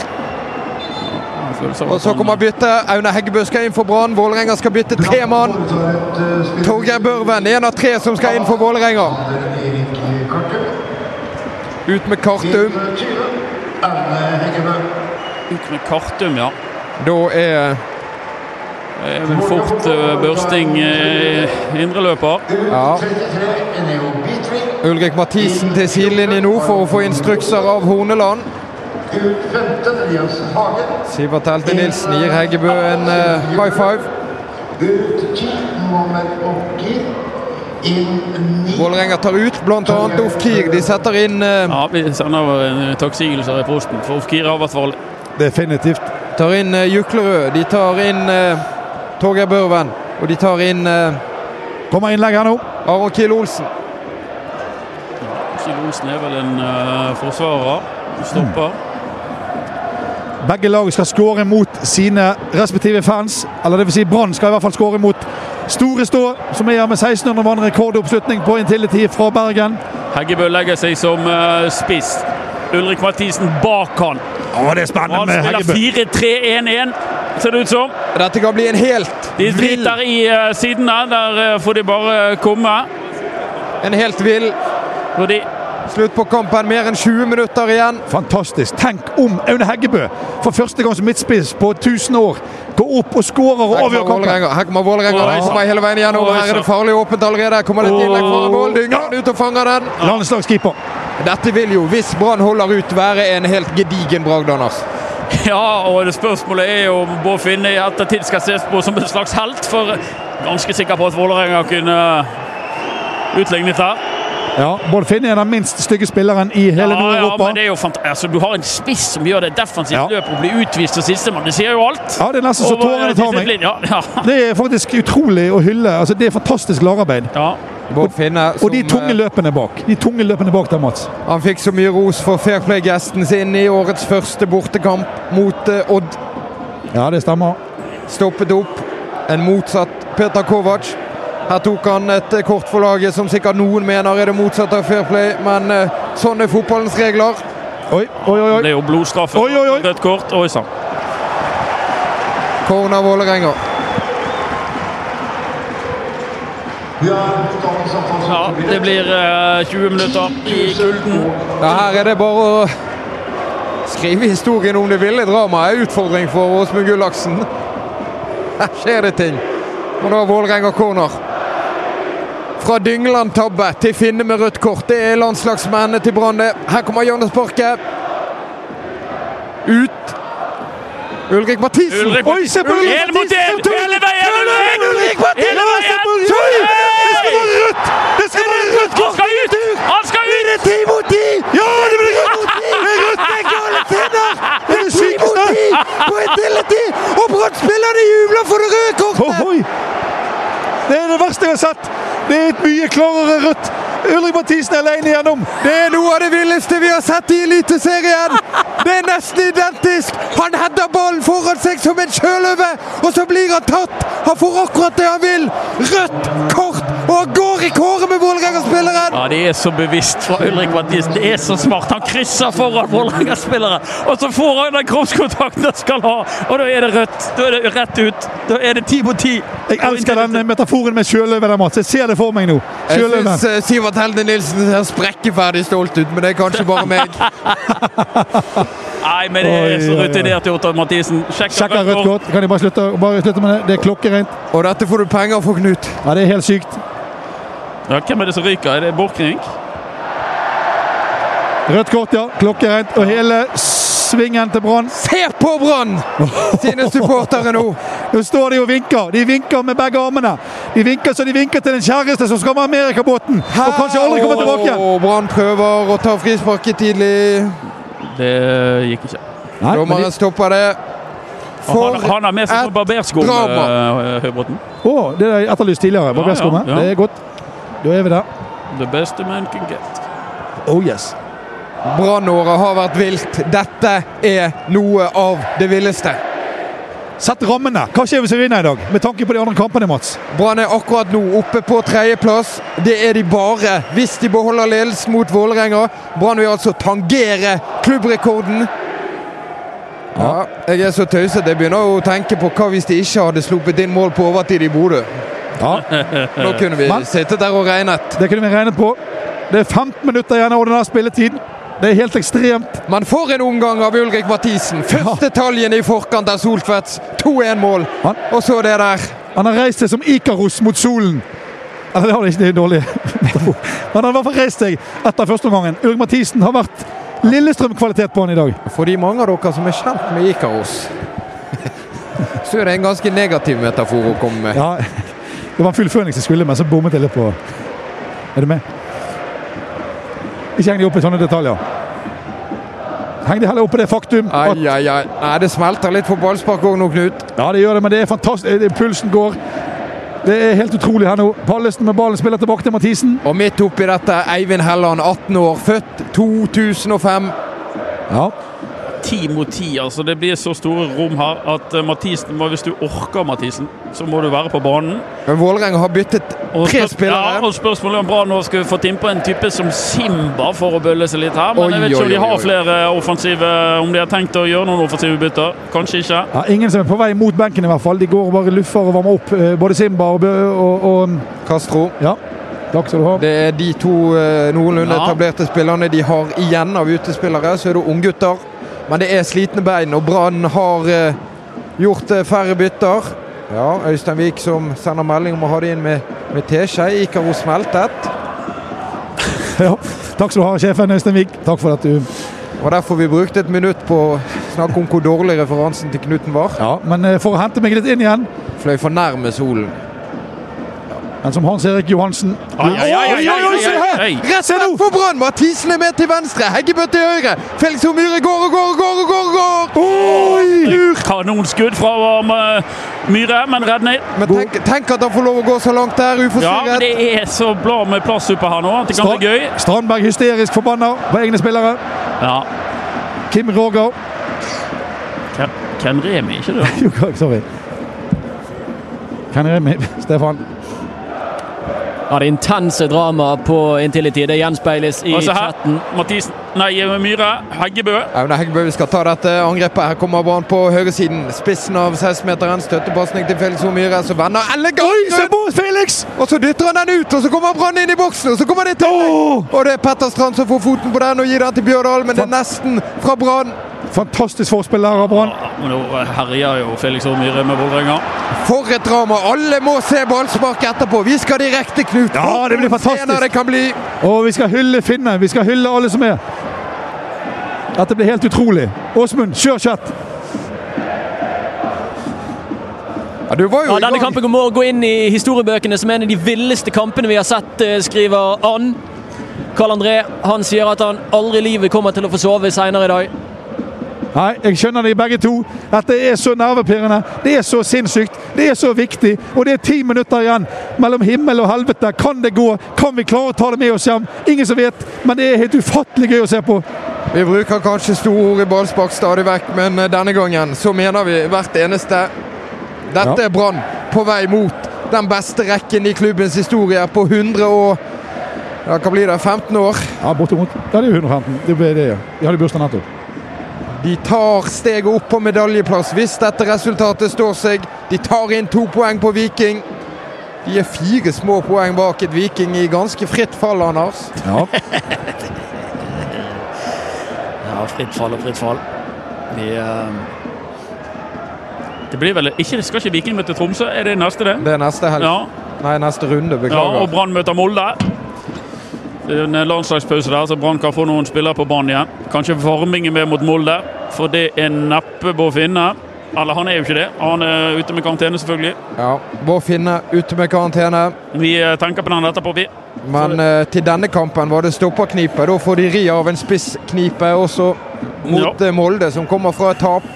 Og så kommer byttet. Aune Heggebø skal inn for Brann. Vålerenga skal bytte tre mann. Torgeir Børven, én av tre som skal inn for Vålerenga. Ut med Kartum. Ut med Kartum, ja. Da er Det er vel fort uh, Børsting uh, indreløper. ja. Ulrik Mathisen til sidelinjen nå for å få instrukser av Horneland. Sivert Helte Nilsen gir Heggebø en eh, high five. Vålerenga tar ut bl.a. Ofkir. De setter inn eh, Ja, vi sender en takksigelse i posten, for Ofkir har vært farlig. Definitivt. Tar inn eh, Juklerød. De tar inn eh, Torgeir Børven. Og de tar inn eh, Kommer innlegg her nå. Aron Kiel Olsen. Kjell Olsen er vel en uh, forsvarer. Stopper. Begge lag skal skåre mot sine respektive fans. Eller det vil si Brann skal i hvert fall skåre mot Store Stå, som er her med 1600 mann. Rekordoppslutning på Intility fra Bergen. Heggebø legger seg som uh, spiss. Ulrik Mathisen bak han. Å, det er spennende Han med spiller Heggebø. 4-3-1-1, ser det ut som. Dette kan bli en helt De driter i uh, sidene. Der uh, får de bare komme. En helt vill Fordi slutt på kampen. Mer enn 20 minutter igjen. Fantastisk. Tenk om Aune Heggebø for første gang som midtspiss på 1000 år går opp og skårer og avgjør kampen. Her kommer Vålerenga. Den kommer hele veien igjennom. Her er det farlig åpent allerede. Kommer det et innlegg foran mål. Dyngan ut og fanger den. Landslagskeeper. Dette vil jo, hvis Brann holder ut, være en helt gedigen bragd, Anders. Ja, og spørsmålet er jo om Bård Finne i ettertid skal ses på som en slags helt. For ganske sikker på at Vålerenga kunne utlignet der. Ja, Bård Finne er den minst stygge spilleren i hele Ja, ja, Nord-Europa. men det er jo fant altså, Du har en spiss som gjør det defensivt Ja. løp og blir utvist til sistemann. Det sier jo alt. Ja, det er nesten så tårene tar meg. Ja, ja. Det er faktisk utrolig å hylle. Altså, det er fantastisk lagarbeid. ja. Bård Finne, Og de tunge eh, løpene bak. De tunge løpene bak der, Mats. Han fikk så mye ros for Fairplay-gesten sin i årets første bortekamp mot uh, Odd. Ja, det stemmer. Stoppet opp en motsatt Peter Kovac. Her tok han et eh, kort for laget som sikkert noen mener er det motsatte av fair play, men eh, sånn er fotballens regler. Oi, oi, oi. Det er jo blodstraffe. Oi, oi, oi. Rødt kort. Oi sann. Corner Vålerenga. Ja, det blir eh, 20 minutter i kulden. Ja, her er det bare å skrive historien om det ville dramaet. Utfordring for Åsmund Gullaksen. Her skjer det ting. Og da Vålerenga corner. Fra Dyngeland-tabbe til Finne med rødt kort. Det er landslagsmennene til Brann. det. Her kommer Johannes Borche. Ut. Ulrik Mathisen. Ulrik Oi, se på Ulrik En! Mathisen! Hele veien! Ulrik! Mathisen! Det skal være rødt! Det skal være rødt! kort! Han skal ut! Skal ut! Ti mot ti! Ja, det blir rødt! Det er rødt! Det er gale finner! Det er ti mot ti på Intility! Og Brann-spillerne jubler for det røde kortet! Det er det verste jeg har sett. Det er et mye klarere rødt Ulrik Mathisen er alene igjennom! Det er noe av det villeste vi har sett i Eliteserien! Det er nesten identisk! Han header ballen foran seg som en sjøløve, og så blir han tatt! Han får akkurat det han vil! Rødt kort, og han går i kåret med Vålerenga-spilleren! Ja, Det er så bevisst fra Ulrik Mathisen. Det er så smart. Han krysser foran Vålerenga-spillere, og så får han den kroppskontakten han skal ha! Og da er det rødt. Da er det rett ut. Da er det ti mot ti. Jeg elsker den metaforen med sjøløven. der, Mats. Jeg ser det for meg nå. Jeg Sjøløven. syns eh, Sivert Helde Nilsen ser sprekkeferdig stolt ut, men det er kanskje bare meg. Nei, men det er så rutinert gjort av Mathisen. Sjekker Sjekker rødt kort. Kan jeg bare slutte, bare slutte med det? Det er klokkereint. Og dette får du penger for, Knut. Ja, det er helt sykt. Ja, hvem er det som ryker? Er det Borchgrevink? Rødt kort, ja. Klokkereint. Og hele svingen til Brann. Se på Brann sine supportere nå! Nå står de og vinker. De vinker med begge armene. De vinker så de vinker til den kjæreste som skal med Amerikabåten og kanskje aldri kommer tilbake igjen. Brann prøver å ta frisparket tidlig. Det gikk ikke. Nei, Dommeren de, stopper det. Han, han har med seg barbersko, eh, Høybråten. å, det er etterlyst tidligere. Barberskummet. Ja, ja, ja. Det er godt. Da er vi der. The best a man can get. Oh yes. Brannåret har vært vilt. Dette er noe av det villeste. Sett rammene. Hva skjer hvis vi vinner i dag? Med tanke på de andre kampene, Mats. Brann er akkurat nå oppe på tredjeplass. Det er de bare hvis de beholder ledelsen mot Vålerenga. Brann vil altså tangere klubbrekorden. Ja, jeg er så tøysete. Jeg begynner å tenke på hva hvis de ikke hadde sluppet inn mål på overtid i Bodø. Ja, Nå kunne vi Men- sittet der og regnet. Det kunne vi regnet på. Det er 15 minutter igjen av ordinær spilletid. Det er helt ekstremt. Men for en omgang av Ulrik Mathisen! Første taljen i forkant av Soltvedts 2-1-mål. Og så det der. han har reist seg som Ikaros mot solen. Eller det har han ikke, det er dårlig. Men han har i hvert fall reist seg etter første omgangen. Ulrik Mathisen har vært Lillestrøm-kvalitet på han i dag. For de mange av dere som er kjent med Ikaros, så er det en ganske negativ metafor å komme med. Ja, det var en full Føniks jeg skulle, men så bommet jeg litt på Er du med? Ikke heng deg opp i sånne detaljer. Heng deg heller opp i det faktum at Ai, ai, ai. Nei, det smelter litt på ballspark òg nå, Knut. Ja, det gjør det, men det er fantastisk. Det- Pulsen går. Det er helt utrolig her nå. Pallesen med ballen spiller tilbake til Mathisen. Og midt oppi dette, Eivind Helland, 18 år, født 2005. Ja. Ti mot ti, altså. Det blir så store rom her at eh, Mathisen må, Hvis du orker Mathisen, så må du være på banen. Men Vålerenga har byttet tre spillere. Ja, og spørsmålet om Brann nå skulle få innpå en type som Simba for å bølle seg litt her. Men Oi, jeg vet ikke om de har oi. flere offensive Om de har tenkt å gjøre noen offensive bytter. Kanskje ikke. ja. Ingen som er på vei mot benken, i hvert fall. De går og bare luffer og varmer opp. eh, Både Simba og, Bø- og, og Castro. Ja. Skal. Det er de to eh, noenlunde Ja. etablerte spillerne de har igjen av utespillere. Så er det unggutter. Men det er slitne bein, og Brann har eh, gjort eh, færre bytter. Ja, Øystein Wiik som sender melding om å ha det inn med, med teskje. Ikaros smeltet. Ja. Takk skal du ha, sjefen Øystein Wiik. Takk for at du Og derfor vi brukte et minutt på å snakke om hvor dårlig referansen til Knuten var. Ja, men eh, for å hente meg litt inn igjen Fløy for nærme solen. Men som Hans Erik Johansen Oi, oi, oi! ai, ai. Rett for Brann! Mathisen er med til venstre, Heggebø til høyre. Felix Myhre går og går og går og går! går. Oi! Kanonskudd fra eh, Myhre, men redning. Men tenk, tenk at han får lov å gå så langt der, Ja, men det er så bra med plass her nå at det kan bli gøy. Strandberg hysterisk forbanna på egne spillere. Ja. Kim Roger Ken, Ken Remi, ikke du? Jo, sorry. Ken Remi, Stefan? Ja, det intense dramaet på Intility. Det gjenspeiles i Og så her, chatten. Mathisen Nei, Myhre. Heggebø. Aune Heggebø vi skal ta dette angrepet. Her kommer Brann på høyresiden. Spissen av 16-meteren. Støttepasning til Felix Myhre, som vender elegant Se rundt. på Felix! Og så dytter han den ut, og så kommer Brann inn i boksen, og så kommer det til. Oh! Og det er Petter Strand som får foten på den og gir den til Bjørdal, men det er nesten fra Brann. Fantastisk forspill der av Brann. Ja, nå herjer jo Felix Myhre med Vålerenga. For et drama! Alle må se ballspark etterpå. Vi skal direkte, Knut. Ja, det blir fantastisk. Det kan bli. Og vi skal hylle Finne. Vi skal hylle alle som er. Dette blir helt utrolig. Åsmund, kjør kjett! Ja, du var jo Ja, i denne gang. kampen må gå inn i historiebøkene som en av de villeste kampene vi har sett, eh, skriver Ann. Karl André han sier at han aldri i livet kommer til å få sove senere i dag. Nei, jeg skjønner det begge to. At det er så nervepirrende. Det er så sinnssykt. Det er så viktig. Og det er ti minutter igjen mellom himmel og helvete. Kan det gå? Kan vi klare å ta det med oss hjem? Ingen som vet, men det er helt ufattelig gøy å se på. Vi bruker kanskje store ord i ballspark stadig vekk, men eh, denne gangen så mener vi hvert eneste. Dette Ja. er Brann på vei mot den beste rekken i klubbens historie på 100 og ja, hva blir det? 15 år. Ja, bortimot. Ja, det er jo 115. Det ble det, ja. De hadde bursdag nettopp. De tar steget opp på medaljeplass hvis dette resultatet står seg. De tar inn to poeng på Viking. De er fire små poeng bak et Viking i ganske fritt fall, Anders. Ja. Ja, fritt fall og fritt fall. Vi eh, Det blir vel ikke, Skal ikke Viking møte Tromsø? Er det neste, det? Det er neste helg. Ja. Nei, neste runde. Beklager. ja og Brann møter Molde. En landslagspause der, så Brann kan få noen spillere på banen igjen. Kanskje Varming er med mot Molde, for det er neppe Bård Finne. Eller han er jo ikke det. Han er ute med karantene, selvfølgelig. Ja, Bård Finne ute med karantene. Vi eh, tenker på den etterpå, vi. Men eh, til denne kampen var det stopperknipe. Da får de ri av en spissknipe også mot ja. Molde, som kommer fra et tap.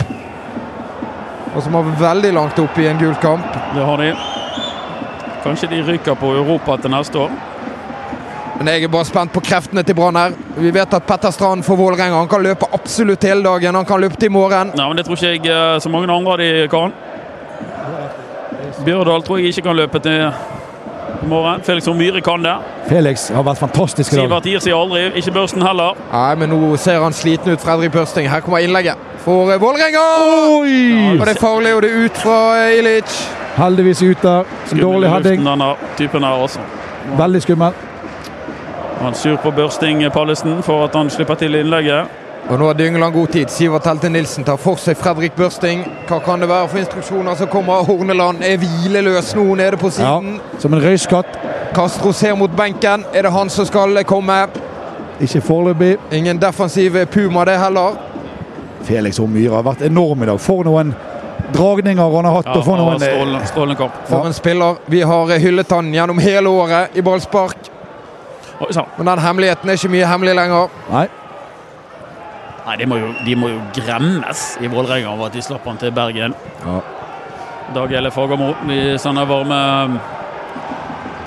Og som har veldig langt opp i en gul kamp. Det har de. Kanskje de ryker på Europa til neste år. Men jeg er bare spent på kreftene til Brann her. Vi vet at Petter Strand for Vålerenga han kan løpe absolutt hele dagen. Han kan løpe til i morgen. Ja, men Det tror ikke jeg eh, så mange andre av de kan. Bjørdal tror jeg ikke kan løpe til i morgen. Felix Myhre kan det. Felix har vært fantastisk i dag. Sivert gir seg aldri. Ikke Børsten heller. Nei, men nå ser han sliten ut, Fredrik Børsting. Her kommer innlegget for eh, Vålerenga! Og det er farlig, og det er ut fra Ilic. Heldigvis ute. der. Dårlig heading. denne typen her også. Veldig skummel. Han sur på Børsting Pallesen for at han slipper til innlegget. Og nå har Dyngeland god tid. Sivert Helte Nilsen tar for seg Fredrik Børsting. Hva kan det være for instruksjoner som kommer? Horneland er hvileløs nå nede på siden. Ja, som en røyskatt. Castro ser mot benken. Er det han som skal komme? Ikke foreløpig. Ingen defensiv puma, det heller. Felix og Myhre har vært enorm i dag. For noen dragninger han har hatt. Ja, og for noen... eh, strålende, strålende kamp. For en spiller. Vi har hyllet han gjennom hele året i ballspark. Oi. Men den hemmeligheten er ikke mye hemmelig lenger. Nei. Nei, de må, jo, de må jo gremmes i Vålerenga over at de slapp han til Bergen. Ja. Dag DagElle Fagermo, i sender varme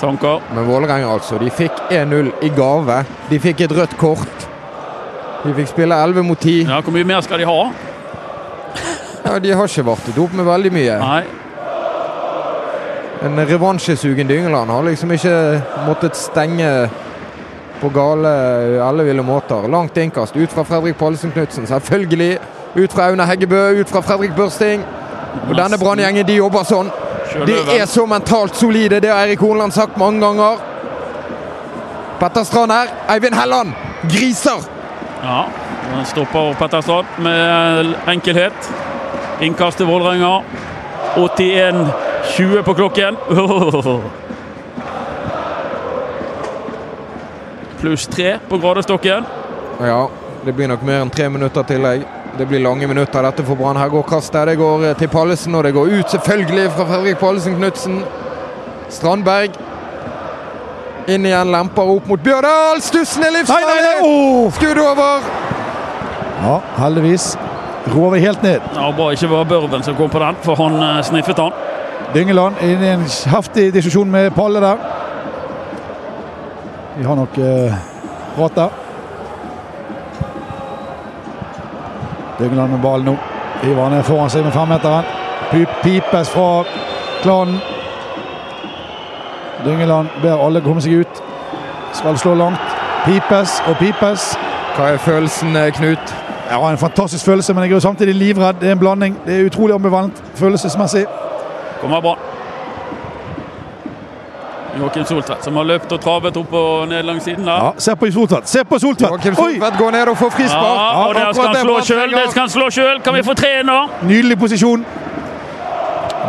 tanker. Men Vålerenga, altså. De fikk 1-0 i gave. De fikk et rødt kort. De fikk spille 11 mot 10. Ja, Hvor mye mer skal de ha? Ja, de har ikke vartet opp med veldig mye. Nei, En revansjesugen Dyngeland har liksom ikke måttet stenge på gale elleville måter. Langt innkast ut fra Fredrik Pallesen Knutsen, selvfølgelig. Ut fra Aune Heggebø, ut fra Fredrik Børsting. Og denne Brann-gjengen de jobber sånn. De er så mentalt solide, det har Eirik Hornland sagt mange ganger. Petter Strand her. Eivind Helland. Griser! Ja, den stopper Petter Strand med enkelhet. Innkast til Vålerenga. 81-20 på klokken. Pluss tre på gradestokken. Ja, det blir nok mer enn tre minutter tillegg. Det blir lange minutter dette for Brann. Her går kastet. Det går eh, til Pallesen, og det går ut selvfølgelig fra Fredrik Pallesen Knutsen. Strandberg. Inn igjen, lemper opp mot Bjørdal. Stussen er livsfarlig! Oh! Skudd over! Ja, heldigvis. Rover helt ned. Ja, Bare ikke var Børven som kom på den, for han eh, sniffet han. Dyngeland inn i en heftig diskusjon med Palle der. Vi har nok eh, prata. Dyngeland med ballen nå. Hiver han ned foran seg med femmeteren. Pip- Pipes fra klanen. Dyngeland ber alle komme seg ut. Skal slå langt. Pipes og pipes. Hva er følelsen, eh, Knut? Jeg har en fantastisk følelse, men jeg er jo samtidig livredd. Det er en blanding. Det er utrolig ambivalent følelsesmessig. Kommer bra. Joakim Soltvedt som har løpt og travet opp og ned langs siden der. Ja, se på Soltvedt! Se på Soltvedt! Joakim Soltvedt går ned og får frispark. Ja, og det skal han slå sjøl. Det skal han slå sjøl. Kan vi få tre nå? Nydelig posisjon.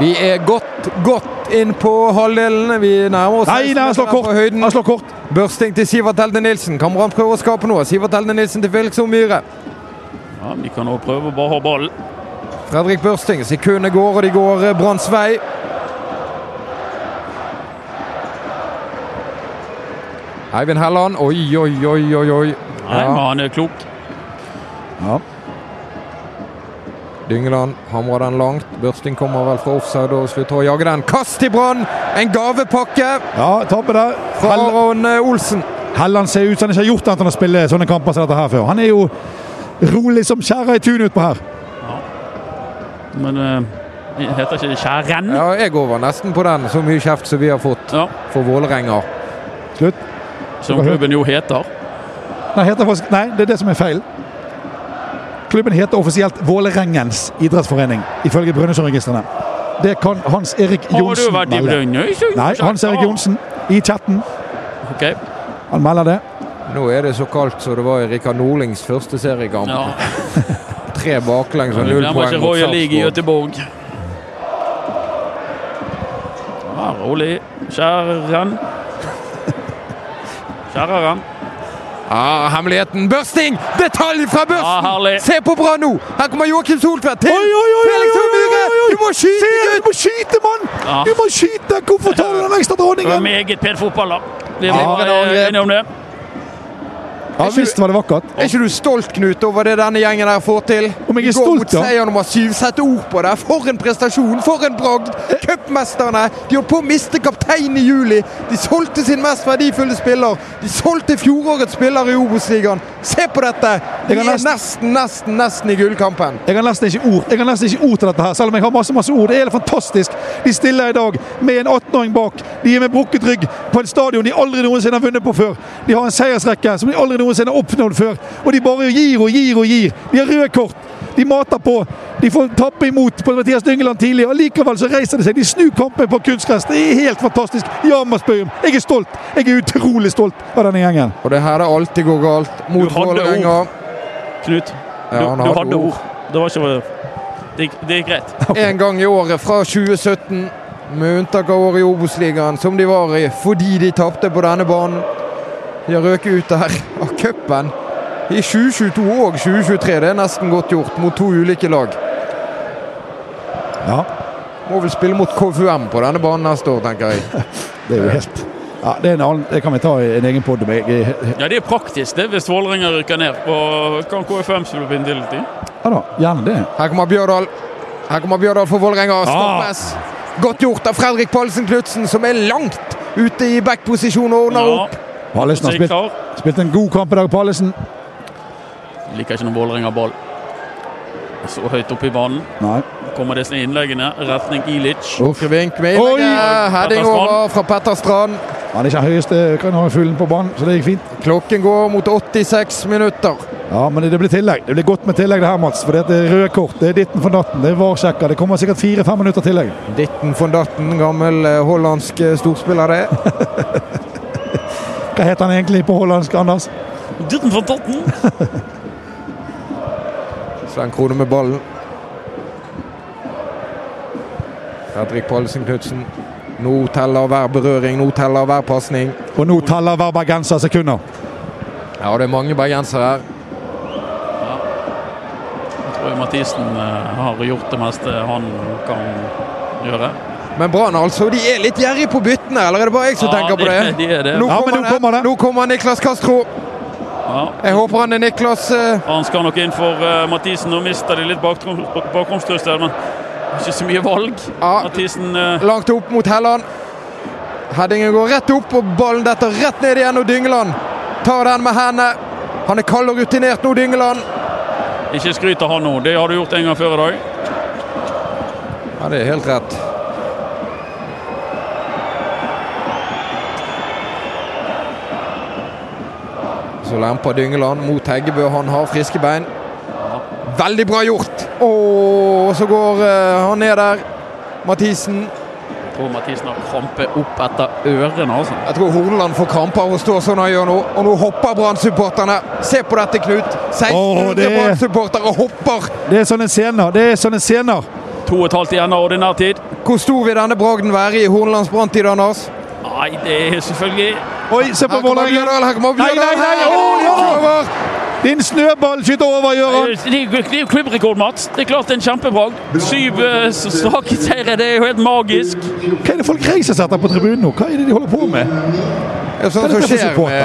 Vi er godt, godt inn på halvdelen. Vi nærmer oss Nei, nei, han slår kort. Han slår kort. Børsting til Sivert Helde Nilsen. Kan Brann prøve å skape noe? Sivert Helde Nilsen til Felix. Myhre. Ja, Vi kan også prøve å bare ha ballen. Fredrik Børsting. Sekundene går, og de går eh, Branns vei. Eivind Helland. Oi, oi, oi, oi. oi. Nei, men han er klok. Ja. Dyngeland hamrer den langt. Børsting kommer vel fra offside og slutter å jage den. Kast til Brann! En gavepakke Ja, tabbe der. fra Aron eh, Olsen. Helland ser ut som han ikke har gjort annet enn å spille sånne kamper som dette her før. Han er jo rolig som skjæra i tunet utpå her. Ja. Men uh, heter ikke det Skjæren? Ja, jeg går nesten på den. Så mye kjeft som vi har fått Ja. for Vålerenga. Slutt. Som klubben jo heter. Nei, heter faktisk, nei, det er det som er feil. Klubben heter offisielt Vålerengens idrettsforening, ifølge Brønnøysundregistrene. Det kan Hans Erik Har du vært i. Brønnøysund? Nei, Hans Erik Johnsen i chatten. Okay. Han melder det. Nå er det så kaldt som det var i Rikard Nordlings første seriekamp. Ja. Tre baklengs og null poeng mot i Sarpsborg. Göteborg. Ja, rolig. Skjæren. Skjæreren. Ja, hemmeligheten. Børsting! Detalj fra børsten! Ah, Se på bra nå! Her kommer Joakim Soltvedt til Oi, oi, oi, Felix oi. Du må skyte, gutt! du må skyte, mann! Ah. Du må skyte! Hvorfor tar du den ekstra Det var dronningen? meget pen fotball, da. Vi var det enige om det. Ja, visst var det vakkert. Er ikke du stolt, Knut, over det denne gjengen der får til? Om jeg er stolt, mot seier nummer syv. Sett ord på det. For en prestasjon! For en bragd! Cupmesterne. De holdt på å miste kapteinen i juli. De solgte sin mest verdifulle spiller. De solgte fjorårets spiller i Obos-ligaen. Se på dette! De er nesten, nesten, nesten i gullkampen. Jeg har nesten ikke ord Jeg har nesten ikke ord til dette her, selv om jeg har masse masse ord. Det er helt fantastisk. De stiller i dag med en 18-åring bak. De er med brukket rygg på en stadion de aldri noensinne har vunnet på før. De har en seiersrekke som de aldri noensinne oppnådd før. Og de bare gir og gir og gir. De har røde kort. De mater på. De får tappe imot på Mathias Dyngeland tidlig. og Likevel så reiser de seg. De snur kampen på kunstgress. Det er helt fantastisk. Jamersbøyum. Jeg er stolt. Jeg er utrolig stolt av denne gjengen. Og det er her det alltid går galt. Mot Vålerenga. Knut, du, Ja, du hadde hadde ord. ord. Det var ikke Det det gikk greit. En gang i året fra 2017, med unntak av året i Obos-ligaen, som de var i fordi de tapte på denne banen. De har røket ut der av cupen. I 2022 og 2023. Det er nesten godt gjort mot to ulike lag. Ja, Må vel spille mot KFUM på denne banen neste år, tenker jeg. det er jo helt ja, det, er en annen, det kan vi ta i en egen pod. Ja, det er praktisk det, hvis Vålerenga rykker ned. Og kan KFM slippe inn til tid? Ja da, gjerne det. Her kommer Bjørdal. Her kommer Bjørdal for Vålerenga. Stoppes. Godt gjort av Fredrik Palsen Knutsen, som er langt ute i backposisjon og ordner Ja, opp. Pallesen har spilt, spilt en god kamp i dag, Pallesen. Liker ikke når Vålerenga har ball. Så høyt oppe i banen. Nei. Kommer disse innleggene. Retning Ilic. Kvink med innlegget. Heading over fra Petter Strand. Han er ikke høyeste kanonfuglen på banen, så det gikk fint. Klokken går mot 86 minutter. Ja, men det blir tillegg. Det blir godt med tillegg det her, Mats. For det er røde kort, det er ditten for natten, det er VAR-sjekka. Det kommer sikkert fire-fem minutter tillegg. Ditten von Datten, gammel eh, hollandsk eh, storspiller det. Hva heter han egentlig på hollandsk, Anders? Ditten fra Totten. Sven Krone med ballen. Fredrik Pallesen Knutsen. Nå teller hver berøring, nå teller hver pasning. Og nå teller hver bergenser sekunder. Ja, det er mange bergensere her. Jeg tror Mathisen eh, har gjort det meste han kan gjøre. Men Brann altså, de er litt gjerrige på byttene, eller er det bare jeg som Ja, tenker på det? de er det. Nå Ja, kommer, nå kommer det. Nå kommer Niklas Castro. Ja. Jeg håper han er Niklas uh... Han skal nok inn for uh, Mathisen. Nå mister de litt bakromstrussel, men ikke så mye valg. Ja. Mathisen uh... langt opp mot Helland. Headingen går rett opp, og ballen detter rett ned igjen. Og Dyngeland tar den med hendene. Han er kald og rutinert nå, Dyngeland. ikke skryt av han nå. Det har du gjort en gang før i dag. Ja, det er helt rett. Så lemper Dyngeland mot Heggebø. Han har friske bein. Veldig bra gjort! Og så går eh, han ned der. Mathisen. Jeg tror Mathisen har krampe opp etter ørene. altså. Jeg tror Horneland får krampe av å stå sånn han gjør nå. Og nå hopper Brann-supporterne. Se på dette, Knut. 1600 oh, det- Brann-supportere hopper. Det er sånne scener. Det er sånne scener. To og et halvt igjen av ordinær tid. Hvor stor vil denne bragden være i Hornelands branntid, Anders? Nei, det er selvfølgelig Oi, se på Her kommer Vålerenga! Bjørdal, her kommer Nei, Bjørdal! nei, nei, ja! Din snøball skyter over, Gøran! Det er jo- det klubbrekord, Mats. Det er klart det er en kjempebragd. Syv uh, strake seire, det er jo helt magisk. Hva er det folk reiser seg etter på tribunen nå? Hva er det de holder på med? Det er sånn Hva er som dette for skjer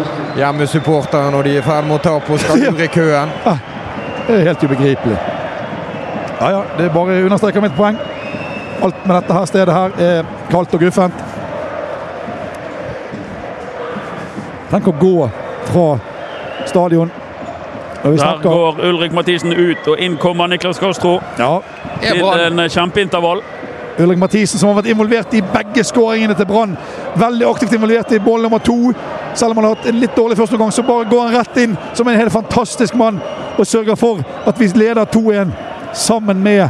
med hjemmesupportere når de er i ferd med å ta på skal lure i køen. Det er helt ubegripelig. Ja, ja, det er bare understreker mitt poeng. Alt med dette her stedet her er kaldt og guffent. Tenk å gå fra stadion. Og vi Der går Ulrik Mathisen ut, og inn kommer Niklas Castro ja, Er til en kjempeintervall. Ulrik Mathisen som har vært involvert i begge skåringene til Brann. Veldig aktivt involvert i mål nummer to. Selv om han har hatt en litt dårlig første gang, så bare går han rett inn som en helt fantastisk mann og sørger for at vi leder 2-1 sammen med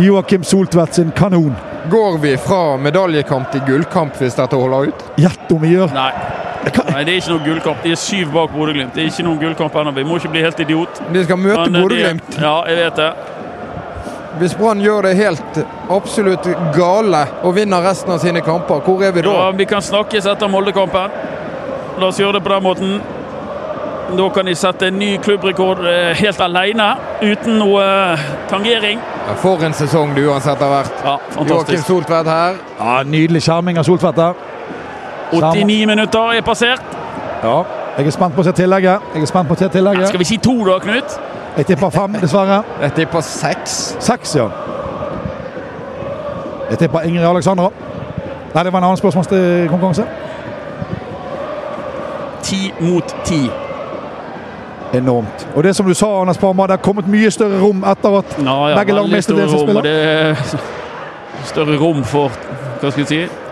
Joakim Soltvedt sin kanon. Går vi fra medaljekamp til gullkamp hvis dette holder ut? Gjett om vi gjør Nei. Nei, det er ikke noen gullkamp. De er syv bak Bodø-Glimt. Det er ikke noen gullkamp ennå. Vi må ikke bli helt idiot. De skal møte eh, Bodø-Glimt. Ja, jeg vet det. Hvis Brann gjør det helt absolutt gale og vinner resten av sine kamper, hvor er vi da? Ja, vi kan snakkes etter Molde-kampen. La oss gjøre det på den måten. Da kan de sette en ny klubbrekord eh, helt alene, uten noe eh, tangering. Ja, For en sesong det uansett har vært. Ja, Joakim. Soltvedt her. Ja, Nydelig skjerming av Soltvedt der. 89 minutter er passert. Ja. Jeg er spent på å se tillegget. Jeg er spent på å se tillegget. Skal vi si to da, Knut? Jeg tipper fem, dessverre. Jeg tipper seks. Seks, ja. Jeg tipper Ingrid Alexandra. Nei, det var en annen spørsmålskonkurranse. Ti mot ti. Enormt. Og det som du sa, Anders Parma, det har kommet mye større rom etter at Ja, ja, Begge lag mistet det som spiller. Det er større rom for Hva skal jeg si?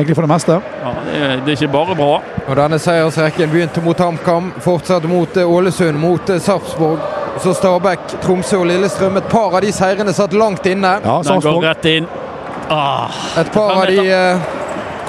Egentlig for det meste. Ja, det, er, det er ikke bare bra. Og denne seiersrekken begynte mot HamKam, fortsatte mot eh, Ålesund, mot eh, Sarpsborg. Så Stabæk, Tromsø og Lillestrøm. Et par av de seirene satt langt inne. Ja, Den går rett inn. Ah, Et par av de eh,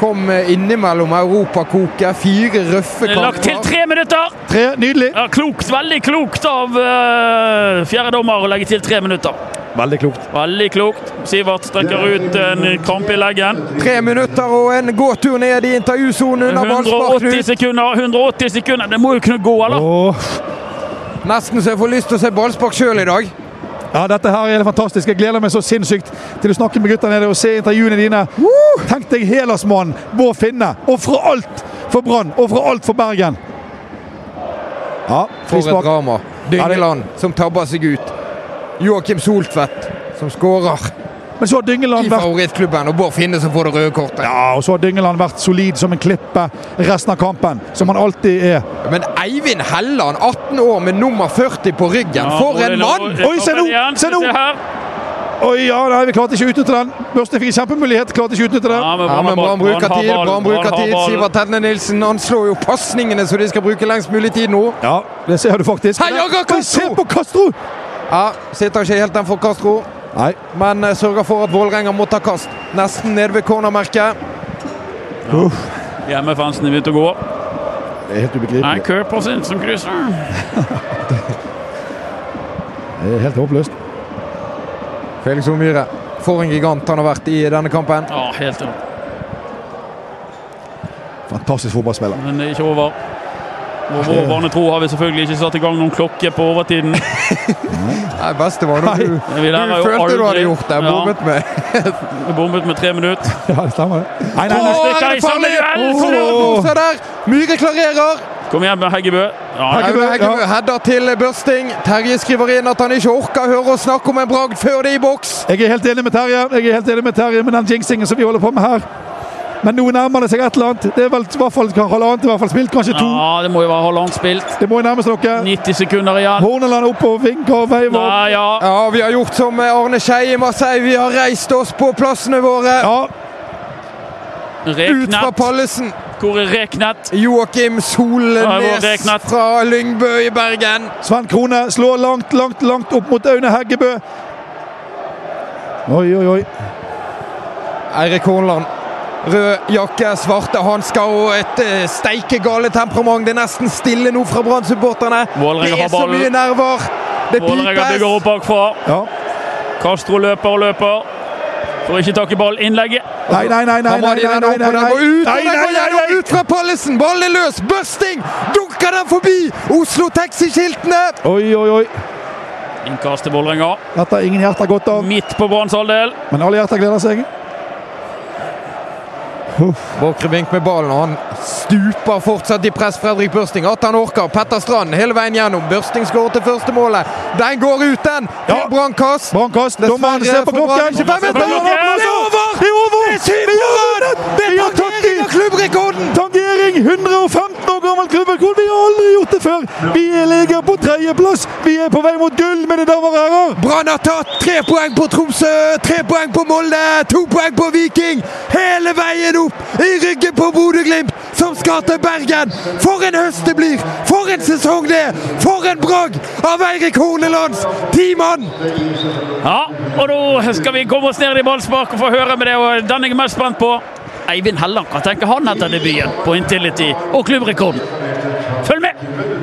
kom innimellom Europakoket. Fire røffe det er lagt til tre minutter! Tre, nydelig. Ja, klokt, Veldig klokt av uh, fjerdedommer å legge til tre minutter. Veldig klokt. Veldig klokt. Sivert strekker ut en krampe i leggen. Tre minutter og en gåtur ned i intervjusonen under ballspark. 180 sekunder. 180 sekunder. Det må jo kunne gå, eller? Åh. Nesten så jeg får lyst til å se ballspark sjøl i dag. Ja, dette her er fantastisk. Jeg gleder meg så sinnssykt til å snakke med gutta nede og se intervjuene dine. Tenk deg Helasmannen Bård Finne. Ofre alt for Brann, ofre alt for Bergen. Ja, For et frispark. drama. Dyngeland som tabber seg ut. Joakim Soltvedt som skårer Men så har Dyngeland i favorittklubben, og Bård Finne som får det røde kortet. Ja, og så har Dyngeland vært solid som en klippe resten av kampen, som han alltid er. Men Eivind Helland, 18 år med nummer 40 på ryggen. Ja, For en mann! Oi, se nå, se nå! Oi, ja, nei, vi klarte ikke å utnytte den. Børste fikk en kjempemulighet, klarte ikke å utnytte den. Ja, men Ja, Brann ball. bruker tid. Brann bruker tid. Sivert Hedne Nilsen anslår jo pasningene så de skal bruke lengst mulig tid nå. Ja, det ser du faktisk. Hei, jager Oi, Se på Castro! Ja, Sitter ikke helt den for Castro, Nei, men eh, sørger for at Vålerenga må ta kast. Nesten nede ved cornermerket. Hjemmefansen er begynt å gå. det er helt Nei, ubegripelig. kø på sin som krysser. Det er helt håpløst. Felix Omyre, For en gigant han har vært i denne kampen. Ja, helt enig. Fantastisk fotballspiller. Men det er ikke over. Og vår barnetro har vi selvfølgelig ikke satt i gang noen klokke på overtiden. Nei, beste var når du, du følte du hadde gjort det. Ja. Bommet med. Bommet med tre minutter. Ja, det stemmer det. Nei, nei, nei. stikker er det farlig! samme Se der! Myhre klarerer. Kom igjen med Heggebø. Ja, Heggebø. Heggebø ja. header til Børsting. Terje skriver inn at han ikke orker å høre oss snakke om en bragd før det er i boks. Jeg er helt enig med Terje Jeg er helt enig med Terje med den jinxingen som vi holder på med her. Men nå nærmer det seg et eller annet. Det er vel i hvert fall halvannet, i hvert fall spilt, kanskje to. ja, det må jo være halvannet spilt. Det må jo nærme seg noe. 90 sekunder igjen. Horneland opp og vinker og veiver. Ja, ja. Ja, vi har gjort som Arne Skeie i Marseille. Vi har reist oss på plassene våre. Ja, Ut fra Pallesen. Hvor er Reknet? Joakim Solnes fra Lyngbø i Bergen. Sven Krone slår langt, langt, langt opp mot Aune Heggebø. Oi, oi, oi. Eirik Hornland. Rød jakke, svarte hansker og et uh, steikegale temperament. Det er nesten stille nå fra Brann-supporterne. Det er så mye nerver. Det Vålerenga bygger opp pipes. bakfra. Ja. Castro løper og løper. Får ikke tak i ball. Innlegget. Nei, nei, nei, nei, nei, nei, nei, nei, nei. ut, Nei, nei, nei, nei. ut fra Pallesen! Ballen er løs! Børsting! Dunker den forbi! Oslo Taxi-skiltene! Oi, oi, oi. Innkast til Vålerenga. Dette har ingen hjerter godt av. Midt på Branns halvdel. Men alle hjerter gleder seg. Båkrevink med ballen, og han stuper fortsatt i press. Fredrik Børsting. At han orker. Petter Strand hele veien gjennom. Børsting skårer til første målet. Den går ut, den! Ja. Brannkast. Brannkast. Dommeren ser på klokken. 25 meter! Det er over! Det er over! Det er over! Er er av klubbrekorden! Tangering! 115 år gammel klubbrekord! Vi har aldri gjort det før! Vi ligger på tredjeplass! Vi er på vei mot gull, mine damer og herrer! Brann har tatt tre poeng på Tromsø, tre poeng på Molde, to poeng på Viking. Hele veien opp i ryggen på Bodø-Glimt, som skal til Bergen. For en høst det blir! For en sesong det er! For en bragd av Eirik Hornelands ti mann! Ja, og da skal vi komme oss ned i ballspark og få høre med det. og jeg er mest spent på. Eivind Helland. Hva tenker han etter debuten på Intility og klubbrekorden? Følg med!